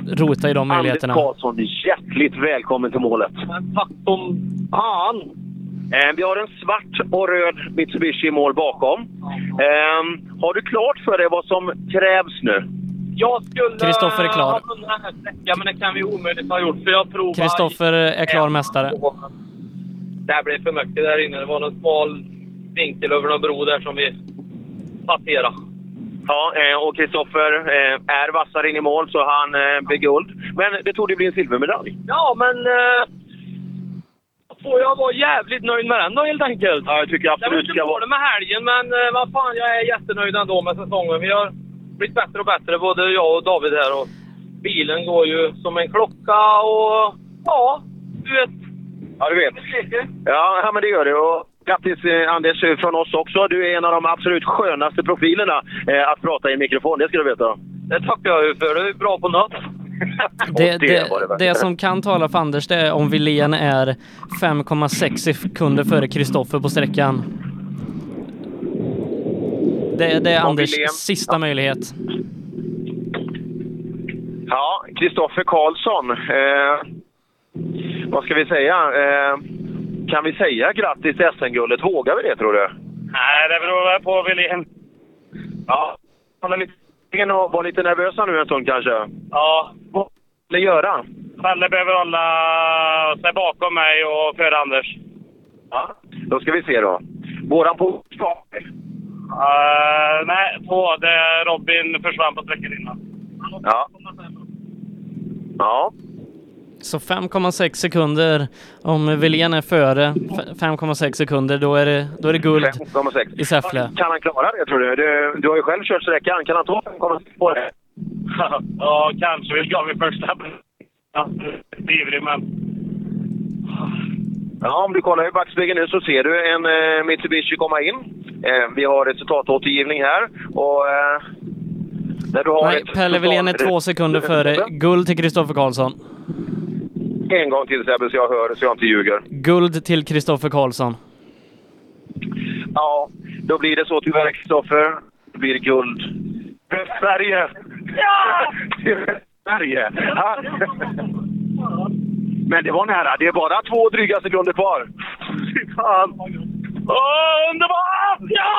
[SPEAKER 2] rota i de
[SPEAKER 1] Anders
[SPEAKER 2] möjligheterna.
[SPEAKER 1] Karlsson, hjärtligt välkommen till målet.
[SPEAKER 4] Tack som fan!
[SPEAKER 1] Eh, vi har en svart och röd Mitsubishi i mål bakom. Eh, har du klart för dig vad som krävs nu?
[SPEAKER 4] Jag skulle
[SPEAKER 2] Kristoffer är klar.
[SPEAKER 4] ha vunnit den här sträckan, men det kan vi omöjligt ha gjort. För jag provar...
[SPEAKER 2] Kristoffer är klar mästare.
[SPEAKER 4] Det här blev för mycket där inne. Det var någon smal vinkel över någon bro där som vi passerade.
[SPEAKER 1] Ja, eh, och Kristoffer eh, är vassare in i mål så han blir guld. Men det tog det bli en silvermedalj.
[SPEAKER 4] Ja, men... Får jag vara jävligt nöjd med den då helt enkelt.
[SPEAKER 1] Ja, jag tycker absolut ska
[SPEAKER 4] var
[SPEAKER 1] vara...
[SPEAKER 4] inte med helgen, men eh, vad fan, jag är jättenöjd ändå med säsongen. Vi har blivit bättre och bättre, både jag och David här. Och bilen går ju som en klocka och ja, du vet.
[SPEAKER 1] Ja, du vet. Ja, ja men det gör det. Och grattis eh, Anders eh, från oss också. Du är en av de absolut skönaste profilerna eh, att prata i en mikrofon, det ska du veta.
[SPEAKER 4] Det tackar jag ju för. Du är bra på något.
[SPEAKER 2] Det,
[SPEAKER 1] det det
[SPEAKER 2] det, det som kan tala för Anders det är om Wilén är 5,6 sekunder före Kristoffer på sträckan. Det, det är
[SPEAKER 1] Om
[SPEAKER 2] Anders sista möjlighet.
[SPEAKER 1] Ja, Kristoffer Karlsson. Eh, vad ska vi säga? Eh, kan vi säga grattis till SM-guldet? Vågar vi det, tror du?
[SPEAKER 5] Nej, det beror väl på Wilén.
[SPEAKER 1] Ja. Han är lite var lite nervösa nu en stund kanske.
[SPEAKER 5] Ja.
[SPEAKER 1] Ni göra?
[SPEAKER 5] Pelle behöver hålla sig bakom mig och före Anders.
[SPEAKER 1] Ja. Då ska vi se då. Våran på
[SPEAKER 5] Uh, nej, två. Det Robin försvann på sträckan innan.
[SPEAKER 1] Ja. Ja.
[SPEAKER 2] Så 5,6 sekunder. Om Wilén är före f- 5,6 sekunder, då är det, då är det guld
[SPEAKER 1] 5,6.
[SPEAKER 2] i Säffle.
[SPEAKER 1] Kan han klara det tror du? Du, du har ju själv kört sträckan. Kan han ta 5,6 på det?
[SPEAKER 5] ja, kanske. Vi gav i första. Ja, ivrig, men...
[SPEAKER 1] Ja, om du kollar i backspegeln nu så ser du en eh, Mitsubishi komma in. Eh, vi har resultatåtergivning här och eh, där du har
[SPEAKER 2] Nej,
[SPEAKER 1] ett
[SPEAKER 2] Pelle Wilén är två sekunder före. Guld till Kristoffer Karlsson.
[SPEAKER 1] En gång till Sebbe så jag hör så jag inte ljuger.
[SPEAKER 2] Guld till Kristoffer Karlsson.
[SPEAKER 1] Ja, då blir det så tyvärr Kristoffer. Det blir guld. Sverige! Ja! Sverige! Ja. Men det var nära. Det är bara två dryga sekunder kvar. Fy fan!
[SPEAKER 5] Åh, underbart! Ja!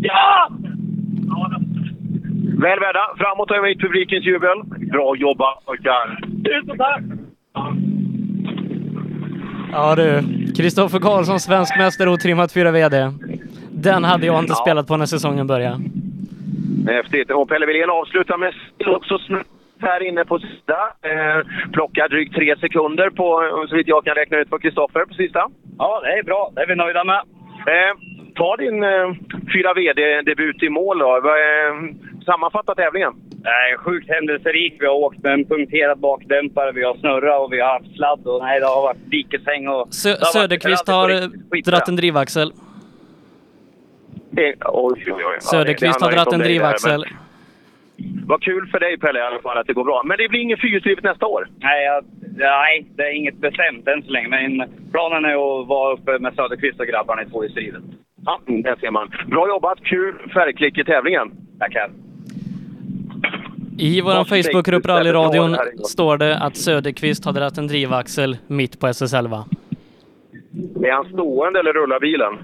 [SPEAKER 5] Ja!
[SPEAKER 1] Väl värda. Framåt och hit publikens jubel. Bra jobbat pojkar!
[SPEAKER 5] Tusen tack!
[SPEAKER 2] Ja du, Kristoffer Karlsson, svensk mästare otrimmat 4 VD. Den hade jag inte
[SPEAKER 1] Ja.
[SPEAKER 2] spelat på när säsongen började.
[SPEAKER 1] Häftigt. Och Pelle Wilén avslutar med också snabbt här inne på sista. Eh, plockar drygt tre sekunder på, eh, så vitt jag kan räkna ut, på Kristoffer på sista.
[SPEAKER 4] Ja, det är bra. Det är vi nöjda med.
[SPEAKER 1] Eh, ta din eh, 4 VD-debut i mål då. Eh, sammanfatta tävlingen.
[SPEAKER 4] Nej, sjukt händelserik. Vi har åkt med en punkterad bakdämpare, vi har snurrat och vi har haft sladd. Och nej, det har varit dikeshäng och...
[SPEAKER 2] Sö
[SPEAKER 4] det har varit-
[SPEAKER 2] Söderqvist
[SPEAKER 4] har
[SPEAKER 2] har eh, dratt en drivaxel.
[SPEAKER 1] Oj, oj, oj. Ja, det-
[SPEAKER 2] Söderqvist
[SPEAKER 1] det
[SPEAKER 2] har
[SPEAKER 1] inte
[SPEAKER 2] en drivaxel.
[SPEAKER 1] men- Vad kul för dig Pelle i alla fall att det går bra. Men det blir ingen fyrhjulsdrivet nästa år.
[SPEAKER 4] Nej, jag, nej, det är inget bestämt än så länge. Men planen är att vara uppe med Söderqvist och grabbarna i tvåhjulsdrivet.
[SPEAKER 1] Ja, där ser man. Bra jobbat. Kul färgklick i tävlingen.
[SPEAKER 4] Tackar.
[SPEAKER 2] I vår Facebookgrupp Rallyradion
[SPEAKER 1] det
[SPEAKER 2] står det att Söderqvist har dratt en drivaxel mitt på SS11.
[SPEAKER 1] Är han stående eller rullar bilen?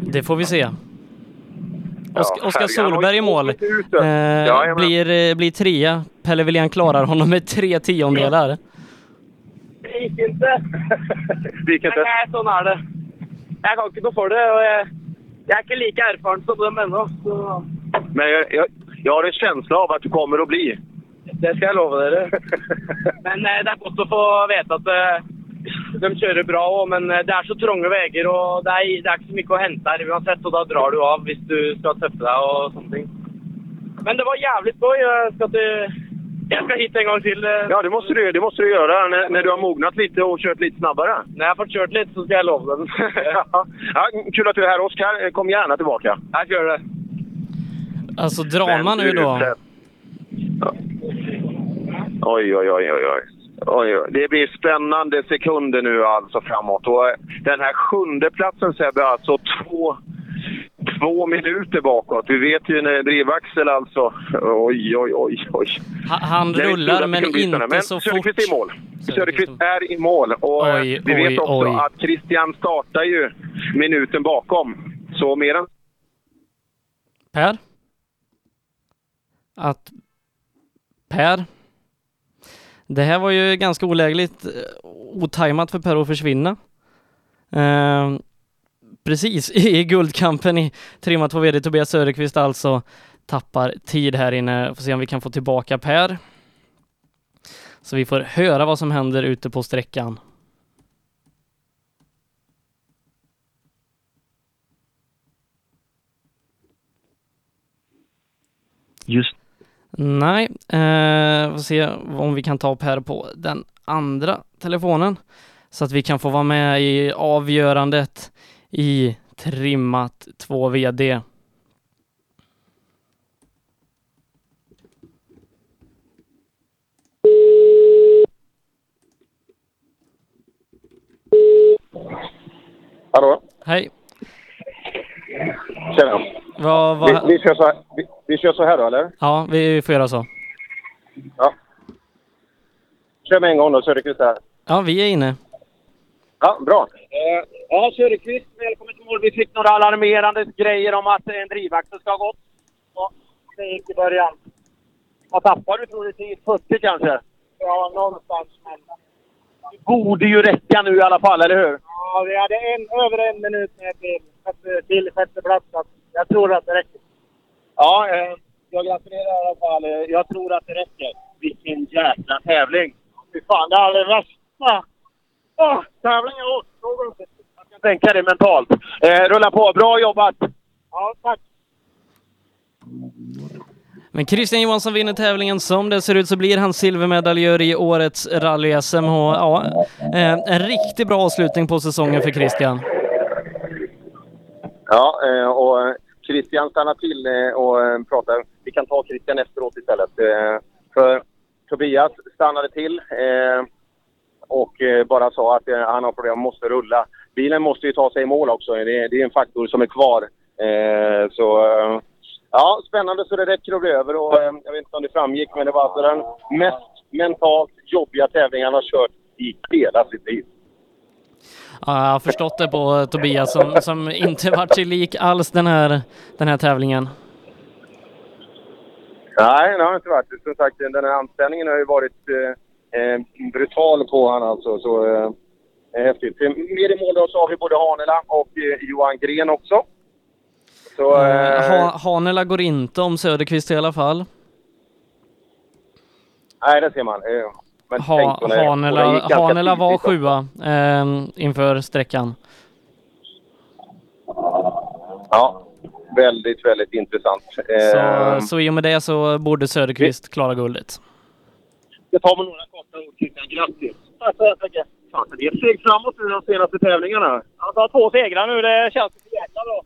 [SPEAKER 2] Det får vi se. Oskar,
[SPEAKER 1] Ja,
[SPEAKER 2] Oskar Solberg i mål. Eh, blir, eh, blir trea. Pelle Wilén klarar honom med tre tiondelar.
[SPEAKER 4] Det gikk ikke.
[SPEAKER 1] Det gikk ikke.
[SPEAKER 4] Nei, sånn er det. Jeg kan ikke noe for det. og jeg, jeg er ikke like erfaren som dem ennå. Så
[SPEAKER 1] Men jag, jag, jag har en känsla av att du kommer att bli.
[SPEAKER 4] det skal jeg love dere. Men eh, det er godt å få vite at eh, de kjører bra òg. Men eh, det er så trange veier, og det er, det er ikke så mye å hente her uansett. Og da drar du av hvis du skal tøffe deg og sånne ting. Men det var jævlig skoj. Jeg skal, til, jeg skal hit en gang til. eh.
[SPEAKER 1] Ja, det måste du, det måste du göra när, när du har mognat lite och kört lite snabbare.
[SPEAKER 4] När jag får kört lite så ska jag lova dem.
[SPEAKER 1] ja. Ja, kul att du är här, Oskar. Kom gärna tillbaka.
[SPEAKER 4] Jag gör det.
[SPEAKER 2] Alltså drama
[SPEAKER 1] Men
[SPEAKER 2] nu då.
[SPEAKER 1] Ja. Oj, oj, oj, oj, oj. Oj, oj. Det blir spännande sekunder nu alltså framåt. Och eh, den här sjunde platsen Sebbe, alltså två, två minuter bakåt. Vi vet ju när drivaxel alltså. Oj, oj, oj, oj.
[SPEAKER 2] Ha- Han
[SPEAKER 1] trodde
[SPEAKER 2] rullar men inte
[SPEAKER 1] men
[SPEAKER 2] så
[SPEAKER 1] Söderqvist
[SPEAKER 2] fort.
[SPEAKER 1] är i mål. Söderqvist är i mål. Och eh,
[SPEAKER 2] Oj,
[SPEAKER 1] vi vet
[SPEAKER 2] oj,
[SPEAKER 1] också
[SPEAKER 2] oj.
[SPEAKER 1] att Christian startar ju minuten bakom. Så mer än
[SPEAKER 2] Per? Att Per? Det här var ju ganska olägligt, eh, otajmat för Per att försvinna. Eh, precis, i guldkampen i Trimma 2 VD Tobias Söderqvist alltså tappar tid här inne. Får se om vi kan få tillbaka Per. Så vi får höra vad som händer ute på sträckan.
[SPEAKER 1] Just
[SPEAKER 2] Nej, eh, får se om vi kan ta Per på den andra telefonen så att vi kan få vara med i avgörandet i trimmat 2 VD.
[SPEAKER 1] Hallå?
[SPEAKER 2] Hej.
[SPEAKER 1] Tjena.
[SPEAKER 2] Vad, vad...
[SPEAKER 1] Vi, vi, kör så här, vi, vi kör så här då, eller?
[SPEAKER 2] Ja, vi får göra så.
[SPEAKER 1] Ja. Kör med en gång då, Söderqvist här.
[SPEAKER 2] Ja, vi är inne.
[SPEAKER 1] Ja, bra.
[SPEAKER 4] Eh, Ja, Söderqvist, välkommen till mål. Vi fick några alarmerande grejer om att en drivaxel ska ha gått. Ja, det gick i början. Vad tappade du tror du? 10, 40 kanske? Ja, någonstans mellan. Det borde ju räcka nu i alla fall, eller hur?
[SPEAKER 8] Ja, vi hade en, över en minut ner till, till sjätte plats. Jag tror att det räcker.
[SPEAKER 4] Ja, eh, jag gratulerar i alla fall. Eh, Jag tror att det räcker. Vilken jäkla tävling!
[SPEAKER 8] Fy fan, det är det värsta oh, tävlingen jag åkt någonsin.
[SPEAKER 4] Jag kan tänka dig mentalt. Eh, rulla på. Bra jobbat!
[SPEAKER 8] Ja, tack.
[SPEAKER 2] Men Christian Johansson vinner tävlingen. Som det ser ut så blir han silvermedaljör i årets rally-SM. Ja, en riktigt bra avslutning på säsongen för Christian.
[SPEAKER 1] Ja, och Christian stannar till eh, och eh, pratar. Vi kan ta Christian efteråt istället. Eh, för Tobias stannade till eh, och bara sa att han har problem, måste rulla. Bilen måste ju ta sig i mål också. Det är, en faktor som är kvar. Så ja, spännande så det räcker att bli över. Och, jag vet inte om det framgick, men det var alltså den mest mentalt jobbiga tävlingen han har kört i hela sitt liv.
[SPEAKER 2] Ja, jag har förstått det på Tobias som, som inte varit sig lik alls den här, den här tävlingen.
[SPEAKER 1] Nej, det har inte varit. Som sagt, den här anställningen har ju varit eh, eh, brutal på han alltså. Så, eh, häftigt. Med i mål så har vi både Hanela och eh, Johan Gren också. Så,
[SPEAKER 2] Eh,
[SPEAKER 1] eh,
[SPEAKER 2] ha, Hanela går inte om Söderqvist i alla fall.
[SPEAKER 1] nej, det ser man. Men
[SPEAKER 2] Ha,
[SPEAKER 1] det
[SPEAKER 2] Hanela, Hanela var sjua eh, inför sträckan.
[SPEAKER 1] Ja, väldigt, väldigt intressant.
[SPEAKER 2] Så,
[SPEAKER 1] Eh,
[SPEAKER 2] så i och med det så borde Söderqvist klara guldet.
[SPEAKER 4] Jag tar med några korta ord Christian. Grattis! Tack så mycket! Fan, det är ett steg framåt nu de senaste tävlingarna.
[SPEAKER 8] Jag har två segrar nu. Det känns så jäkla bra.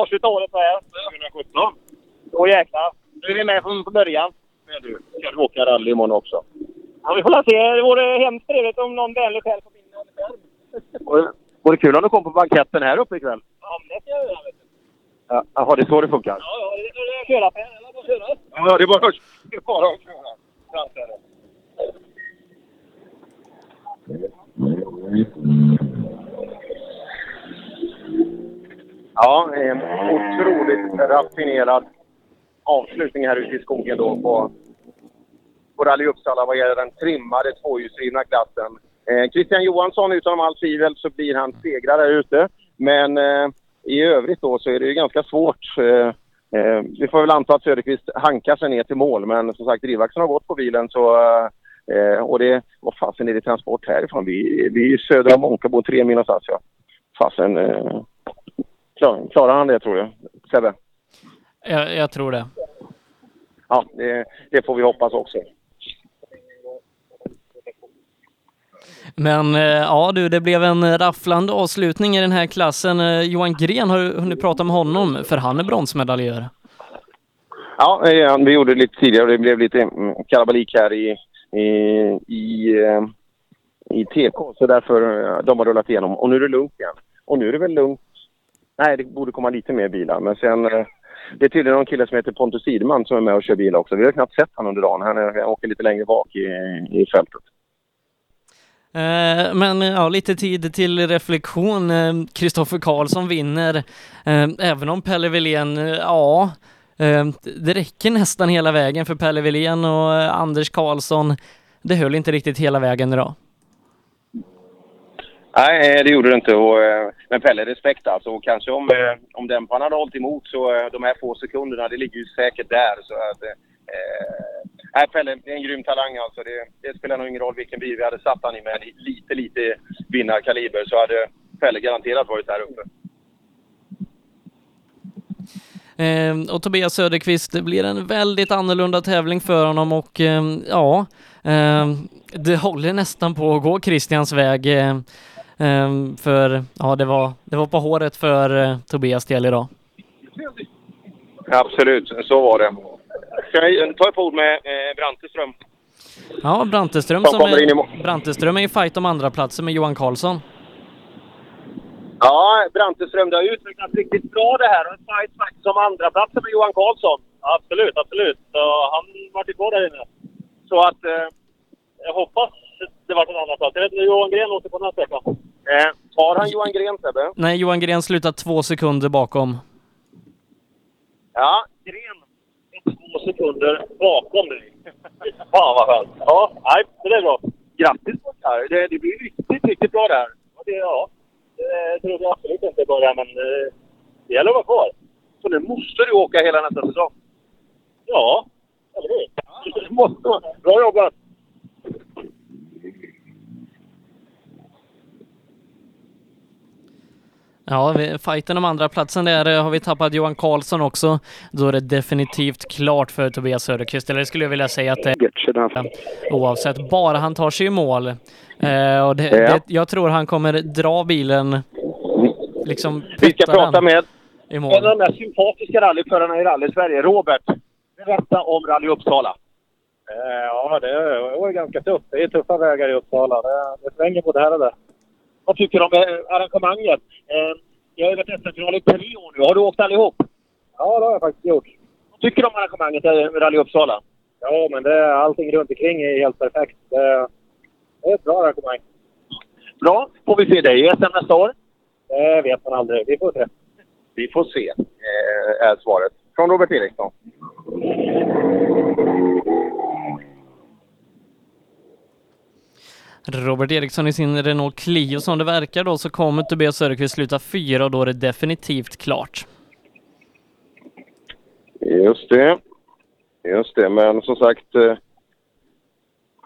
[SPEAKER 8] Avsluta året så här.
[SPEAKER 4] 2017.
[SPEAKER 8] Då jäklar. Nu är vi med från början.
[SPEAKER 1] Men du, ska du åka rally imorgon också?
[SPEAKER 8] Ja, vi får la se. Det vore hemskt trevligt om någon vänlig själ får vinna en skärm.
[SPEAKER 1] Vore kul om du kom på banketten här uppe ikväll.
[SPEAKER 8] Ja, men det ska jag göra. vet du.
[SPEAKER 1] Ja, Jaha, det är så det funkar?
[SPEAKER 8] Ja, ja. Det är det bara köra.
[SPEAKER 1] Ja, det är bara, det är bara att köra. Framträda. Ja, eh, otroligt raffinerad avslutning här ute i skogen då på, på Rally Uppsala vad gäller den trimmade tvåhjulsdrivna klassen. Eh, Christian Johansson, utom all tvivel, så blir han segrare ute. Men eh, i övrigt då så är det ju ganska svårt. Eh, eh, vi får väl anta att Söderqvist hankar sig ner till mål, men som sagt drivaxeln har gått på bilen så eh, och det, vad fasen är det transport härifrån? Vi, vi är i södra Månkabo, tre mil någonstans ja. Fasen, eh, klar, klarar han det tror jag? Sebbe?
[SPEAKER 2] Jag, jag tror det.
[SPEAKER 1] Ja, det, det får vi hoppas också.
[SPEAKER 2] Men eh, ja du, det blev en rafflande avslutning i den här klassen. Eh, Johan Gren, har du hunnit prata med honom? För han är bronsmedaljör.
[SPEAKER 1] Ja, eh, vi gjorde det lite tidigare och det blev lite mm, kalabalik här i, i, i, i TK. Så därför de har rullat igenom. Och nu är det lugnt igen. Och nu är det väl lugnt. Nej, det borde komma lite mer bilar. Men sen, det är tydligen någon kille som heter Pontus Sideman som är med och kör bil också. Vi har knappt sett honom under dagen. Han, är, han åker lite längre bak i, i fältet.
[SPEAKER 2] Eh, Men ja, lite tid till reflektion. Eh, Kristoffer Karlsson vinner. Eh, Även om Pelle Wilén, eh, ja, eh, det räcker nästan hela vägen för Pelle Wilén och eh, Anders Karlsson. Det höll inte riktigt hela vägen idag.
[SPEAKER 1] Nej, eh, det gjorde det inte. Och, men Pelle, respekt alltså. Och kanske om, om dämparen hade hållit emot så de här få sekunderna, det ligger ju säkert där. Så att, eh, nej, Pelle, är en grym talang alltså. Det, det spelar nog ingen roll vilken bil vi hade satt han i med lite, lite vinnarkaliber så hade Pelle garanterat varit där uppe.
[SPEAKER 2] Eh, och Tobias Söderqvist, det blir en väldigt annorlunda tävling för honom och eh, ja, eh, det håller nästan på att gå Christians väg. Eh, eh, för ja, det var, det var på håret för eh, Tobias del idag.
[SPEAKER 1] Absolut, så var det. Ta ett ord med eh, Branteström?
[SPEAKER 2] Ja, Branteström
[SPEAKER 1] Som
[SPEAKER 2] som är. Branteström är i fight om andra platsen med Johan Karlsson.
[SPEAKER 1] Ja, Branteström, det har utvecklats riktigt bra det här. Och en fight faktiskt om andra platsen med Johan Karlsson.
[SPEAKER 5] Absolut, absolut. Så han vart ju kvar där inne.
[SPEAKER 1] Så att eh,
[SPEAKER 5] Jag hoppas det vart en annan plats. Jag vet inte, Johan Gren åker på den här sträckan.
[SPEAKER 1] eh, tar han Johan Gren, Sebbe?
[SPEAKER 2] Nej, Johan Gren slutar två sekunder bakom.
[SPEAKER 1] Ja,
[SPEAKER 5] Gren två sekunder bakom dig. Fan vad skönt. Ja, nej, det är bra.
[SPEAKER 1] Grattis pojkar! Det, det blir riktigt, riktigt bra det här.
[SPEAKER 5] Ja, det, ja. det trodde jag absolut inte i början, men eh, det gäller att vara kvar.
[SPEAKER 1] Så nu måste du åka hela nästa säsong?
[SPEAKER 5] Ja, eller hur?
[SPEAKER 1] Det du. Bra jobbat!
[SPEAKER 2] Ja, fighten om andra platsen där eh, har vi tappat Johan Karlsson också. Då är det definitivt klart för Tobias Söderqvist. Eller det skulle jag vilja säga att det är oavsett, bara han tar sig i mål. Eh, och det,
[SPEAKER 1] Ja.
[SPEAKER 2] det, jag tror han kommer dra bilen, liksom
[SPEAKER 1] Vi ska prata med
[SPEAKER 2] i
[SPEAKER 1] en av de mest sympatiska rallyförarna i rally-Sverige, Robert. Berätta om Rally Uppsala.
[SPEAKER 14] Eh, Ja, det är ganska tufft. Det är tuffa vägar i Uppsala. Det, det svänger både här och där.
[SPEAKER 1] Vad tycker du om eh, arrangemanget? Eh, Jag har ju varit SM-final i tre år nu. Har du åkt allihop?
[SPEAKER 14] Ja, det har jag faktiskt gjort.
[SPEAKER 1] Vad tycker du om arrangemanget eh, med Rally Uppsala?
[SPEAKER 14] Ja, men det, allting runt omkring är helt perfekt. Det, det är ett bra arrangemang.
[SPEAKER 1] Bra. Får vi se dig i SM nästa år?
[SPEAKER 14] Det vet man aldrig. Vi får se.
[SPEAKER 1] Vi får se, eh, är svaret. Från Robert Eriksson.
[SPEAKER 2] Robert Eriksson i sin Renault Clio som det verkar då så kommer Tobias Söderqvist sluta fyra och då är det definitivt klart.
[SPEAKER 1] Just det. Just det, men som sagt... Eh,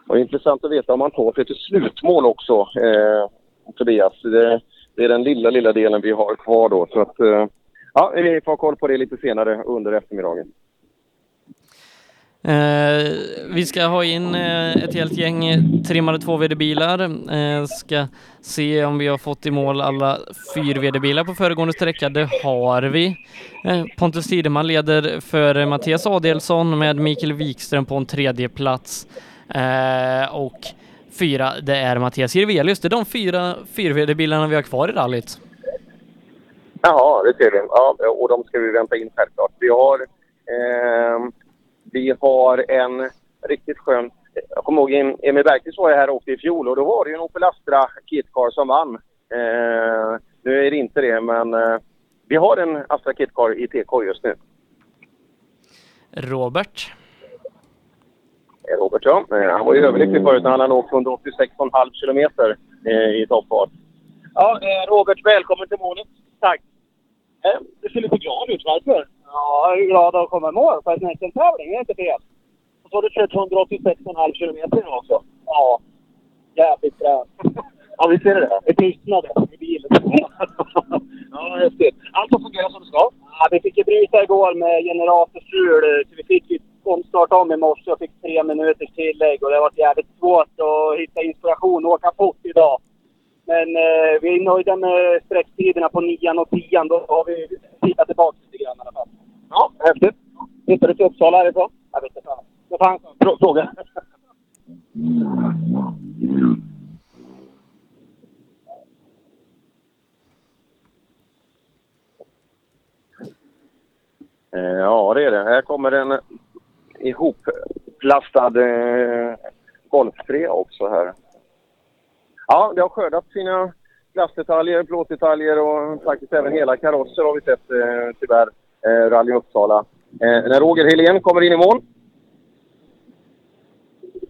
[SPEAKER 1] det var intressant att veta om han tar sig till slutmål också, eh, Tobias. Det, det är den lilla, lilla delen vi har kvar då. Så att, eh, ja, vi får ha koll på det lite senare under eftermiddagen.
[SPEAKER 2] Eh, vi ska ha in eh, ett helt gäng trimmade 2VD-bilar. Eh, ska se om vi har fått i mål alla 4VD-bilar på föregående sträcka. Det har vi. Eh, Pontus Tideman leder för Mattias Adelsson med Mikael Wikström på en tredje plats. Eh, och fyra, det är Mattias Jirvelius. Det är de fyra 4VD-bilarna vi har kvar i rallyt.
[SPEAKER 1] Jaha, det ser vi. Ja, och de ska vi vänta in självklart. Vi har, eh, vi har en riktigt skön... Jag kommer ihåg Em- Emil Bergqvist var här och åkte i fjol och då var det ju en Opel Astra Kitcar som vann. Eh, nu är det inte det, men eh, Vi har en Astra Kitcar i TK just nu.
[SPEAKER 2] Robert.
[SPEAKER 1] Eh, Robert, ja. Eh, Han var ju överlycklig förut när han hade åkt 186,5 kilometer eh, i toppfart. Ja, eh, Robert, välkommen till målet. Tack. Eh, Du ser lite glad ut. Varför?
[SPEAKER 8] Ja, jag är glad att komma i mål för en enkel tävling, det är inte fel.
[SPEAKER 1] Och så har du kört 186,5 kilometer nu också.
[SPEAKER 8] Ja, jävligt bra.
[SPEAKER 1] Ja, vi ser det.
[SPEAKER 8] Det tystnade i bilen.
[SPEAKER 1] ja, häftigt. Allt har fungerat som det ska.
[SPEAKER 8] Ja, vi fick ju bryta igår med generatorstrul, så vi fick ju omstart om i morse och fick tre minuters tillägg och det har varit jävligt svårt att hitta inspiration och åka fort idag. Men eh, vi är nöjda med sträcktiderna på nian och tian. Då har vi tittat tillbaka lite grann i alla fall.
[SPEAKER 1] Ja, häftigt.
[SPEAKER 8] Hittar du till Uppsala härifrån? Jag vet inte fan. Vad fan?
[SPEAKER 1] Frå- Fråga. Eh, Ja, det är det. Här kommer en ihopplastad eh, Golf 3 också här. Ja, det har skördat sina plastdetaljer, plåtdetaljer och faktiskt även hela karosser har vi sett eh, tyvärr. Eh, Rally Uppsala. Eh, när Roger Helén kommer in i mål.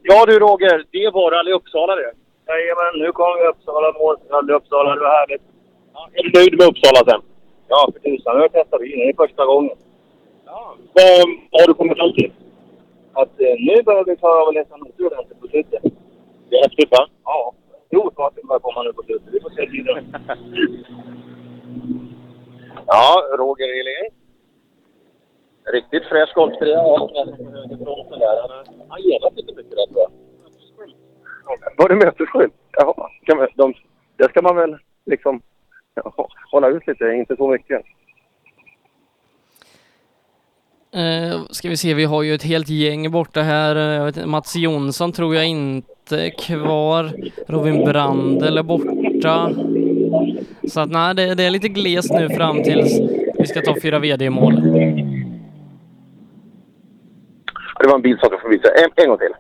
[SPEAKER 1] Ja du Roger, det var Rally Uppsala det.
[SPEAKER 30] Jajamän, nu kommer Uppsala mål. Rally Uppsala, det var härligt.
[SPEAKER 1] Är du nöjd med Uppsala sen?
[SPEAKER 30] Ja, för tusan. Nu har jag testat bilen. Det är första gången.
[SPEAKER 1] Vad har du kommit fram till?
[SPEAKER 30] Att eh, nu börjar vi klara av att läsa noter ordentligt på slutet.
[SPEAKER 1] Det är häftigt va?
[SPEAKER 30] Ja. Provfarten börjar komma nu på slutet. Vi får se tiden.
[SPEAKER 1] Ja, Roger Helén. Riktigt fräsch där. Han har- gelat lite mycket där tror jag. Var det mötesskydd? Jaha, kan man, de, det ska man väl liksom ja, hålla ut lite, inte så mycket.
[SPEAKER 2] Eh, ska vi se, vi har ju ett helt gäng borta här. Jag vet, inte, Mats Jonsson tror jag inte är kvar. Robin Brandel är borta. Så att nej, det, det är lite glest nu fram tills vi ska ta fyra VD i mål.
[SPEAKER 1] Det var en bil som förbi sig. En, en gång till.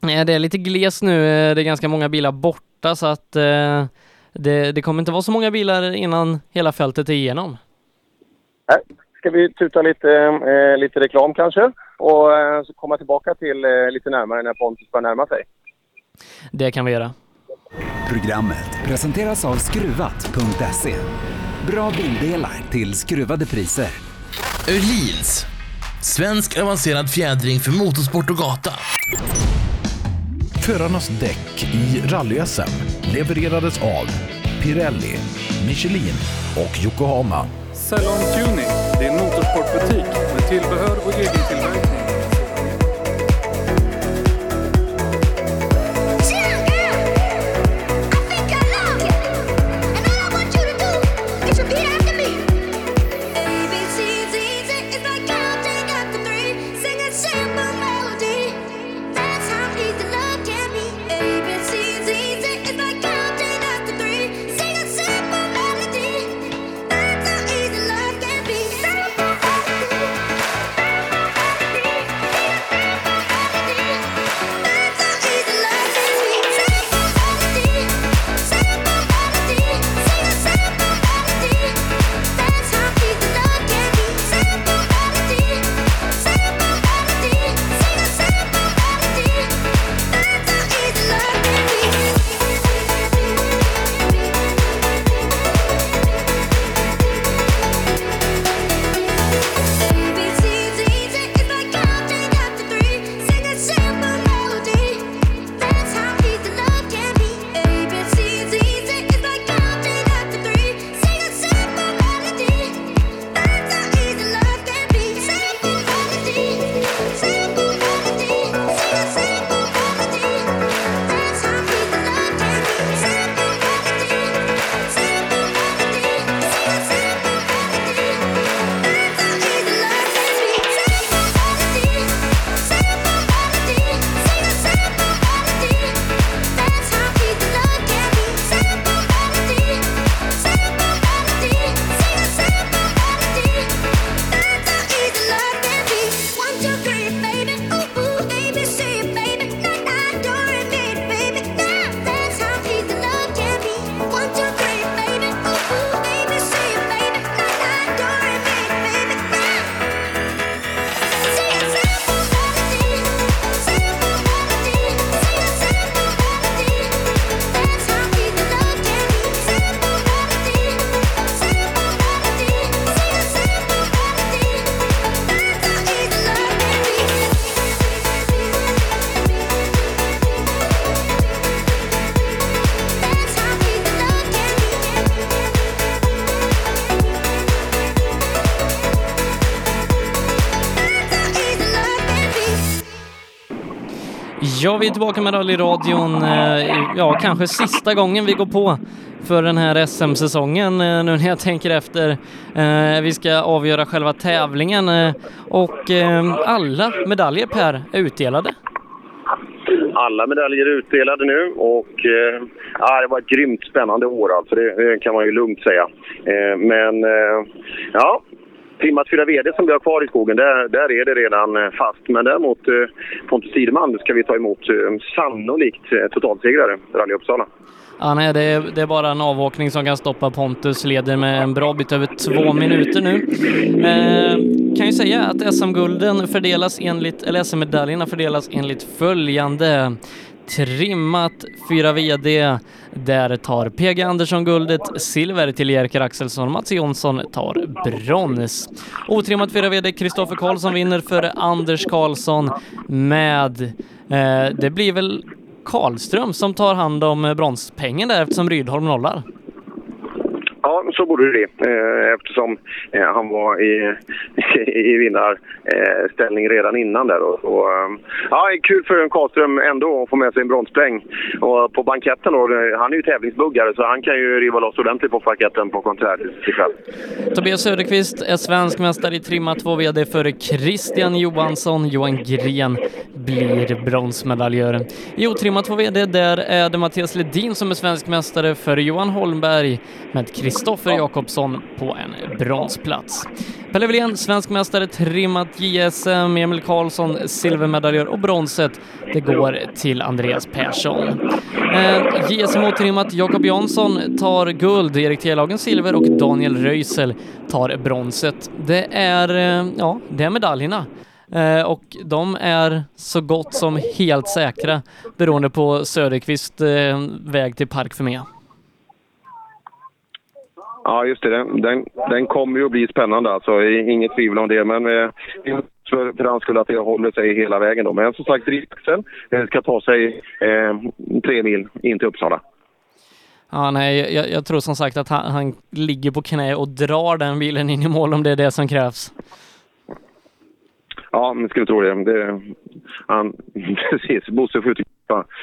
[SPEAKER 2] Nej, det är lite glest nu. Det är ganska många bilar borta så att eh, det, det kommer inte vara så många bilar innan hela fältet är igenom.
[SPEAKER 1] Här ska vi tuta lite, eh, lite reklam kanske och eh, så komma tillbaka till eh, lite närmare när Pontus börjar närma sig.
[SPEAKER 2] Det kan vi göra.
[SPEAKER 18] Programmet presenteras av Skruvat.se. Bra bildelar till skruvade priser.
[SPEAKER 19] Öhlins. Svensk avancerad fjädring för motorsport och gata.
[SPEAKER 20] Förarnas däck i rally-SM levererades av Pirelli, Michelin och Yokohama.
[SPEAKER 31] Cellon Tuning, din motorsportbutik med tillbehör och egen tillverkning.
[SPEAKER 2] Ja, vi är tillbaka med rallyradion. Eh, ja, kanske sista gången vi går på för den här SM-säsongen eh, nu när jag tänker efter. Eh, vi ska avgöra själva tävlingen och alla medaljer Per är utdelade.
[SPEAKER 1] Alla medaljer är utdelade nu och eh, ja, det var ett grymt spännande år alltså. Det, det kan man ju lugnt säga. Eh, men eh, ja, Trimmat 4 VD som vi har kvar i skogen, där, där är det redan eh, fast. Men däremot eh, Pontus Tideman ska vi ta emot eh, sannolikt eh, totalsegrare, Rally Uppsala.
[SPEAKER 2] Ja, nej, det, är, det är bara en avåkning som kan stoppa Pontus, leder med en bra bit över två minuter nu. Eh, kan ju säga att SM-gulden fördelas enligt, eller SM-medaljerna fördelas enligt följande. Trimmat fyra VD, där tar PG Andersson guldet, silver till Jerker Axelsson, Mats Jonsson tar brons. Otrimmat fyra VD, Kristoffer Karlsson vinner före Anders Karlsson med, eh, det blir väl Karlström som tar hand om bronspengen där eftersom Rydholm nollar.
[SPEAKER 1] Ja, så borde det bli eh, eftersom eh, han var i, i vinnarställning redan innan där. Och, eh, och, ja, kul för Karlström ändå att få med sig en bronspeng. Och på banketten då, han är ju tävlingsbuggare så han kan ju riva loss ordentligt på banketten på konsert ikväll.
[SPEAKER 2] Tobias Söderqvist är svensk mästare i trimma 2 VD före Christian Johansson. Johan Gren blir bronsmedaljör. I otrimma 2 VD där är det Mattias Ledin som är svensk mästare före Johan Holmberg med Kristoffer Jakobsson på en bronsplats. Pelle Wilén, svensk mästare trimmat JSM, Emil Karlsson silvermedaljör och bronset det går till Andreas Persson. Eh, JSM otrimmat, Jakob Jansson tar guld, Erik Telhagen silver och Daniel Röisel tar bronset. Det är, eh, ja, det är medaljerna. Eh, och de är så gott som helt säkra beroende på Söderqvist eh, väg till Park för
[SPEAKER 1] Ja, just det. Den, den, den kommer ju att bli spännande alltså. Inget tvivel om det. Men eh, för, för hans skull att det håller sig hela vägen då. Men som sagt, Axel eh, ska ta sig eh, tre mil in till Uppsala.
[SPEAKER 2] Ja, nej, jag, jag tror som sagt att han, han ligger på knä och drar den bilen in i mål om det är det som krävs.
[SPEAKER 1] Ja, men skulle tro det. det han, precis, Bosse skjuter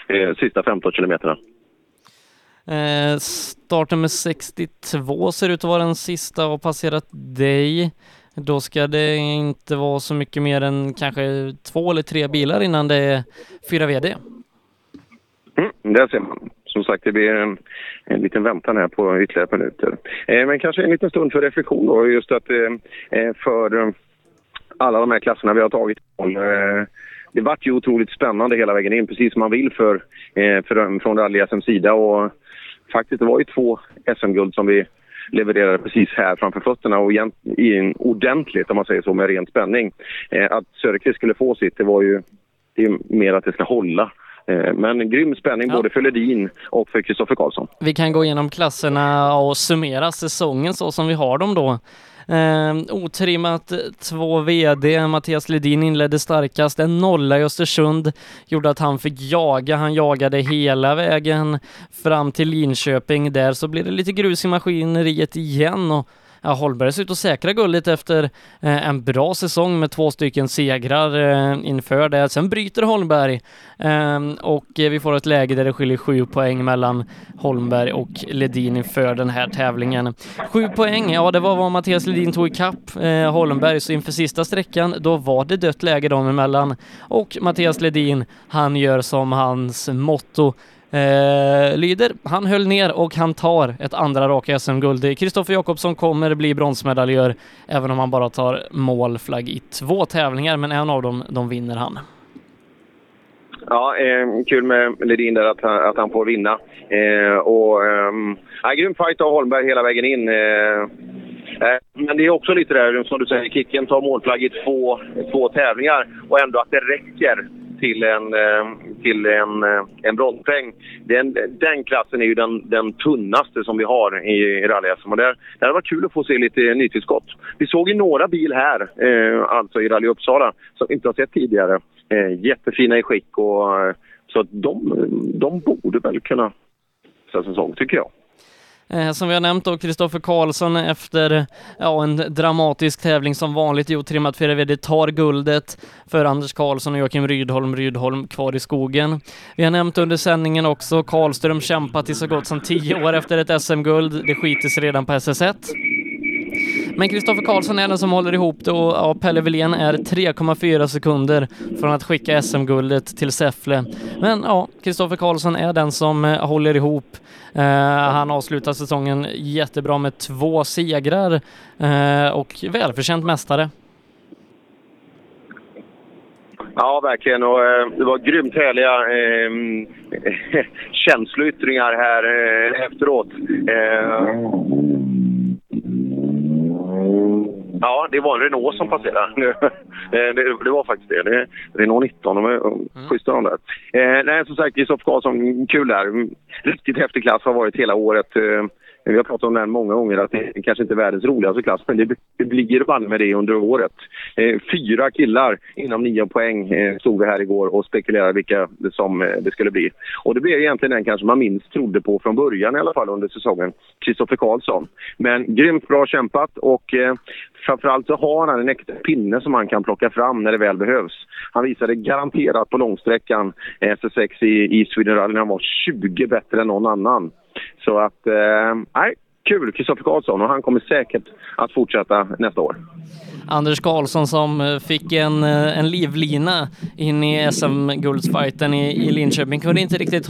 [SPEAKER 1] eh, sista 15 kilometerna.
[SPEAKER 2] Eh, starten med 62 ser ut att vara den sista och har passerat dig. Då ska det inte vara så mycket mer än kanske två eller tre bilar innan det är fyra VD.
[SPEAKER 1] Mm, där ser man. Som sagt, det blir en, en liten väntan här på ytterligare minuter. Eh, men kanske en liten stund för reflektion då, just att eh, eh för eh, alla de här klasserna vi har tagit. Eh, det vart ju otroligt spännande hela vägen in, precis som man vill för, eh, för, från rally SMs sida. Och faktiskt, det var ju två SM-guld som vi levererade precis här framför fötterna och igen, i en ordentligt, om man säger så, med ren spänning. Eh, att Söderqvist skulle få sitt, det var ju det är mer att det ska hålla. Eh, Men grym spänning både för Ledin och för Kristoffer Karlsson.
[SPEAKER 2] Vi kan gå igenom klasserna och summera säsongen så som vi har dem då. Eh, otrimmat 2 VD, Mattias Ledin inledde starkast, en nolla i Östersund gjorde att han fick jaga, han jagade hela vägen fram till Linköping. Där så blir det lite grus i maskineriet igen och Ja, Holmberg ser ut att säkra guldet efter eh, en bra säsong med två stycken segrar eh, inför det. Sen bryter Holmberg ehm, eh, och vi får ett läge där det skiljer sju poäng mellan Holmberg och Ledin inför den här tävlingen. Sju poäng, ja det var vad Mattias Ledin tog ikapp eh, Holmberg, så inför sista sträckan då var det dött läge dem emellan och Mattias Ledin, han gör som hans motto Eh, lyder, han höll ner och han tar ett andra raka SM-guld. Kristoffer Jakobsson kommer bli bronsmedaljör även om han bara tar målflagg i två tävlingar, men en av dem, de vinner han.
[SPEAKER 1] Ja, eh, kul med Ledin där att, han- att han får vinna. Eh, och, eh, ja, grym fight av Holmberg hela vägen in. Eh, eh, men det är också lite där, som du säger, Kicken tar målflagg i två, två tävlingar och ändå att det räcker till en, eh, till en, eh, en bronspoäng. Den, den klassen är ju den, den tunnaste som vi har i, i rally-SM. Det hade varit kul att få se lite nytillskott. Vi såg ju några bil här, eh, alltså i Rally Uppsala, som vi inte har sett tidigare. Eh, jättefina i skick och eh, så att de, de borde väl kunna säsong, tycker jag.
[SPEAKER 2] Eh, som vi har nämnt då, Kristoffer Karlsson efter ja, en dramatisk tävling som vanligt i otrimmat 4 VD tar guldet för Anders Karlsson och Joakim Rydholm, Rydholm kvar i skogen. Vi har nämnt under sändningen också, Karlström kämpat i så gott som tio år efter ett SM-guld. Det skiter sig redan på SS1. Men Kristoffer Karlsson är den som håller ihop det och ja, Pelle Wilén är 3,4 sekunder från att skicka SM-guldet till Säffle. Men ja, Kristoffer Karlsson är den som eh, håller ihop. Eh, han avslutar säsongen jättebra med två segrar eh, och välförtjänt mästare.
[SPEAKER 1] Ja, verkligen. Och, eh, det var grymt härliga eh, känsloyttringar här eh, efteråt. Eh, Ja, det var en Renault som passerade. Eh, det, det var faktiskt det. det Renault 19, de är schyssta de där. Eh, nej, som sagt, Kristoffer Karlsson, kul där. Riktigt häftig klass har varit hela året. Eh, vi har pratat om den många gånger, att det kanske inte är världens roligaste klass, men det, det blir banne med det under året. Eh, fyra killar inom nio poäng eh, stod vi här igår och spekulerade vilka det, som eh, det skulle bli. Och det blev egentligen den kanske man minst trodde på från början i alla fall under säsongen, Kristoffer Karlsson. Men grymt bra kämpat och eh, framförallt så har han en äkta pinne som han kan plocka fram när det väl behövs. Han visade garanterat på långsträckan SS6 i, i Sweden Rally när han var 20 bättre än någon annan. Så att, eh, nej, kul Kristoffer Karlsson och han kommer säkert att fortsätta nästa år.
[SPEAKER 2] Anders Karlsson som eh, fick en, eh, en livlina in i SM-guldsfajten i, i Linköping kunde inte riktigt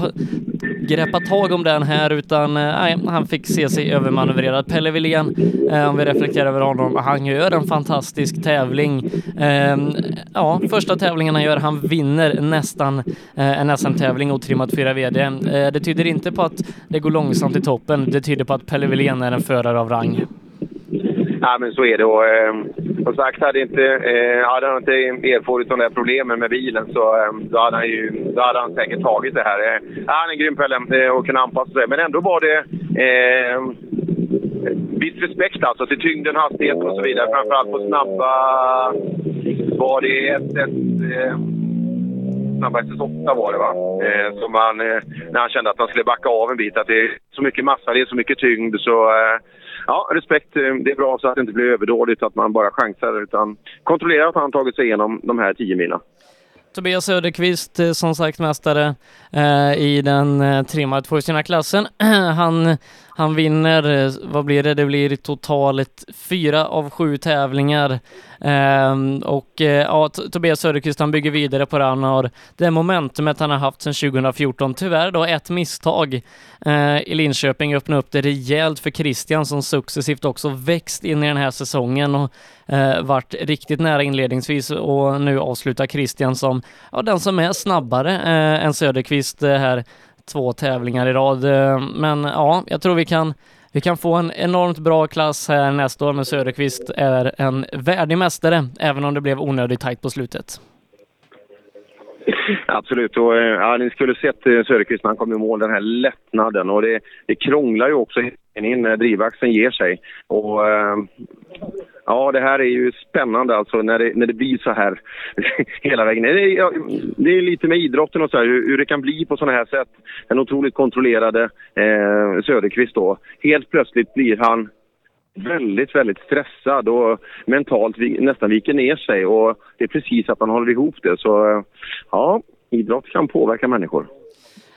[SPEAKER 2] greppa tag om den här utan eh, nej, han fick se sig övermanövrerad. Pelle Wilén, eh, om vi reflekterar över honom, han gör en fantastisk tävling. Ehm, ja, första tävlingen han gör, han vinner nästan eh, en SM-tävling otrimmat 4 VD. Det tyder inte på att det går långsamt i toppen, det tyder på att Pelle Wilén är en förare av rang.
[SPEAKER 1] Ja, men så är det. Och, eh, som sagt, hade, inte, eh, hade han inte erfarit de där problemen med bilen så eh, då, hade han ju, då hade han säkert tagit det här. Eh, han är en grym Pelle eh, och kunna anpassa sig. Men ändå var det eh, viss respekt alltså till tyngden, hastigheten och så vidare. Framförallt på snabba... Var det ett, ett eh, snabba SS8 var det va? Eh, som han, eh, när han kände att han skulle backa av en bit. Att det är så mycket massa, det är så mycket tyngd så... Eh, Ja, respekt. Eh, det är bra så att det inte blir överdådigt, att man bara chansar. Utan kontrollera att han tagit sig igenom de här tio milen.
[SPEAKER 2] Tobias Söderqvist, eh, som sagt mästare eh, i den eh, trimmade tvåhjulsdrivna-klassen. han, han vinner, eh, vad blir det? Det blir totalt fyra av sju tävlingar. Ehm, och eh, ja, Tobias Söderqvist han bygger vidare på det han har, det momentumet han har haft sedan 2014. Tyvärr då ett misstag eh, i Linköping öppnar upp det rejält för Christian som successivt också växt in i den här säsongen och eh, varit riktigt nära inledningsvis och nu avslutar Christian som ja, den som är snabbare eh, än Söderqvist eh, här två tävlingar i rad. Eh, men ja, jag tror vi kan vi kan få en enormt bra klass här nästa år, men Söderqvist är en värdig mästare, även om det blev onödigt tajt på slutet.
[SPEAKER 1] Absolut. Och, eh, ja, ni skulle sett eh, Söderqvist när han kom i mål, den här lättnaden. Och det, det krånglar ju också in när drivaxeln ger sig. Och, ja, det här är ju spännande alltså när det, när det blir så här hela vägen. Det är, ja, det är lite med idrotten och så här, hur, hur det kan bli på sådana här sätt. Den otroligt kontrollerade eh, Söderqvist då. Helt plötsligt blir han väldigt, väldigt stressad och mentalt vi, nästan viker ner sig. Och det är precis att han håller ihop det. Så eh, ja, idrott kan påverka människor.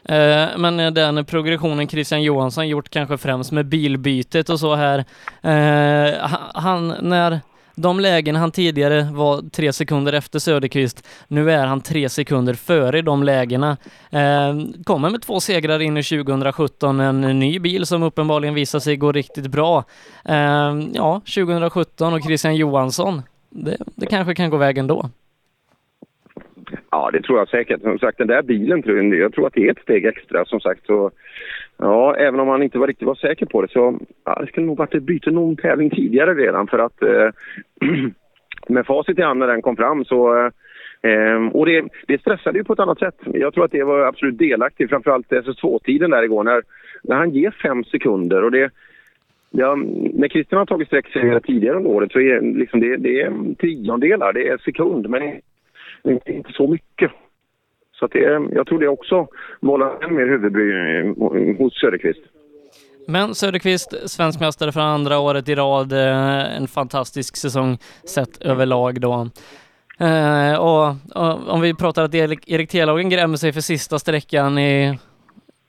[SPEAKER 2] Eh, men eh, den progressionen Christian Johansson gjort kanske främst med bilbytet och så här. Eh, han, när de lägen han tidigare var tre sekunder efter Söderqvist, nu är han tre sekunder före i de lägena. Eh, Kommer med två segrar in i 2017, en ny bil som uppenbarligen visar sig gå riktigt bra. Eh, Ja, 2017 och Christian Johansson, det, det kanske kan gå vägen då.
[SPEAKER 1] Ja, det tror jag säkert. Som sagt, den där bilen, tror jag, jag tror att det är ett steg extra som sagt. Så, ja, även om man inte var riktigt var säker på det så ja, det skulle nog varit ett byte någon tävling tidigare redan för att eh, med facit i hand när den kom fram så eh, ehm, och det, det stressade ju på ett annat sätt. Jag tror att det var absolut delaktigt, framförallt SS2-tiden där igår när, när han ger fem sekunder och det Ja, när Christian har tagit sträcksegrar tidigare under året så är liksom det, det är tiondelar, det är sekund, men inte, inte så mycket. Så att det, är- jag tror det också vållar än mer huvudbry eh, hos Söderqvist.
[SPEAKER 2] Men Söderqvist, svensk mästare för andra året i rad, eh, en fantastisk säsong sett överlag då. Eh, och, och om vi pratar att Erik, Erik Telhagen grämer sig för sista sträckan i,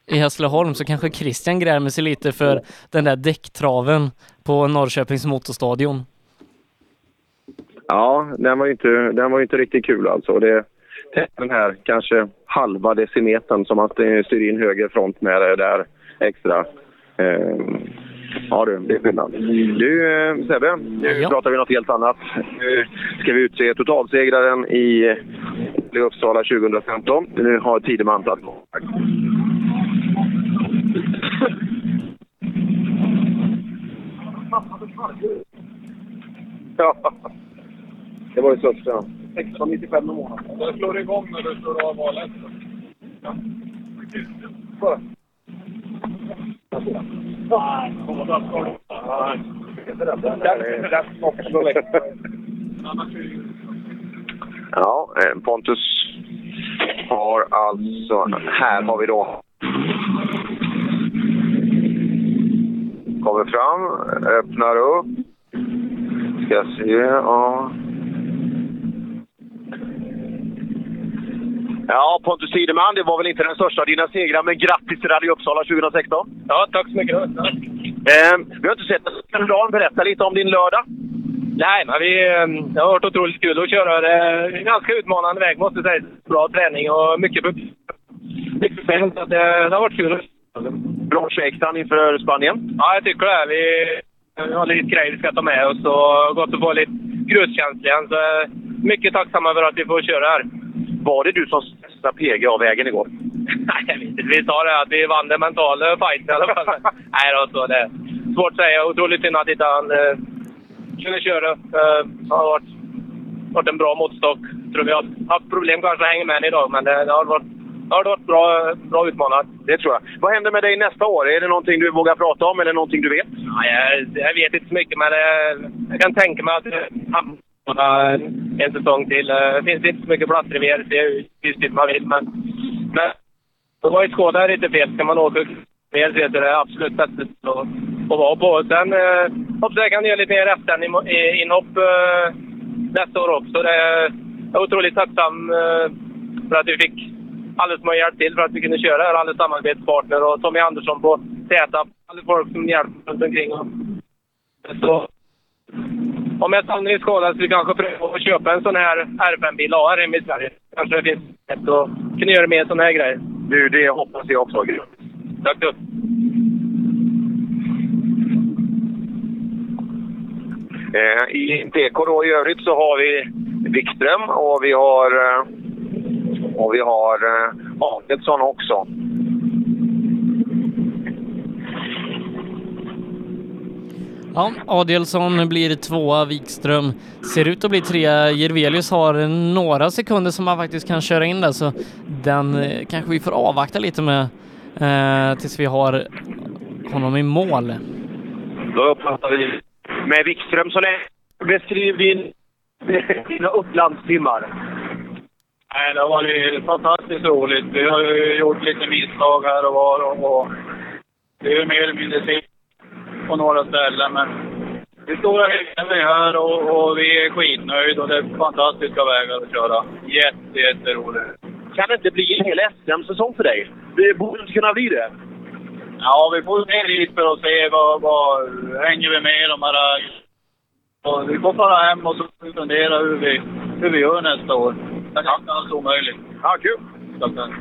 [SPEAKER 2] i Hässleholm så kanske Christian grämer sig lite för den där däcktraven på Norrköpings motorstadion.
[SPEAKER 1] Ja, den var ju inte, den var inte riktigt kul alltså. Det, den här kanske halva decimetern som att det styr in höger front med det där extra. Eh, ja du, det är skillnad. Du eh, Sebbe, nu
[SPEAKER 2] Ja.
[SPEAKER 1] pratar vi något helt annat. Nu ska vi utse totalsegraren i i Uppsala 2015. Nu har Tideman tagit Ja, det var det största. 16,95 i månaden.
[SPEAKER 23] Det slår igång när du slår av valet.
[SPEAKER 1] Ja, eh, Pontus har alltså... Här har vi då... Kommer fram, öppnar upp. Ska se, ja. Ja, Pontus Tideman, det var väl inte den största av dina segrar, men grattis till Rally Uppsala 2016!
[SPEAKER 14] Ja, tack så mycket.
[SPEAKER 1] Eh, vi har inte sett dig en dag. Berätta lite om din lördag.
[SPEAKER 14] Nej, men vi, eh, det har varit otroligt kul att köra. Det är en ganska utmanande väg måste jag säga. Bra träning och mycket mycket att Det, det har varit kul.
[SPEAKER 1] Bra shakedown inför Spanien.
[SPEAKER 14] Ja, jag tycker det. Vi, vi har lite grejer vi ska ta med oss och gått och få lite gruskänsla igen. Så eh, mycket tacksamma för att vi får köra här.
[SPEAKER 1] Var det du som stressade PG av vägen igår?
[SPEAKER 14] Nej, jag vet inte. Vi sa det att vi vann den mentala fighten i alla fall. Nej då, så det är svårt att säga. Otroligt synd att inte han eh, kunde köra. Eh, har varit, varit en bra måttstock. Tror vi har haft problem kanske att hänga med idag, men det, det har varit, det har varit bra, bra utmanat.
[SPEAKER 1] Det tror jag. Vad händer med dig nästa år? Är det någonting du vågar prata om eller någonting du vet?
[SPEAKER 14] Ja, jag, jag vet inte så mycket, men eh, jag kan tänka mig att han bara en säsong till. Eh, det finns inte så mycket platser i är just dit man vill, men, men att vara i Skåne är inte fel. Ska man åka mer så är det absolut bästa att, att vara på. Sen eh, hoppas jag kan göra lite mer FN-inhopp eh, nästa år också. Det är, jag är otroligt tacksam eh, för att vi fick alla som har hjälpt till för att vi kunde köra här. Alla samarbetspartner och Tommy Andersson på Z. Alla folk som hjälper runt omkring. Och, så, om jag stannar i Skåne så vi kanske prövar att köpa en sån här R5-bil och ha hemma i Sverige. Kanske det finns ett att kunna göra mer såna här grejer.
[SPEAKER 1] Du, det hoppas jag också.
[SPEAKER 14] Tack du.
[SPEAKER 1] Eh, I PK då i övrigt så har vi Wikström och vi har, eh, och vi har eh, också.
[SPEAKER 2] Ja, Adelsson blir tvåa, Wikström ser ut att bli trea. Jirvelius har några sekunder som han faktiskt kan köra in där, så den eh, kanske vi får avvakta lite med eh, tills vi har honom i mål.
[SPEAKER 1] Då uppfattar vi med Wikström så länge. Beskriv din, dina Upplandstimmar.
[SPEAKER 23] Nej, det har varit fantastiskt roligt. Vi har ju gjort lite misstag här och var och, och det är ju mer eller mindre sitt på några ställen. Men i stora är vi här och, och vi är skitnöjda och det är fantastiska vägar att köra. Jätte, jätteroligt.
[SPEAKER 1] Kan det inte bli en hel SM-säsong för dig? Det borde inte kunna bli det.
[SPEAKER 23] Ja, vi får ner dit för att se vad, vad hänger vi med de här... Och vi får fara hem och så fundera hur vi, hur vi gör nästa år. Det är inte alls omöjligt.
[SPEAKER 1] Ja, kul!
[SPEAKER 23] Tack.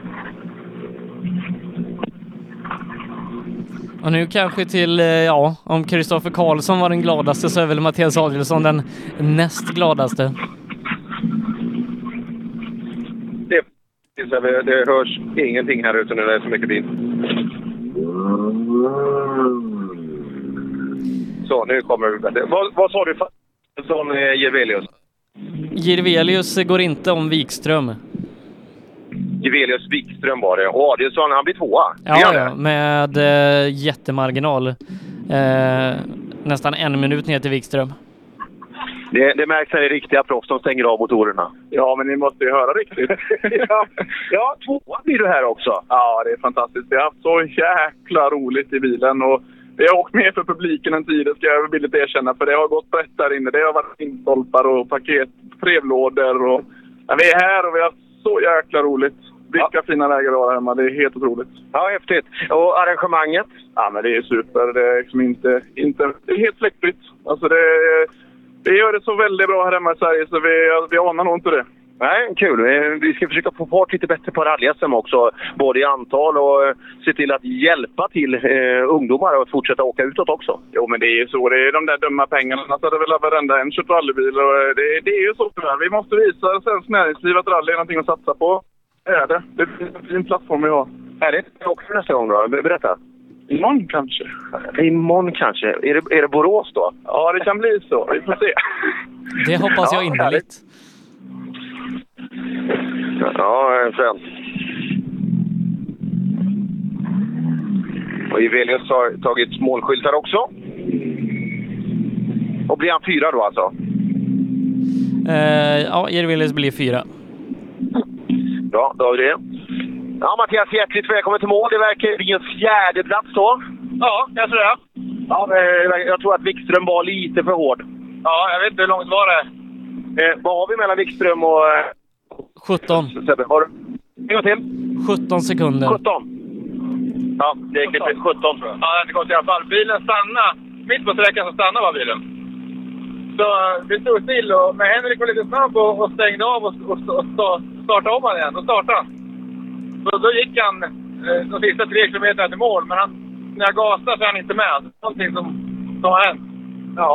[SPEAKER 2] Och nu kanske till, eh, ja, om Kristoffer Karlsson var den gladaste så är väl Mattias Adelsson den näst gladaste.
[SPEAKER 1] Det, det, hörs ingenting här ute när det är så mycket bil. Så, nu kommer vi bättre. Vad, vad sa du? Som eh, Jevelius?
[SPEAKER 2] Jirvelius går inte om Wikström.
[SPEAKER 1] Jevelius Wikström var det. Och Adelsson, han blir tvåa.
[SPEAKER 2] Ja, ja, med eh, jättemarginal. Eh, nästan en minut ner till Wikström.
[SPEAKER 1] Det, det märks när det är riktiga proffs som stänger av motorerna.
[SPEAKER 23] Ja, men ni måste ju höra riktigt.
[SPEAKER 1] ja, ja, tvåa blir du här också.
[SPEAKER 23] Ja, det är fantastiskt. Vi har haft så jäkla roligt i bilen och vi har åkt mer för publiken än tid, det ska jag villigt erkänna. För det har gått brett där inne. Det har varit instolpar och paket, brevlådor och... Ja, vi är här och vi har så jäkla roligt. Vilka fina läger vi har hemma. Det är helt otroligt.
[SPEAKER 1] Ja, häftigt. Och arrangemanget?
[SPEAKER 23] Ja, men det är super. Det är liksom inte... inte det är helt fläckfritt. Alltså det... Vi gör det så väldigt bra här hemma i Sverige så vi, vi anar nog inte det.
[SPEAKER 1] Nej, kul. Eh, Vi ska försöka få fart lite bättre på rally också. Både i antal och eh, se till att hjälpa till eh, ungdomar att fortsätta åka utåt också.
[SPEAKER 23] Jo, men det är ju så. Det är de där dumma pengarna så hade väl varenda en köpt rallybil. Och eh, det, det är ju så tyvärr. Vi måste visa svenskt näringsliv att rally är någonting att satsa på. Det är det. Det är en fin plattform vi har.
[SPEAKER 1] Härligt. Jag åker nästa gång då. Berätta.
[SPEAKER 23] Imorgon kanske.
[SPEAKER 1] Imorgon kanske. Är det, är det Borås då?
[SPEAKER 23] Ja, det kan bli så. Vi får se.
[SPEAKER 2] Det hoppas jag innerligt.
[SPEAKER 1] Ja, fränt. Och Ivelius har tagit målskyltar också. Och blir han fyra då alltså?
[SPEAKER 2] Eh, ja, Jervelius blir fyra.
[SPEAKER 1] Bra, då har vi det. Ja, Mattias, hjärtligt välkommen till mål. Det verkar bli en fjärde plats då.
[SPEAKER 5] Ja, jag tror det.
[SPEAKER 1] Ja, eh, jag tror att Wikström var lite för hård.
[SPEAKER 5] Ja, jag vet inte hur långt var det?
[SPEAKER 1] Eh, vad har vi mellan Wikström och... Eh,
[SPEAKER 2] 17.
[SPEAKER 1] Sebbe, har du? En gång till.
[SPEAKER 2] 17 sekunder.
[SPEAKER 1] 17. Ja, det är klippt 17 tror jag.
[SPEAKER 5] Ja, det gått i alla fall. Bilen stannade. Mitt på sträckan så stannade bara bilen. Så eh, vi stod still och men Henrik var lite snabb och, och stängde av och, och, och, och startade om han igen. Då startade han. Så då gick han eh, de sista tre kilometerna till mål, men han, när jag gasade så är han inte med. Någonting som, som har hänt.
[SPEAKER 1] Ja.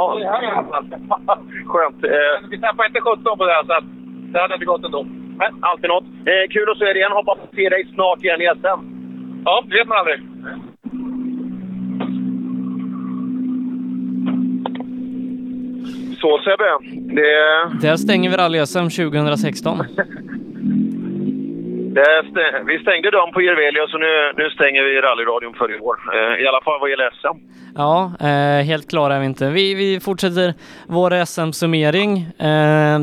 [SPEAKER 1] Skönt. Eh,
[SPEAKER 5] Vi tappade inte 17 på det, här, så att det hade inte gått ändå.
[SPEAKER 1] Nej, alltid något. Eh, kul att se dig igen. Hoppas att se dig snart igen i SM.
[SPEAKER 5] Ja, det vet man aldrig.
[SPEAKER 1] Så Sebbe, det...
[SPEAKER 2] Där stänger vi rally-SM 2016.
[SPEAKER 1] det stä... Vi stängde dem på Jirvelius och nu, nu stänger vi rallyradion för i år. Eh, I alla fall vad gäller SM.
[SPEAKER 2] Ja, eh, helt klara är vi inte. Vi, vi fortsätter vår SM-summering eh,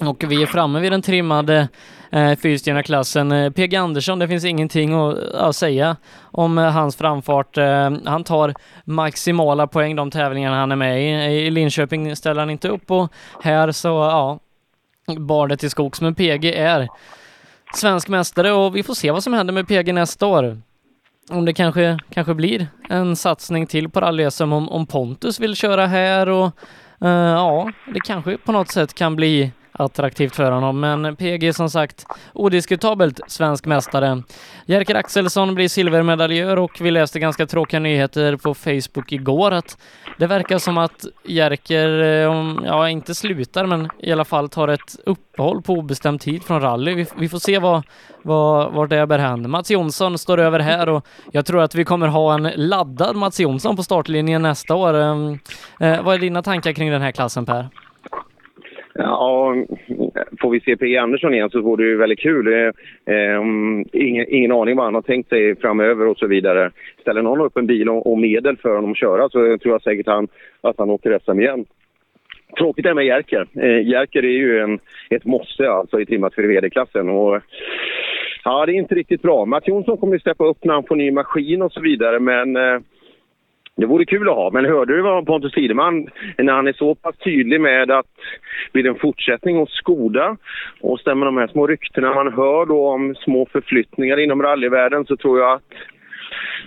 [SPEAKER 2] och vi är framme vid den trimmade eh, fyrstjärneklassen. Eh, PG Andersson, det finns ingenting att, eh, att säga om eh, hans framfart. Eh, han tar maximala poäng de tävlingarna han är med i. I Linköping ställer han inte upp och här så, ja, bar det till skogs. Men PG är svensk mästare och vi får se vad som händer med PG nästa år. Om det kanske, kanske blir en satsning till på rally om, om Pontus vill köra här och eh, ja, det kanske på något sätt kan bli attraktivt för honom. Men PG som sagt odiskutabelt svensk mästare. Jerker Axelsson blir silvermedaljör och vi läste ganska tråkiga nyheter på Facebook igår att det verkar som att Jerker, eh, ja inte slutar men i alla fall tar ett uppehåll på obestämd tid från rally. Vi, vi får se vad, vad, vad det bär hän. Mats Jonsson står över här och jag tror att vi kommer ha en laddad Mats Jonsson på startlinjen nästa år. Ehm, eh, vad är dina tankar kring den här klassen Per?
[SPEAKER 1] Ja, får vi se P.G. Andersson igen så vore det ju väldigt kul. Eh, eh ingen, ingen aning vad han har tänkt sig framöver och så vidare. Ställer någon upp en bil och, och medel för honom att köra så tror jag säkert han, att han åker SM igen. Tråkigt är med Jerker. Eh, Jerker är ju en, ett måste alltså i trimmat för VD-klassen. Och, ja, det är inte riktigt bra. Mats Jonsson kommer ju steppa upp när han får ny maskin och så vidare men eh, det vore kul att ha, men hörde du vad Pontus Tideman, när han är så pass tydlig med att blir det en fortsättning hos Skoda och stämmer de här små ryktena man hör då om små förflyttningar inom rallyvärlden så tror jag att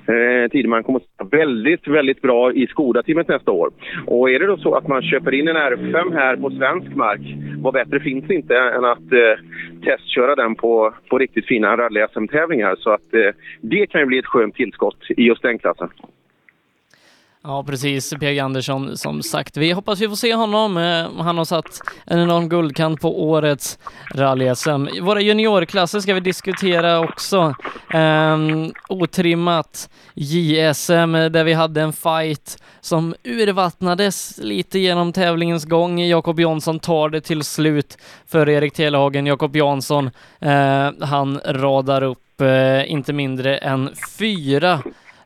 [SPEAKER 1] eh, Tideman kommer att vara väldigt, väldigt bra i Skoda-teamet nästa år. Och är det då så att man köper in en R5 här på svensk mark, vad bättre finns det inte än att eh, testköra den på, på riktigt fina rally-SM-tävlingar. Så att eh, det kan ju bli ett skönt tillskott i just den klassen.
[SPEAKER 2] Ja, precis. PG Andersson, som sagt. Vi hoppas vi får se honom. Eh, han har satt en enorm guldkant på årets rally-SM. Våra juniorklasser ska vi diskutera också. Um, otrimmat JSM, där vi hade en fight som urvattnades lite genom tävlingens gång. Jakob Jansson tar det till slut för Erik Telehagen. Jakob Jansson, uh, han radar upp uh, inte mindre än fyra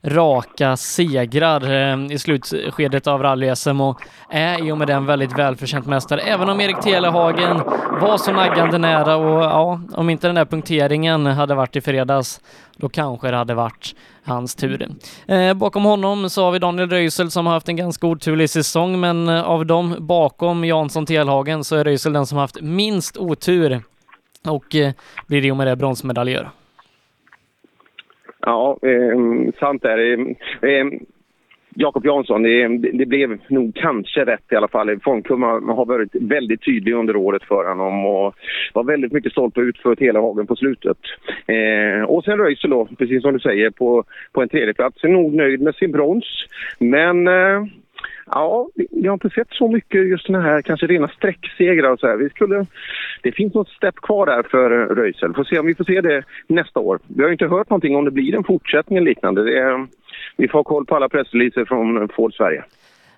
[SPEAKER 2] raka segrar eh, i slutskedet av rally-SM och är i och med det en väldigt välförtjänt mästare. Även om Erik Telehagen var så naggande nära och ja, om inte den där punkteringen hade varit i fredags, då kanske det hade varit hans tur. Eh, bakom honom så har vi Daniel Röisel som har haft en ganska oturlig säsong, men eh, av dem bakom Jansson Telhagen så är Röisel den som har haft minst otur och eh, blir i och med det bronsmedaljör.
[SPEAKER 1] Ja, eh, sant är det. Eh, Jakob Jansson, det, det, blev nog kanske rätt i alla fall. Formkurvan har varit väldigt tydlig under året för honom och var väldigt mycket stolt och utfört hela hagen på slutet. Eh, och sen Röisel då, precis som du säger, på, på en tredjeplats. Är nog nöjd med sin brons. Men eh, Ja, vi har inte sett så mycket just den här kanske rena sträcksegrar och så här. Vi skulle, det finns något stepp kvar där för eh, Röisel. Får se om vi får se det nästa år. Vi har inte hört någonting om det blir en fortsättning eller liknande. Det är, vi får ha koll på alla pressreleaser från Ford Sverige.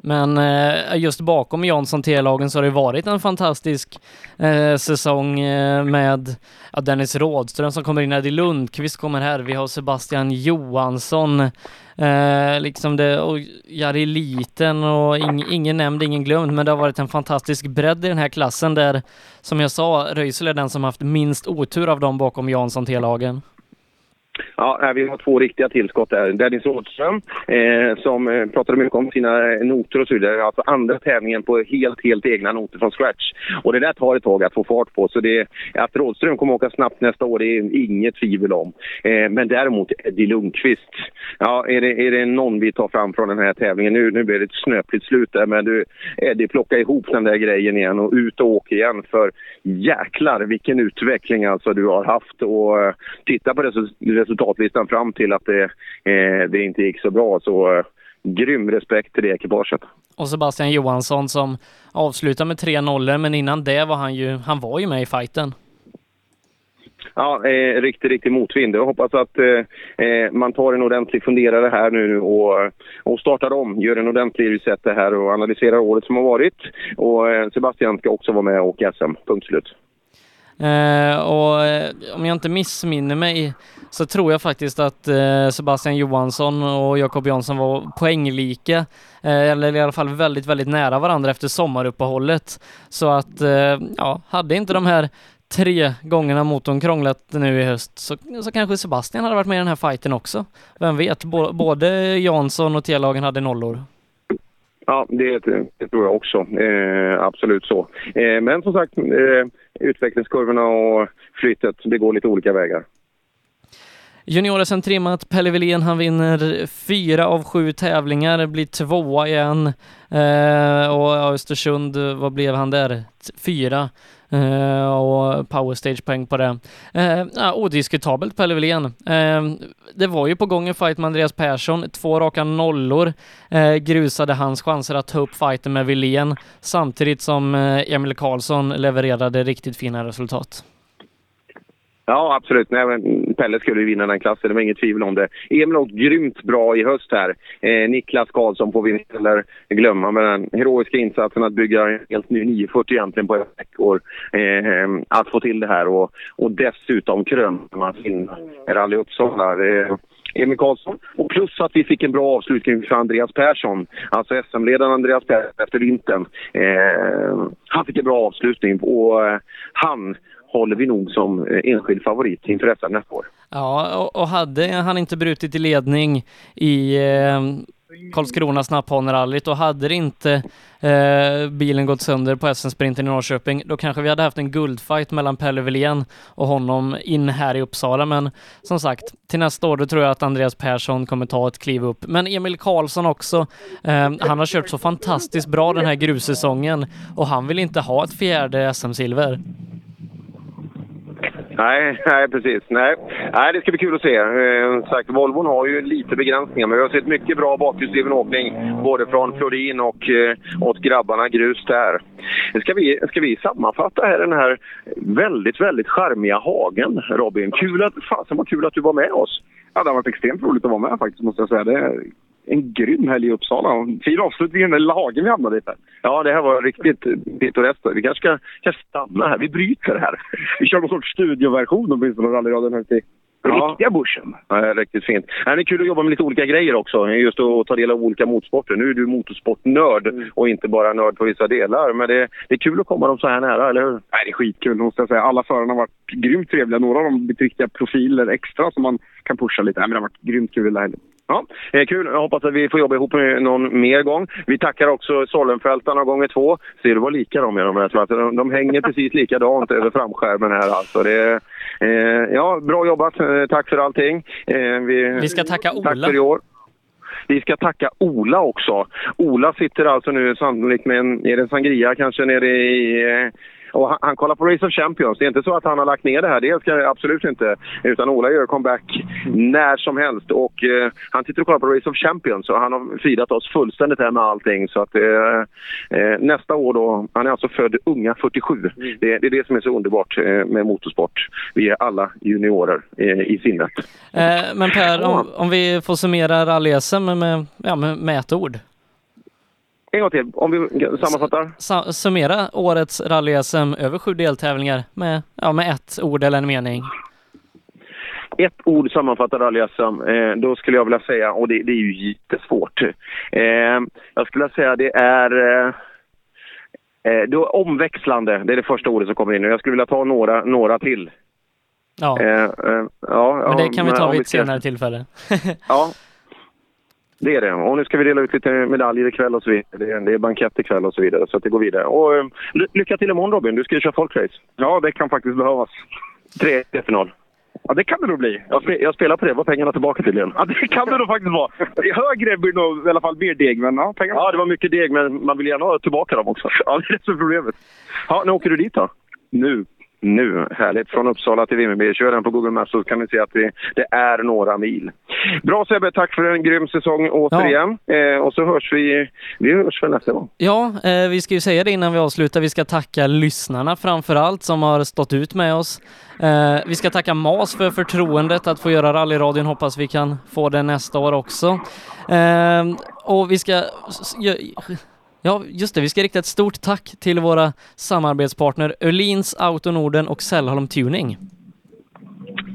[SPEAKER 2] Men eh, just bakom Jansson T-lagen så har det varit en fantastisk eh, säsong eh, med ja, Dennis Rådström som kommer in, Eddie Lundqvist kommer här, vi har Sebastian Johansson, eh, liksom det, och Jari Liten och ing, ingen nämnd, ingen glömd, men det har varit en fantastisk bredd i den här klassen där, som jag sa, Röisel är den som haft minst otur av dem bakom Jansson T-lagen.
[SPEAKER 1] Ja, vi har två riktiga tillskott där. Dennis Rådström eh, som eh, pratade mycket om sina eh, noter och så vidare. Alltså andra tävlingen på helt, helt egna noter från scratch. Och det där tar ett tag att få fart på. Så det, att Rådström kommer åka snabbt nästa år, det är inget tvivel om. Eh, men däremot Eddie Lundqvist. Ja, är det, är det någon vi tar fram från den här tävlingen? Nu, nu blir det ett snöpligt slut där, men du Eddie, plocka ihop den där grejen igen och ut och åka igen. För jäklar vilken utveckling alltså du har haft. Och eh, titta på resultatet startlistan fram till att det, eh, det inte gick så bra. Så eh, grym respekt till det ekipaget.
[SPEAKER 2] Och Sebastian Johansson som avslutar med tre nollor, men innan det var han ju, han var ju med i fighten.
[SPEAKER 1] Ja, eh, riktigt, riktigt motvind. Jag hoppas att eh, eh, man tar en ordentlig funderare här nu och, och startar om, gör en ordentlig reset här och analyserar året som har varit. Och eh, Sebastian ska också vara med och åka SM, punkt slut.
[SPEAKER 2] Eh, och eh, om jag inte missminner mig så tror jag faktiskt att eh, Sebastian Johansson och Jakob Jansson var poänglika, eh, eller i alla fall väldigt, väldigt nära varandra efter sommaruppehållet. Så att, eh, ja, hade inte de här tre gångerna motorn krånglat nu i höst så, så kanske Sebastian hade varit med i den här fighten också. Vem vet, både Jansson och T-lagen hade nollor.
[SPEAKER 1] Ja, det, det, tror jag också. Eh, absolut så. Eh, men som sagt, eh, utvecklingskurvorna och flyttet, det går lite olika vägar.
[SPEAKER 2] Junior SM-trimmat, Pelle Wilén han vinner fyra av sju tävlingar, blir tvåa igen. Eh, och Östersund, vad blev han där? Fyra. Uh, och powerstage-poäng på det. Uh, ja, odiskutabelt Pelle Wilén. Uh, det var ju på gång en fight med Andreas Persson, två raka nollor grusade hans chanser att ta upp fighten med Wilén samtidigt som Emil Karlsson levererade riktigt fina resultat.
[SPEAKER 1] Ja, absolut. Nej, men Pelle skulle vinna den klassen, det var inget tvivel om det. Emil har åkt grymt bra i höst här. Eh, Niklas Karlsson får vi inte heller glömma med den heroiska insatsen att bygga en helt ny 940 egentligen på ett veckor. Eh, eh, att få till det här och, och dessutom kröna man sin Rally Uppsala. Eh, Emil Karlsson. Och plus att vi fick en bra avslutning för Andreas Persson. Alltså SM-ledaren Andreas Persson efter vintern. Eh, han fick en bra avslutning och eh, han håller vi nog som eh, enskild favorit inför SM nästa år.
[SPEAKER 2] Ja, och hade han inte brutit i ledning i eh, Karlskrona snapphanerallyt och hade det inte eh, bilen gått sönder på SM-sprinten i Norrköping, då kanske vi hade haft en guldfight mellan Pelle Wilén och honom in här i Uppsala. Men som sagt, till nästa år då tror jag att Andreas Persson kommer ta ett kliv upp. Men Emil Karlsson också, eh, han har kört så fantastiskt bra den här grussäsongen och han vill inte ha ett fjärde SM-silver.
[SPEAKER 1] Nej, nej precis. Nej. nej, det ska bli kul att se. Eh, sagt, Volvon har ju lite begränsningar, men vi har sett mycket bra bakhjulsdriven åkning både från Florin och eh, åt grabbarna grus där. Ska vi, ska vi sammanfatta här den här väldigt, väldigt charmiga hagen, Robin? Kul att, fasen vad kul att du var med oss.
[SPEAKER 3] Ja, det har varit extremt roligt att vara med faktiskt, måste jag säga. Det är en grym helg i Uppsala. Fin avslutning i den där lilla hagen vi hamnade i.
[SPEAKER 1] Ja, det här var riktigt pittoreskt. Vi kanske ska kanske stanna här. Vi bryter här.
[SPEAKER 3] Vi kör någon sorts studioversion åtminstone av rallyradion här till
[SPEAKER 1] Riktiga bushen. Ja, riktigt fint. Det är kul att jobba med lite olika grejer också. Just att ta del av olika motorsporter. Nu är du motorsportnörd och inte bara nörd på vissa delar. Men det, det är kul att komma dem så här nära, eller hur?
[SPEAKER 3] Nej, det är skitkul måste jag säga. Alla förarna har varit grymt trevliga. Några av dem har blivit riktiga profiler extra som man kan pusha lite. Nej, men det har varit grymt kul hela helgen.
[SPEAKER 1] Ja, eh, kul. Jag hoppas att vi får jobba ihop någon mer gång. Vi tackar också Sollenfältarna gånger två. Ser du vad lika de är de här? tror jag. De, de hänger precis likadant över framskärmen här alltså. Det, eh, ja, bra jobbat. Eh, tack för allting. Eh, vi,
[SPEAKER 2] Vi ska tacka
[SPEAKER 1] Tack
[SPEAKER 2] Ola.
[SPEAKER 1] för i år. Vi ska tacka Ola också. Ola sitter alltså nu sannolikt med en, är det en sangria kanske nere i... Och han, han kollar på Race of Champions. Det är inte så att han har lagt ner det här. Det ska jag absolut inte. Utan Ola gör comeback när som helst. Och eh, han sitter och kollar på Race of Champions. Och han har firat oss fullständigt här med allting. Så att eh, eh, nästa år då... Han är alltså född unga 47. Det, det är det som är så underbart eh, med motorsport. Vi är alla juniorer eh, i sinnet.
[SPEAKER 2] Men Per, om, om vi får summera rally-SM med, ja, med, med ett ord.
[SPEAKER 1] En gång till, om vi sammanfattar.
[SPEAKER 2] Sa, summera årets rally-SM över sju deltävlingar med, ja, med ett ord eller en mening.
[SPEAKER 1] ett ord sammanfattar rally-SM, eh, då skulle jag vilja säga, och det, det är ju jättesvårt. Eh, jag skulle vilja säga det är eh, eh, då omväxlande. Det är det första ordet som kommer in. Jag skulle vilja ta några, några till.
[SPEAKER 2] Ja.
[SPEAKER 1] Eh, eh, ja,
[SPEAKER 2] Men det kan vi ta vid ett senare tillfälle.
[SPEAKER 1] Ja, det är det. Och nu ska vi dela ut lite medaljer ikväll och så vidare. Det är, bankett ikväll och så vidare. Så att det går vidare. Och ly- lycka till imorgon Robin. Du ska ju köra folkrace.
[SPEAKER 3] Ja, det kan faktiskt behövas.
[SPEAKER 1] Tre final.
[SPEAKER 3] Ja, det kan det nog bli.
[SPEAKER 1] Jag, spe, jag spelar på det. Var pengarna tillbaka tydligen?
[SPEAKER 3] Ja, det kan det nog faktiskt vara. Högre blir det nog i alla fall mer deg, men ja, pengarna.
[SPEAKER 1] Ja, det var mycket deg, men man vill gärna ha tillbaka dem också.
[SPEAKER 3] Ja, det är det som är problemet.
[SPEAKER 1] Ja, när åker du dit då?
[SPEAKER 3] Nu.
[SPEAKER 1] Nu, härligt. Från Uppsala till Vimmerby. Kör den på Google Maps så kan ni se att det, det är några mil. Bra Sebbe, tack för en grym säsong återigen. Eh, och så hörs vi, vi hörs väl nästa gång.
[SPEAKER 2] Ja, eh, vi ska ju säga det innan vi avslutar. Vi ska tacka lyssnarna framför allt som har stått ut med oss. Eh, vi ska tacka MAS för förtroendet att få göra rallyradion. Hoppas vi kan få det nästa år också. Eh, och vi ska... Ja, just det. Vi ska rikta ett stort tack till våra samarbetspartner Öhlins Auto Norden och Sällholm Tuning.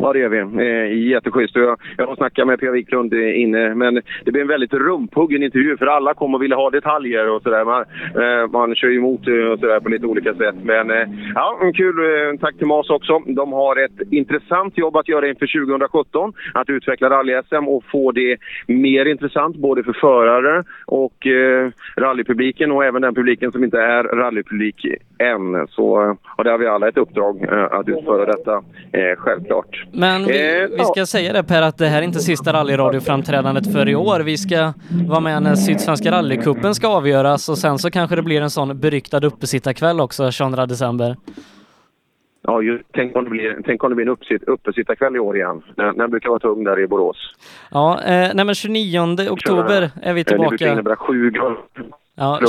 [SPEAKER 1] Ja, det gör vi. Eh, jätteschysst. Jag, jag har snackat med Pia Wiklund eh, inne, men det blir en väldigt rumphuggen intervju för alla kommer och ville ha detaljer och sådär. Man, eh, man kör ju emot eh, och sådär på lite olika sätt. Men eh, ja, kul. Eh, tack till MAS också. De har ett intressant jobb att göra inför 2017. Att utveckla rally-SM och få det mer intressant både för förare och eh, rallypubliken och även den publiken som inte är rallypublik än. Så och där har vi alla ett uppdrag eh, att utföra detta, eh, självklart.
[SPEAKER 2] Men vi,
[SPEAKER 1] Eh,
[SPEAKER 2] vi ska säga det Per, att det här är inte sista rallyradioframträdandet för i år. Vi ska vara med när Sydsvenska rallycupen ska avgöras och sen så kanske det blir en sån beryktad uppesittarkväll också 22 december.
[SPEAKER 1] Ja, ju, tänk, om det blir, tänk om det blir en uppsitt, uppesittarkväll i år igen. När det brukar vara tung där i Borås.
[SPEAKER 2] Ja, eh, nej men 29 oktober är vi
[SPEAKER 1] Eh, Det brukar
[SPEAKER 2] tillbaka.
[SPEAKER 1] innebära sju grader
[SPEAKER 2] Ja,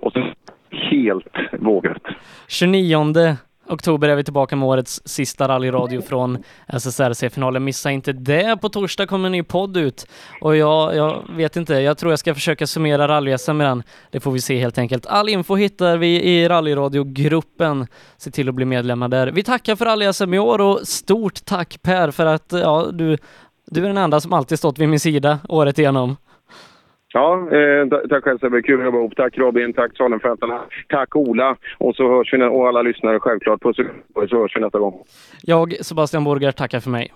[SPEAKER 1] och så helt vågat.
[SPEAKER 2] 29 oktober är vi tillbaka med årets sista rallyradio från SSRC-finalen. Missa inte det. På torsdag kommer en ny podd ut och jag, jag vet inte, jag tror jag ska försöka summera rally med den. Det får vi se helt enkelt. All info hittar vi i rallyradiogruppen. Se till att bli medlemmar där. Vi tackar för rally i år och stort tack Per för att ja, du, du är den enda som alltid stått vid min sida året igenom.
[SPEAKER 1] Ja, eh, tack själv Sebbe. Kul att jobba ihop. Tack Robin, tack Salenfältarna, tack Ola och så hörs vi, och alla lyssnare självklart. Puss och kram, så hörs vi nästa gång.
[SPEAKER 2] Jag, Sebastian Borger, tackar för mig.